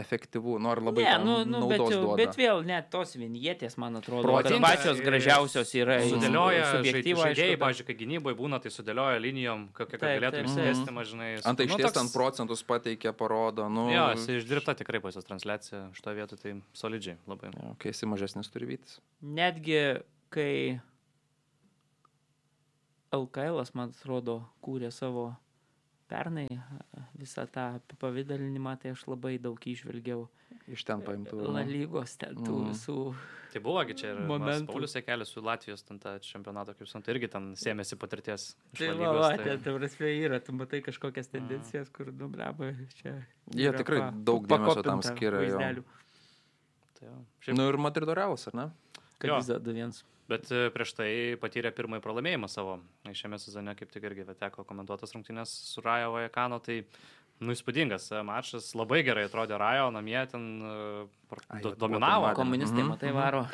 efektyvu, nu ar labai Ne, ten nu, nu, bet, duoda. bet vėl net tos vinjetės, man atrodo, Protinga pačios gražiausios yra Sudėlioja subjektyvo, žaidėjai, pavyzdžiui, kai gynyboje būna, tai sudėlioja linijom, kokią galėtų taip, išsivesti, mažinai. Ant aikštės ten procentus pateikia, parodo, nu... Jo, jis išdirbta tikrai pas jos transliacija, šito vietu tai solidžiai labai. Jo, Kai esi mažesnis turi vytis. Netgi kai LKL, man atrodo, kūrė savo pernai visą tą apipavydalinimą, tai aš labai daug išvelgiau Iš ten paimtų. La lygos ten tų Mhm. visų. Tai buvogi čia ir Momentų. Paulius Ekelis su Latvijos ten tą čempionatą, kaip suprantu, irgi ten sėmėsi patirties. Tai va, lygos, va, tai- ten, ta prasme, yra, tu matai kažkokias tendencijas, kur, nu, bleba, čia. Jie tikrai pa- daug dėmesio tam skiria. Tai. Šiaip, Nu ir Madrido realas, ar ne? Kad dar 2-1. Bet e, prieš tai patyrė pirmąjį pralaimėjimą savo. Šiame sezone kaip tik irgi teko komentuotas rungtynės su Rajo Vajakano. Tai nu, įspūdingas e, mačas. Labai gerai atrodė Rajo, namie ten e, Ai, do, dominavo. Komunistai, Mhm, matai, mhm. varo.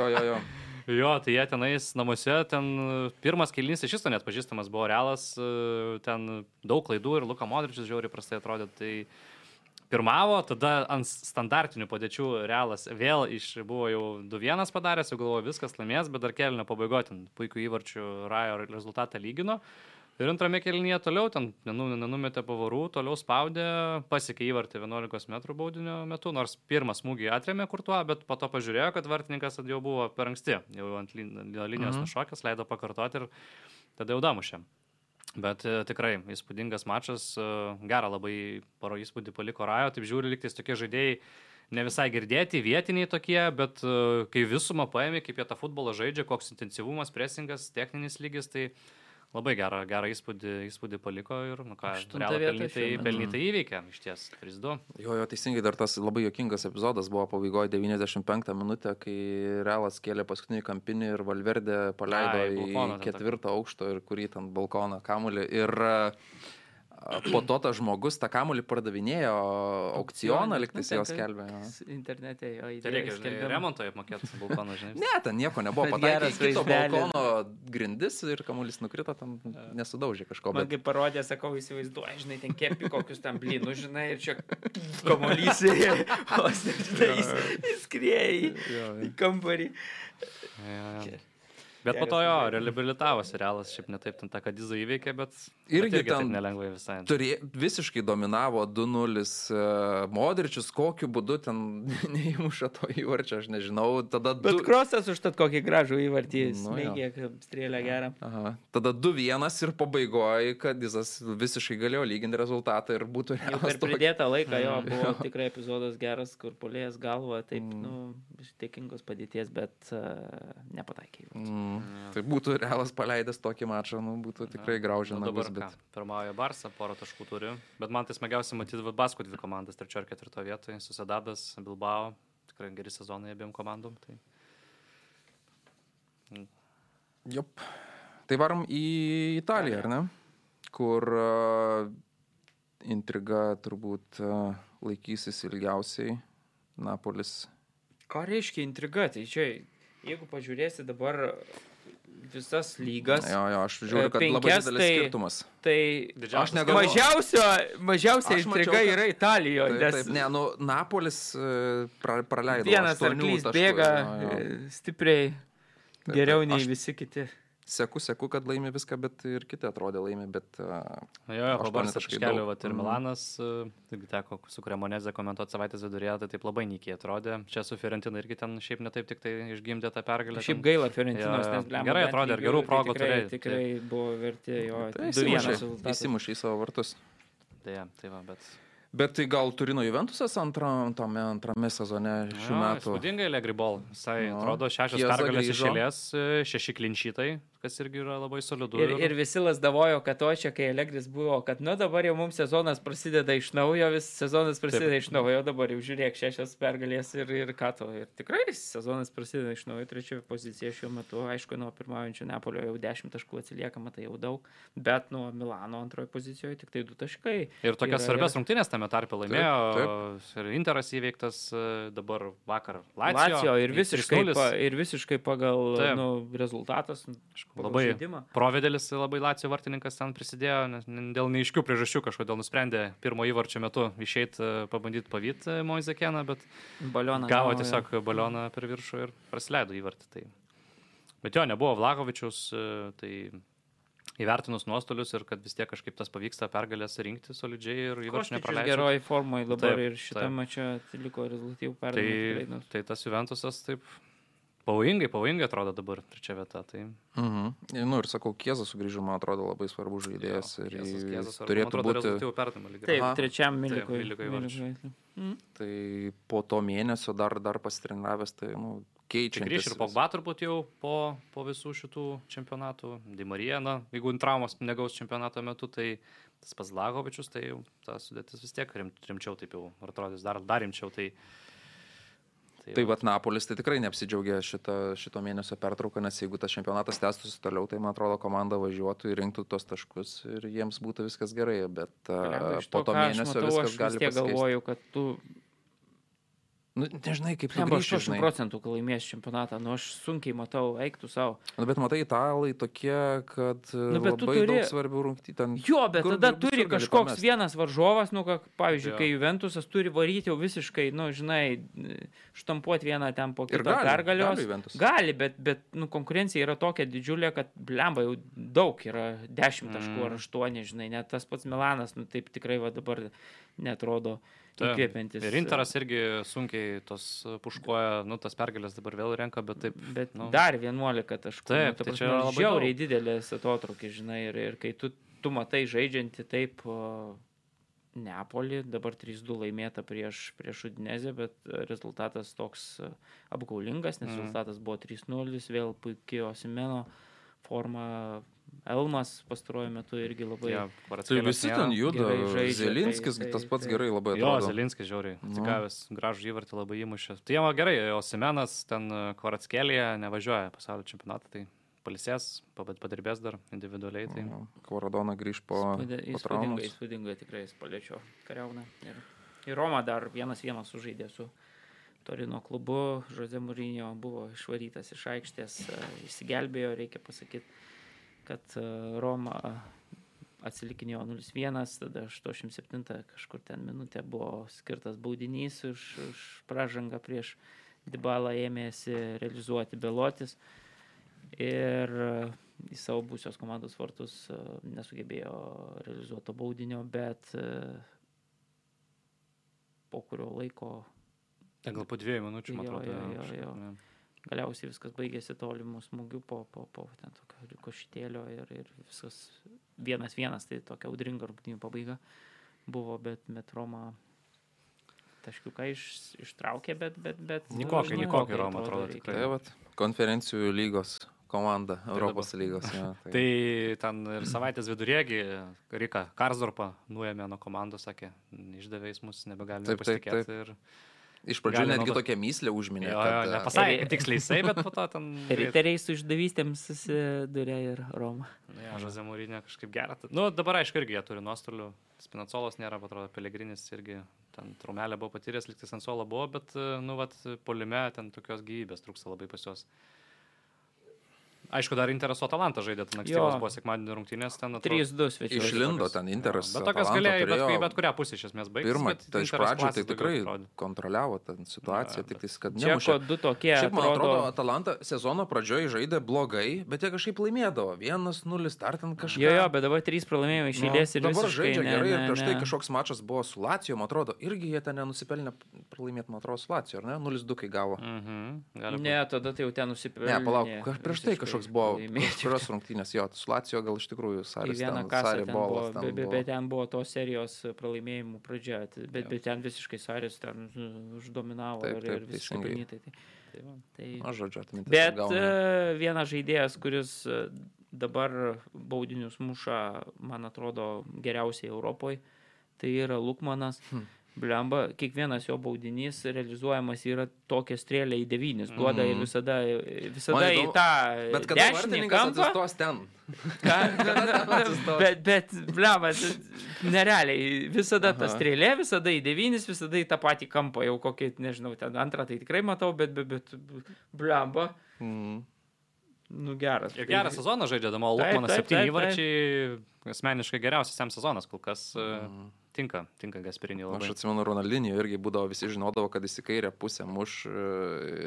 Jo, jo, jo. Jo, tai jie tenais namuose, ten pirmas kelnys iš viso net pažįstamas buvo realas, ten daug klaidų ir Luka Modričius žiauriai prastai atrodė. Tai pirmavo, tada ant standartinių padėčių realas vėl iš buvo jau 2-1 padaręs, jau galvoju viskas laimės, bet dar kelnio pabaigoje ten puikų įvarčių Rajo rezultatą lygino. Ir antrame kelnyje toliau ten nenu- nenumetė pavarų, toliau spaudė, pasiekė įvartį 11 m baudinio metu, nors pirmą smūgį atrėmė kurtuo, bet po to pažiūrėjo, kad vartininkas jau buvo per anksti, jau ant lin- linijos Mhm. nušokęs, leido pakartoti ir tada jau damušė. Bet e, tikrai įspūdingas mačas, e, gerą labai paro įspūdį paliko Rajo, taip žiūri, liktais tokie žaidėjai ne visai girdėti, vietiniai tokie, bet e, kai visumą paėmė, kaip jie tą futbolą žaidžia, koks intensyvumas, presingas, techninis lygis, tai labai gerą, gerą įspūdį, įspūdį paliko ir, nu ką, vieta pelnytai, metu. pelnytai įveikė, iš ties, 3-2. Jo, jo, teisingai dar tas labai jokingas epizodas buvo pabaigoje 95 minutę, kai Realas kėlė paskutinį kampinį ir Valverdė paleido Ai, į balkoną ten ketvirtą aukštą ir kurį ten balkoną kamulį. Ir a, po to tas žmogus tą kamulį pardavinėjo aukcioną, liktais Nu, jo. S- Internete jo Tai įdėjo reikia, žinai, remonto apmokėti balkoną, žinai. Ne, ten nieko nebuvo. Į kito balkono grindis ir kamuolys nukrito, ten nesudaužė kažko. Man Bet... kaip parodė, sakau, įsivaizduoju, žinai, ten kepi kokius tam blynus, žinai, ir čia kamuolys, o, žinai, jis, jis skrieja į, į kambarį. Ja, ja. Bet po to jo, reabilitavosi realas, šiaip netaip ten tą kadizą įveikė, bet Irgi bet taip ten nelengvai visai. Turė, visiškai dominavo 2-0 uh, Modričius, kokiu būdu ten neįmuša to įvarčio, aš nežinau. Tada Bet du... krosas užtat kokį gražų įvartį, Nu, jo. smėgė, strėlę gerą. Aha. Tada 2-1 ir pabaigoje, kad jis visiškai galėjo lyginti rezultatą ir būtų Jau realas. per pridėtą laiką jo Mm. buvo tikrai epizodas geras, kur polėjas galva, taip, Mm. nu, iš tiekingos padėties, bet uh, nepataikė. įvarčio. Mm. Tai būtų realas paleidęs tokį mačą, nu, būtų tikrai graužę Nu, dabar nagus. ką, Bet... pirmauja Barsa, porą taškų turi, bet man tai smagiausia matyti va, Baskų dvi komandas, trečio ir ketvirto vietoje, Susedadas, Bilbao, tikrai geri sezonai abiem komandom. Tai... Jop. Tai varom į Italiją, ar ne? Kur uh, intriga turbūt uh, laikysis ilgiausiai. Napolis. Ką reiškia intriga? Tai čia, jeigu pažiūrėsi dabar visas lygas, Jo, jo, aš žiūriu, kad labai penkias, didelis tai- skirtumas. tai Didžiausias Aš negaliu- mažiausio, mažiausia Aš mačiau, intriga kad- yra Italijoje. Taip, Nes taip, ne, nu, Napolis uh, pra, praleido. vienas arklys bėga jo, jo. e, stipriai Taip, geriau taip. nei Aš- visi kiti. Seku, seku, kad laimi viską, bet ir kiti atrodė laimi, bet... Uh, Jo, jo, taškai taškelių, daug. vat ir Mhm. Milanas, e, irgi teko su Kremoneze komentuoti savaitės vidurėje, tai taip labai nykiai atrodė. Čia su Fiorentina irgi ten šiaip netaip tik tai išgimdė tą pergalę. Šiaip gaila Fiorentinos, jo. nes blemba, Gerai atrodė ir gerų tai progų tikrai, turėjo, Tikrai buvo verti jo. tai 2-1 įsimušė, į savo vartus. Deja, tai va, bet... Bet tai gal Turino Juventusas antram, tame antrame sezone šių Jo, metų. Įspūdingai Legribol. Jisai Jo. atrodo šešios pergalės iš eilės, e, šeši klinčytai. Kas irgi yra labai solidu. Ir, ir visi lasdavojo, kad o čia, kai Allegris buvo, kad nu dabar jau mums sezonas prasideda iš naujo, vis sezonas prasideda Taip. iš naujo, dabar jau žiūrėk, šešios pergalės ir, ir ką to. Ir tikrai sezonas prasideda iš naujo, trečioji pozicija šiuo metu, aišku, nuo pirmaujančio Neapolio jau dešimt taškų atsiliekama, tai jau daug, bet nuo Milano antrojo pozicijoje tik tai du taškai. Ir tokias svarbias rungtynės tame tarpe laimėjo. Taip, taip. Ir Interas įveiktas e, dabar vakar Latvijos. Latvijos ir visiškai, pa, ir visiškai pagal Taip. nu, rezultatas. Pagal labai žaidimą. provedelis labai Latvijos vartininkas ten prisidėjo, nes dėl neiškių priežasčių kažkodėl nusprendė pirmo įvarčio metu išeiti e, pabandyti pavyti e, Moizekeną, bet balioną gavo tiesiog balioną per viršų ir praleido įvartį. Tai. Bet jo, nebuvo Vlakovičius, tai įvertinus nuostolius ir kad vis tiek kažkaip tas pavyksta pergalės rinkti solidžiai ir įvarčių nepraleisti. Geroji formoje dabar taip, ir šitą mačią atliko rezultatyvų pergalę. Tai, tai tas Juventusas taip pavojingai, pavojingai atrodo dabar trečia vieta. Tai... Mhm. Nu ir sakau, Kiezas sugrįžo, man atrodo, labai svarbus žaidėjas. Jo, ir kiezas, kiezas, turėtų atrodo, būti... Rezultatyvų perdavimą lygiai. Taip, Aha. trečiam Milikui. Mhm. Tai po to mėnesio dar, dar pasitreniravęs, tai nu, keičia. Grįž ir Pogba turbūt jau po, po visų šitų čempionatų. Dimarija, na, jeigu traumos negaus čempionato metu, tai tas pats Lagovičius, tai jau ta sudėtis vis tiek rim, rimčiau taip jau atrodys, dar, dar rimčiau. Tai, Tai, tai vad Napolis tai tikrai neapsidžiaugia šito, šito mėnesio pertrauką, nes jeigu tas čempionatas tęstųsi toliau, tai man atrodo komanda važiuotų ir rinktų tos taškus ir jiems būtų viskas gerai, bet uh, po to mėnesio matau, viskas gali būti. Aš galvoju, kad tu Nu, nežinai, kaip ten bus 80 procentų, kad laimės čempionatą. Nu, aš sunkiai matau, eiktų savo. Nu, bet matai, italai tokie, kad nu, bet labai turi... daug svarbių rungtynių. Jo, bet kur, tada turi kažkoks pamest. vienas varžovas, nu, kak, pavyzdžiui, jo. kai Juventusas turi varyti jau visiškai, nu, žinai, štampuoti vieną ten po kito pergalios. Gali, gali, bet, bet nu, konkurencija yra tokia didžiulė, kad blemba jau daug yra 10 taškų mm. ar 8, žinai, net tas pats Milanas, nu, taip tikrai va dabar netrodo įkvėpiantis. Ir Interas irgi sunkiai tos puškoja, nu, tas pergalės dabar vėl renka, bet taip. Bet nu, dar 11 taškų. Taip, nu, tai čia yra labai žiauriai didelis atotrukis, žinai, ir, ir kai tu, tu matai žaidžiantį taip Neapolį, dabar 3-2 laimėta prieš, prieš Udinezę, bet rezultatas toks apgaulingas, nes mm. rezultatas buvo 3-0, vėl puikiai Osimeno forma Elmas pastaruoju metu irgi labai. Ja, tai visi ten juda. Žaidžia, Zelinskis tai, tai, tas pats tai, gerai labai atrodo. Jo, Zelinskis žiauriai. Nu. Atsigavęs gražų įvartį labai įmušė. Tai jam gerai, o Simenas ten e, Kvaratskėlėje nevažiuoja pasaulio čempionatą. Tai palisės, padirbės dar individualiai. Tai... Kvaradona grįž po... Įspūdingai, įspūdingai tikrai jis paliečio kariauną. Ir, ir Roma dar vienas vienas sužaidė su Torino klubu. Žoze Mūrinio buvo išvarytas iš aikštės, e, išsigelbėjo, reikia pasakyti kad e, Roma atsilikinėjo 0-1, tada 87 kažkur ten minutė buvo skirtas baudinys už, už pražangą prieš Dybalą ėmėsi realizuoti Belotis ir e, į savo būsios komandos vartus e, nesugebėjo realizuoto baudinio, bet po kurio laiko... Gal po dviejų minučių, man atrodo. Jo, jo, jo galiausiai viskas baigėsi tolimų smūgių po, po, po ten tokio rikošitėlio ir, ir viskas vienas vienas, tai tokia audringa rungtynių pabaiga buvo, bet, bet Roma taškiuką iš, ištraukė, bet... bet, bet Nikokai, nu, Nikokai Roma atrodo tikrai. Tai vat, konferencijų lygos komanda, tai Europos dabar. lygos. Ja, tai. tai ten ir savaitės vidurėgi Rika Karsdorpą nuėmė nuo komandos, sakė, išdavėjais mus nebegalime pasitikėti. Taip, taip. Ir Iš pradžių Gali netgi tokią myslę užminė. Jo, kad, jo, nepasakė tiksliai jisai, bet po to ten... Riteriai su išdavystėms susidūrė ir Roma. Nu, ja, Žozė Mūrinė kažkaip gerą. Nu, dabar aišku, irgi jie turi nuostolių. Spinacolas nėra, atrodo, Pelegrinis irgi ten trumelė buvo patyręs, liktis ant suolo buvo, bet, nu, vat, polime ten tokios gyvybės trūksta labai pas juos. Aišku, dar Interas Atalanta žaidė, ten ankstyvos buvo sekmadienio rungtynės. 3-2 svečiai. Išlindo ten Interas. Bet tokias galėjo bet, bet kurią pusę iš esmės baigti. Pirmą, tai iš pradžių tai tikrai kontroliavo tą situaciją, tik tais, kad ne. Čia du tokie. Šiaip, man atrodo, Atalanta sezono pradžioje žaidė blogai, bet jie kažkaip laimėdavo. 1-0 startant kažką. Jo, jo, bet dabar 3 pralaimėjimai iš eilės ir dabar žaidžia gerai. Ir prieš tai kažkoks mačas buvo su Lacijo, man atrodo, irgi jie ten nenusipelnė pralaimėti, man atrodo, su Lacijo, ar ne? 0-2 kai gavo. Mhm. Ne, tada tai jau ten nusipelnė. Ne, palauk, prieš tai kažkoks buvo kurios rungtynės, jo, su Lacijo gal iš tikrųjų Sarė. Vieną ten buvo, ten bet, bet ten buvo tos serijos pralaimėjimų pradžia, bet, bet ten visiškai Sarės ten uždominavo taip, taip, ir visiškai pelnytai. Tai. Tai va. Tai... Na, žodžiu, atmintis. Bet gauna. e, vienas žaidėjas, kuris e, dabar baudinius muša, man atrodo, geriausiai Europoje, tai yra Lukmanas. Hm. Blemba, kiekvienas jo baudinys realizuojamas yra tokia strėlė į devynis, duoda ir Mhm. visada, visada Man į įdomu- tą Bet kada vartininkas atsistos ten? Ką- bet, bet, blemba, nerealiai, visada ta Aha. strėlė, visada į devynis, visada į tą patį kampą, jau kokį, nežinau, ten antrą tai tikrai matau, bet, bet, bet blemba, Mm. nu geras. Ir gerą sezoną žaidžia Damo Taip, Lukmanas, septyni įvarčiai, asmeniškai geriausias jam sezonas, kol kas Mm. Tinka, tinka Gasperini Aš labai. atsimenu, Ronaldinio irgi būdavo, visi žinodavo, kad jis į kairę pusę muš e,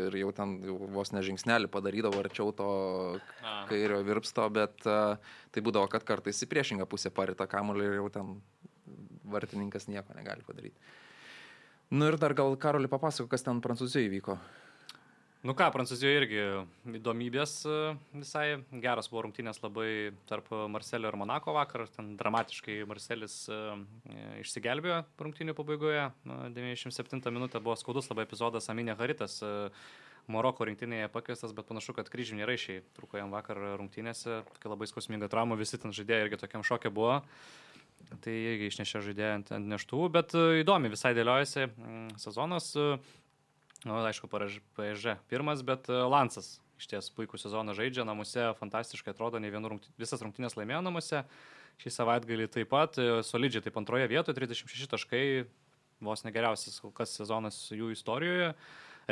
ir jau ten vos nežingsnelį padarydavo arčiau to kairio virpsto, bet e, tai būdavo, kad kartais į priešingą pusę parita kamuolį ir jau ten vartininkas nieko negali padaryti. Nu ir dar gal Karolį papasako, kas ten Prancūzijoje įvyko. Nu ką, Prancūzijoje irgi įdomybės e, visai geras buvo rungtynės labai tarp Marselio ir Monako vakar. Ten dramatiškai Marselis e, išsigelbėjo rungtynių pabaigoje. Na, 97 minutė buvo skaudus labai epizodas Aminė Haritas. e, Maroko rinktinėje pakviestas, bet panašu, kad kryžminiai raišiai truko jam vakar rungtynėse. Tokia labai skausminga trauma, visi ten žaidėjai irgi tokiam šokė buvo. Tai irgi išnešė žaidėją ant, ant neštuvų, bet įdomi visai dėliojasi mm, sezonas. e, Nu, aišku, PSG pirmas, bet e, Lansas iš ties puikų sezoną žaidžia, namuose fantastiškai atrodo, ne vienų rungty... visas rungtynės laimėjo namuose. Šį savaitgalį taip pat, e, solidžiai taip antroje vietoje, 36 taškai, vos negeriausias kol kas sezonas jų istorijoje.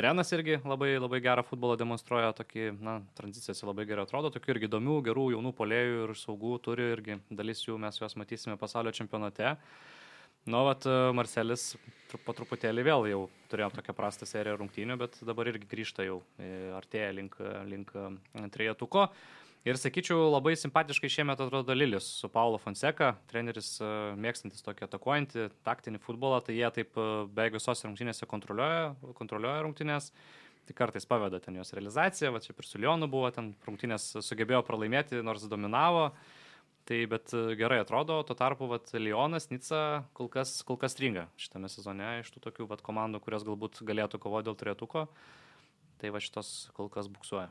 Renas irgi labai, labai gerą futbolą demonstruoja, tokį, na, tranzicijose labai gerai atrodo, tokių irgi įdomių, gerų jaunų polėjų ir saugų turi irgi, dalis jų mes juos matysime pasaulio čempionate. Nu, vat e, Marcelis po truputėlį vėl jau turėjo tokią prastą seriją rungtynių, bet dabar irgi grįžta jau, e, artėja link, link e, trejetuko. Ir sakyčiau, labai simpatiškai šiemet atrodo Lilis su Paulo Fonseca, treneris mėgstantis tokį atakuojantį taktinį futbolą, tai jie taip beveik visose rungtynėse kontroliuoja, kontroliuoja rungtynės. Tai kartais paveda ten jos realizaciją, va čia ir su Lionu buvo, ten rungtynės sugebėjo pralaimėti, nors dominavo. Tai bet e, gerai atrodo, tuo tarpu vat, Lyonas, Nica kol kas, kol kas stringa šitame sezone iš tų tokių vat, komandų, kurios galbūt galėtų kovoti dėl turėtuko. Tai va šitos kol kas buksuoja.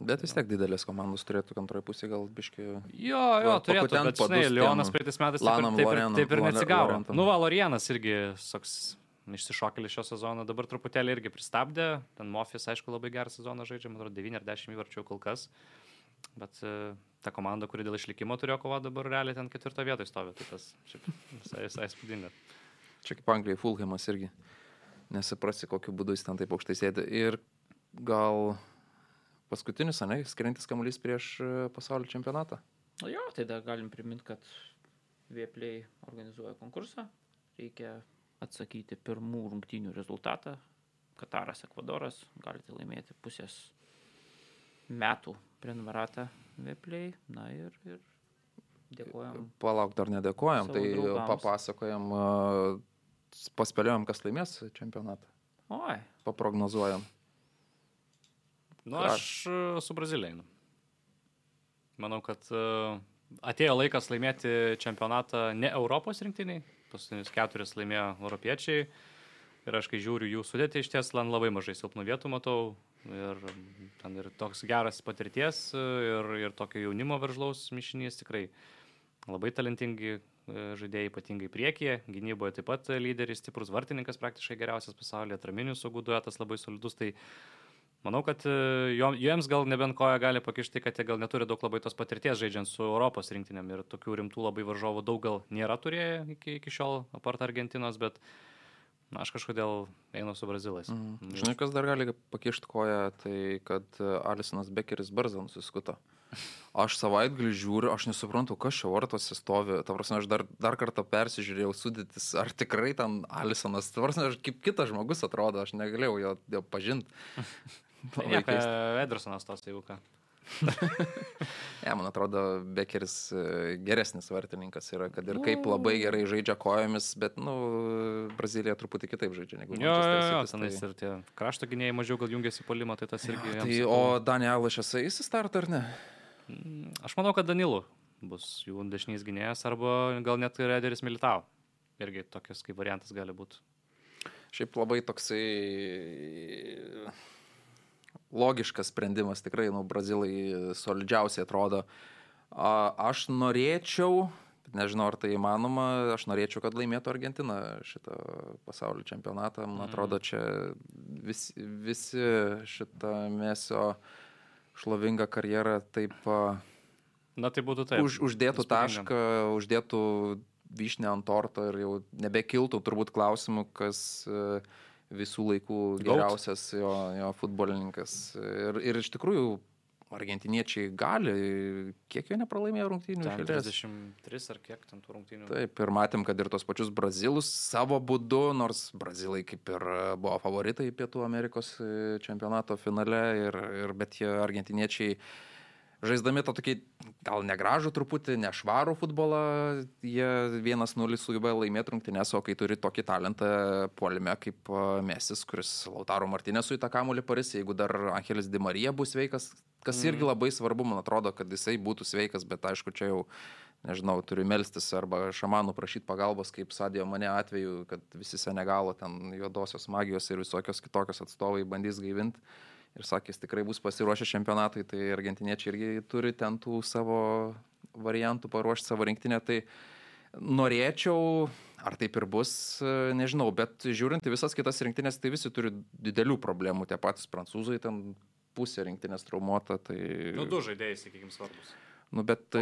Bet vis tiek didelės komandos turėtų antroje pusėje gal biški. Jo, jo, turėtų, pakutent bet žinai, Lyonas praeitais metais taip, ir- Lanam taip, ir- taip ir neatsigavo. Nu, Valorianas irgi toks išsišokėlis šio sezono, dabar truputėlį irgi pristabdė. Ten Mofis, aišku, labai gerą sezoną žaidžia, man atrodo, 9 ar 10 įvarčių kol kas. Bet e, ta komanda, kuri dėl išlikimo turėjo kovą, dabar realiai ten ketvirtą vietą stovi. Tai tas šiaip visai, visai spūdinga. Čia kaip Anglijai Fulhamas irgi. Nesuprasi, kokiu būdu jis ten taip aukštai sėdi. Ir gal paskutinis, ne, skrintis kamuolys prieš e, pasaulio čempionatą. O jo, tai dar galim priminti, kad Vieplay organizuoja konkursą. Reikia atsakyti pirmų rungtynių rezultatą. Kataras, Ekvadoras. Galite laimėti pusės metų prenumeratą Vieplay. Na ir, ir dėkojom. Palauk, dar nedėkojam, Savo tai draugams. papasakojam, e, paspėliojam, kas laimės čempionatą. Oi, Paprognozuojam. Nu, aš su Brazilija einu. Manau, kad atėjo laikas laimėti čempionatą ne Europos rinktiniai. Paskutinius keturis laimėjo europiečiai. Ir aš kai žiūriu jų sudėtį, iš ties man labai mažai silpnų vietų matau. Ir ten ir toks geras patirties, ir, ir tokio jaunimo veržlaus mišinys tikrai labai talentingi e, žaidėjai, ypatingai priekyje. Gynyboje taip pat lyderis, stiprus vartininkas, praktiškai geriausias pasaulyje, atraminių saugų duetas labai solidus. Tai Manau, kad e, jiems gal nebent koja gali pakišti, kad jie gal neturi daug labai tos patirties žaidžiant su Europos rinktiniam ir tokių rimtų labai varžovų daug gal nėra turėję iki, iki šiol, apart Argentinos, bet na, aš kažkodėl einu su Brazilais. Mhm. Žinai, kas dar gali pakišti koją, tai kad e, Alisonas Bekeris Barzan suskuto. Aš savaitgalį žiūriu, aš nesuprantu, kas čia vartose stovi. Ta prasme, aš dar, dar kartą persižiūrėjau sudėtis, ar tikrai ten Alisonas. Ta prasme, aš kaip kitas žmogus atrodo, aš negalėjau jo, jo pažinti. Tai nieko, Edersonas tos jau ką. Ne, man atrodo, Bekeris e, geresnis vartininkas yra, kad ir kaip labai gerai žaidžia kojomis, bet, nu, Brazilija truputį kitaip žaidžia negu Manchester City, tai- ir tie krašto gynėjai mažiau gal jungiasi polimą, tai tas irgi. jiems Tai, o Dani Alašas eis į startą ar ne? mm, Aš manau, kad Danilu bus jų dešinys gynėjas arba gal net ir Ederis Militau. Irgi tokias kaip variantas gali būti. Šiaip labai toksai logiškas sprendimas, tikrai, nu, brazilai solidžiausiai atrodo. Aš norėčiau, nežinau ar tai įmanoma, aš norėčiau, kad laimėtų Argentina šitą pasaulio čempionatą. Man atrodo, čia visi, visi šitą mesio šlovingą karjerą taip Na tai būtų taip. už, uždėtų įspūdinga. tašką, uždėtų vyšnę ant torto ir jau nebekiltų turbūt klausimų, kas e, visų laikų geriausias jo, jo futbolininkas. Ir, ir iš tikrųjų argentiniečiai gali, kiek jie nepralaimėjo rungtynių Ten iš eilės. 23 ar kiek ten tų rungtynių. Taip, ir matėm, kad ir tos pačius brazilus savo būdu, nors brazilai kaip ir buvo favoritai Pietų Amerikos e, čempionato finale, ir, ir, bet jie argentiniečiai žaisdami tą tokį gal negražų truputį, nešvarų futbolą, jie 1-0 sugeba laimėti rungtynės, o kai turi tokį talentą puolime kaip a, Mesis, kuris Lautaro Martinėsui tą kamuolį paris, jeigu dar Angelis Di Marija bus sveikas, kas mm. irgi labai svarbu, man atrodo, kad jisai būtų sveikas, bet aišku, čia jau nežinau, turi melstis arba šamanų prašyti pagalbos, kaip Sadėjo mane atveju, kad visi Senegalo ten juodosios magijos ir visokios kitokios atstovai bandys gaivinti. Ir sakė, jis tikrai bus pasiruošę čempionatui, tai argentiniečiai irgi turi ten tų savo variantų paruošti savo rinktinę. Tai norėčiau, ar taip ir bus, e, nežinau, bet žiūrint į visas kitas rinktinės, tai visi turi didelių problemų. Tie patys prancūzai ten pusė rinktinės traumuota. Tai... Nu, du žaidėjai, sakykime, svarbus. Nu, bet tai,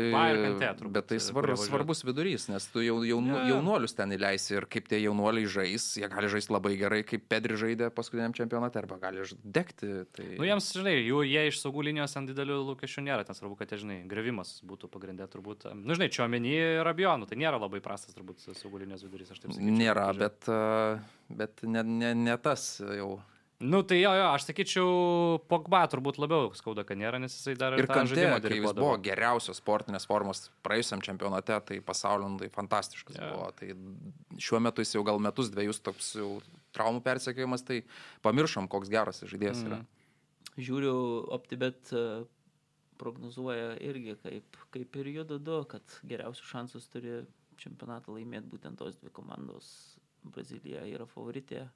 turbūt, bet tai kurie svar, važiuoja. svarbus vidurys, nes tu jau, jau, Jo, jo. jaunuolius ten įleisi ir kaip tie jaunuoliai žais, jie gali žaisti labai gerai, kaip Pedri žaidė paskutiniam čempionate, arba gali degti. Tai... Nu, jiems, žinai, jų, jie iš saugų linijos ant didelių lūkesčių nėra, ten svarbu, kad, žinai, grevimas būtų pagrindė turbūt. Nu, žinai, čia omeny ir abionų, tai nėra labai prastas turbūt saugų linijos vidurys, aš taip sakyčiau. Nėra, bet, bet ne, ne, ne tas jau. Nu, tai jo, jo, aš sakyčiau, Pogba turbūt labiau skauda, kad nėra, nes jisai dar Ir Kantė, kai jis buvo geriausios sportinės formos praėjusiam čempionate, tai pasaulio tai fantastiškas Jo. buvo. Tai šiuo metu jis jau gal metus, dviejus toks jau traumų persekiojimas, tai pamiršom, koks geras jis žaidėjas yra. Mhm. Žiūriu, OptiBet e, prognozuoja irgi kaip, kaip ir judu du, kad geriausius šansus turi čempionatą laimėti būtent tos dvi komandos. Brazilija yra favoritė,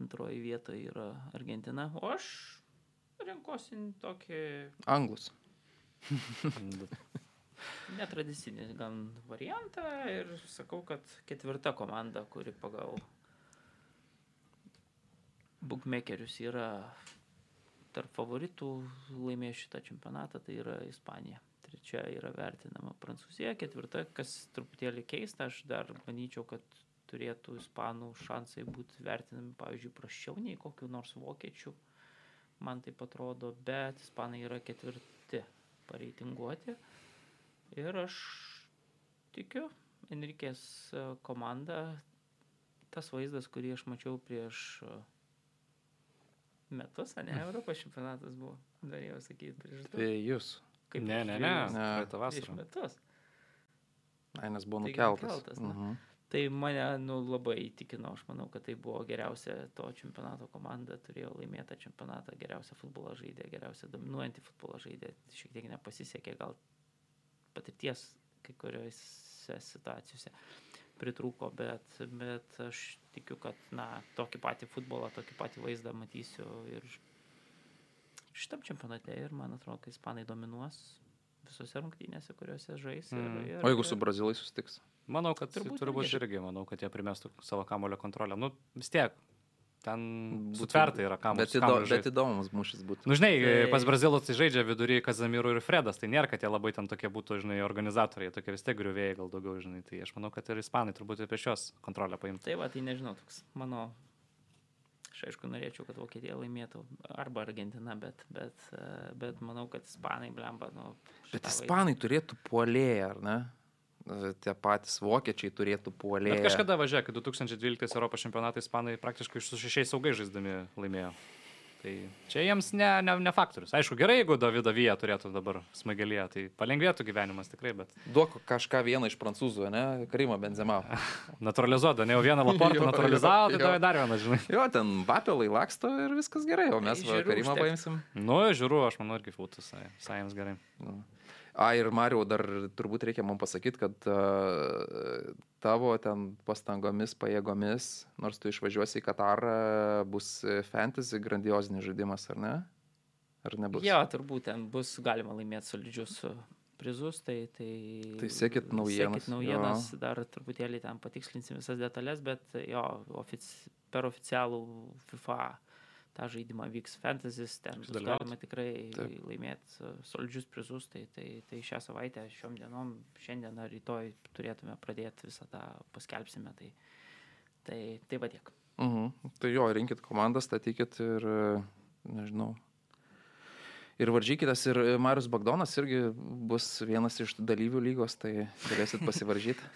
antroji vietoje yra Argentina, o aš renkuosi tokį Anglus. netradicinį gan variantą ir sakau, kad ketvirta komanda, kuri pagal bookmakerius yra tarp favoritų laimėjo šitą čempionatą, tai yra Ispanija. Trečia yra vertinama Prancūzija, ketvirta, kas truputėlį keista, aš dar manyčiau, kad turėtų ispanų šansai būti vertinami, pavyzdžiui, prašiau nei kokiu nors vokiečių, man tai atrodo, bet ispanai yra ketvirti pareitinguoti. Ir aš tikiu, Enrikės e, komanda, tas vaizdas, kurį aš mačiau prieš e, metus, ne, Europos čempionatas buvo, norėjau sakyti prieš du. Tai jūs. Kaip Ne, prieš ne, ne, Ne. praeitą Prieš vasarą. metus. Ai, nes buvo nukeltas. nukeltas. Mhm. Tai mane nu, labai įtikino, aš manau, kad tai buvo geriausia to čempionato komanda, turėjo laimėtą čempionatą, geriausią futbolą žaidė, geriausią dominuojantį futbolą žaidė, šiek tiek nepasisekė, gal patirties kai kuriuose situacijose pritrūko, bet, bet aš tikiu, kad na, tokį patį futbolą, tokį patį vaizdą matysiu ir šitam čempionate ir man atrodo, kad ispanai dominuos visose rungtynėse, kuriuose žais. Ir, Mm. ir, O jeigu ir- su brazilai susitiks? Manau, kad Turbūt turbūt, irgi. irgi, manau, kad jie primestų savo kamulio kontrolę. Nu, vis tiek, ten sutverta yra kamuolio. Bet, įdo, bet įdomus mūšis būtų. Nu, žinai, Tai- pas Brazilus tai žaidžia vidury Kazamiru ir Fredas, tai nėra, kad jie labai ten tokie būtų, žinai, organizatoriai, tokie vis tiek griuvėjai gal daugiau, žinai, tai aš manau, kad ir ispanai turbūt ir prieš juos kontrolę paimtų. Tai va, tai nežinau, toks mano, aš aišku norėčiau, kad Vokietija laimėtų, arba Argentina, bet, bet, bet manau, kad Ispanai blemba, nu. Bet ispanai turėtų puolėją, ar ne? Tie patys vokiečiai turėtų puolėją. Bet kažkada važiuoja, kai 2012 Europos čempionatai ispanai praktiškai su šešiais saugai žaisdami laimėjo. Tai čia jiems ne, ne, ne faktorius. Aišku, gerai, jeigu Davido Vyja turėtų dabar smaigelėje, tai palengvėtų gyvenimas tikrai, bet Duok kažką vieną iš prancūzų, ne? Karimą Benzema. naturalizuoda, ne jau vieną laportą naturalizavo, tai davai dar vieną, žinai. Jo, ten papelai laksto ir viskas gerai, o mes va, Žiūrų Karimą paimsim. Nu, žiūriu, aš manau, irgi fūtus, visai jiems gerai. A, ir Mario, dar turbūt reikia man pasakyti, kad uh, tavo ten pastangomis, pajėgomis, nors tu išvažiuosi į Katarą, bus fantasy grandiozinis žaidimas, ar ne? ar nebus? Jo, turbūt ten bus galima laimėti solidžius prizus, tai... Tai, Tai sekit naujienas, Sekit naujienas, dar truputėlį ten patikslinsim visas detalės, bet jo, ofici, per oficialų FIFA tą žaidimą vyks fantasys, ten bus galima tikrai Taip. laimėti uh, solidžius prizus, tai, tai, tai šią savaitę, šiom dienom, šiandien ar rytoj turėtume pradėti visą tą paskelbsime, tai, tai, tai va tiek. Mhm. Tai jo, rinkit komandą, statykit ir, e, nežinau. Ir varžykitės, ir e, Marius Bagdonas irgi bus vienas iš dalyvių lygos, tai galėsit pasivaržyti.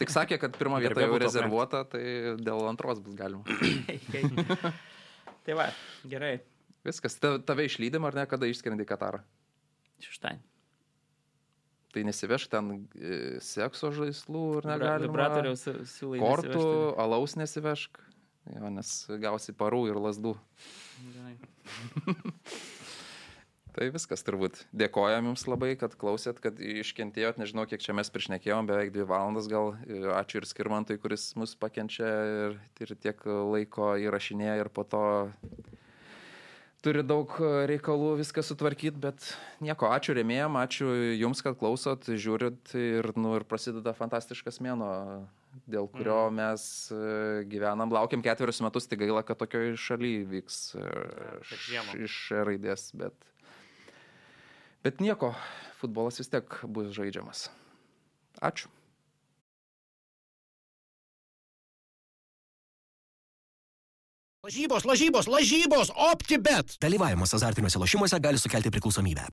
Tik sakė, kad pirmą vietą jau rezervuota, tai dėl antros bus galima. tai va, gerai, Viskas, Ta- tave išlydėm ar ne, kada išskrendi į Katarą? šeštadienį. Tai nesiveš ten e, sekso žaislų ir negalima. Vibratoriaus siūlai. Kortų, nesivežti. alaus nesivešk, jo, nes gausi parų ir lasdų. Gerai. Tai viskas turbūt. Dėkojam Jums labai, kad klausėt, kad iškentėjot, nežinau, kiek čia mes priešnekėjom, beveik dvi valandas gal. Ačiū ir Skirmantui, kuris mus pakenčia ir, ir tiek laiko įrašinėja ir po to turi daug reikalų viską sutvarkyti, bet nieko, ačiū remėjim, ačiū Jums, kad klausot, žiūrit ir, nu, ir prasideda fantastiškas mėno, dėl kurio mm. mes e, gyvenam, laukiam ketverius metus, tai gaila, kad tokioj šalyje vyks e, kad žiemą. š- iš raidės, bet, bet nieko, futbolas vis tiek bus žaidžiamas. Ačiū. Lažybos, lažybos, lažybos, optibet. Dalyvavimas azartiniuose lošimuose gali sukelti priklausomybę.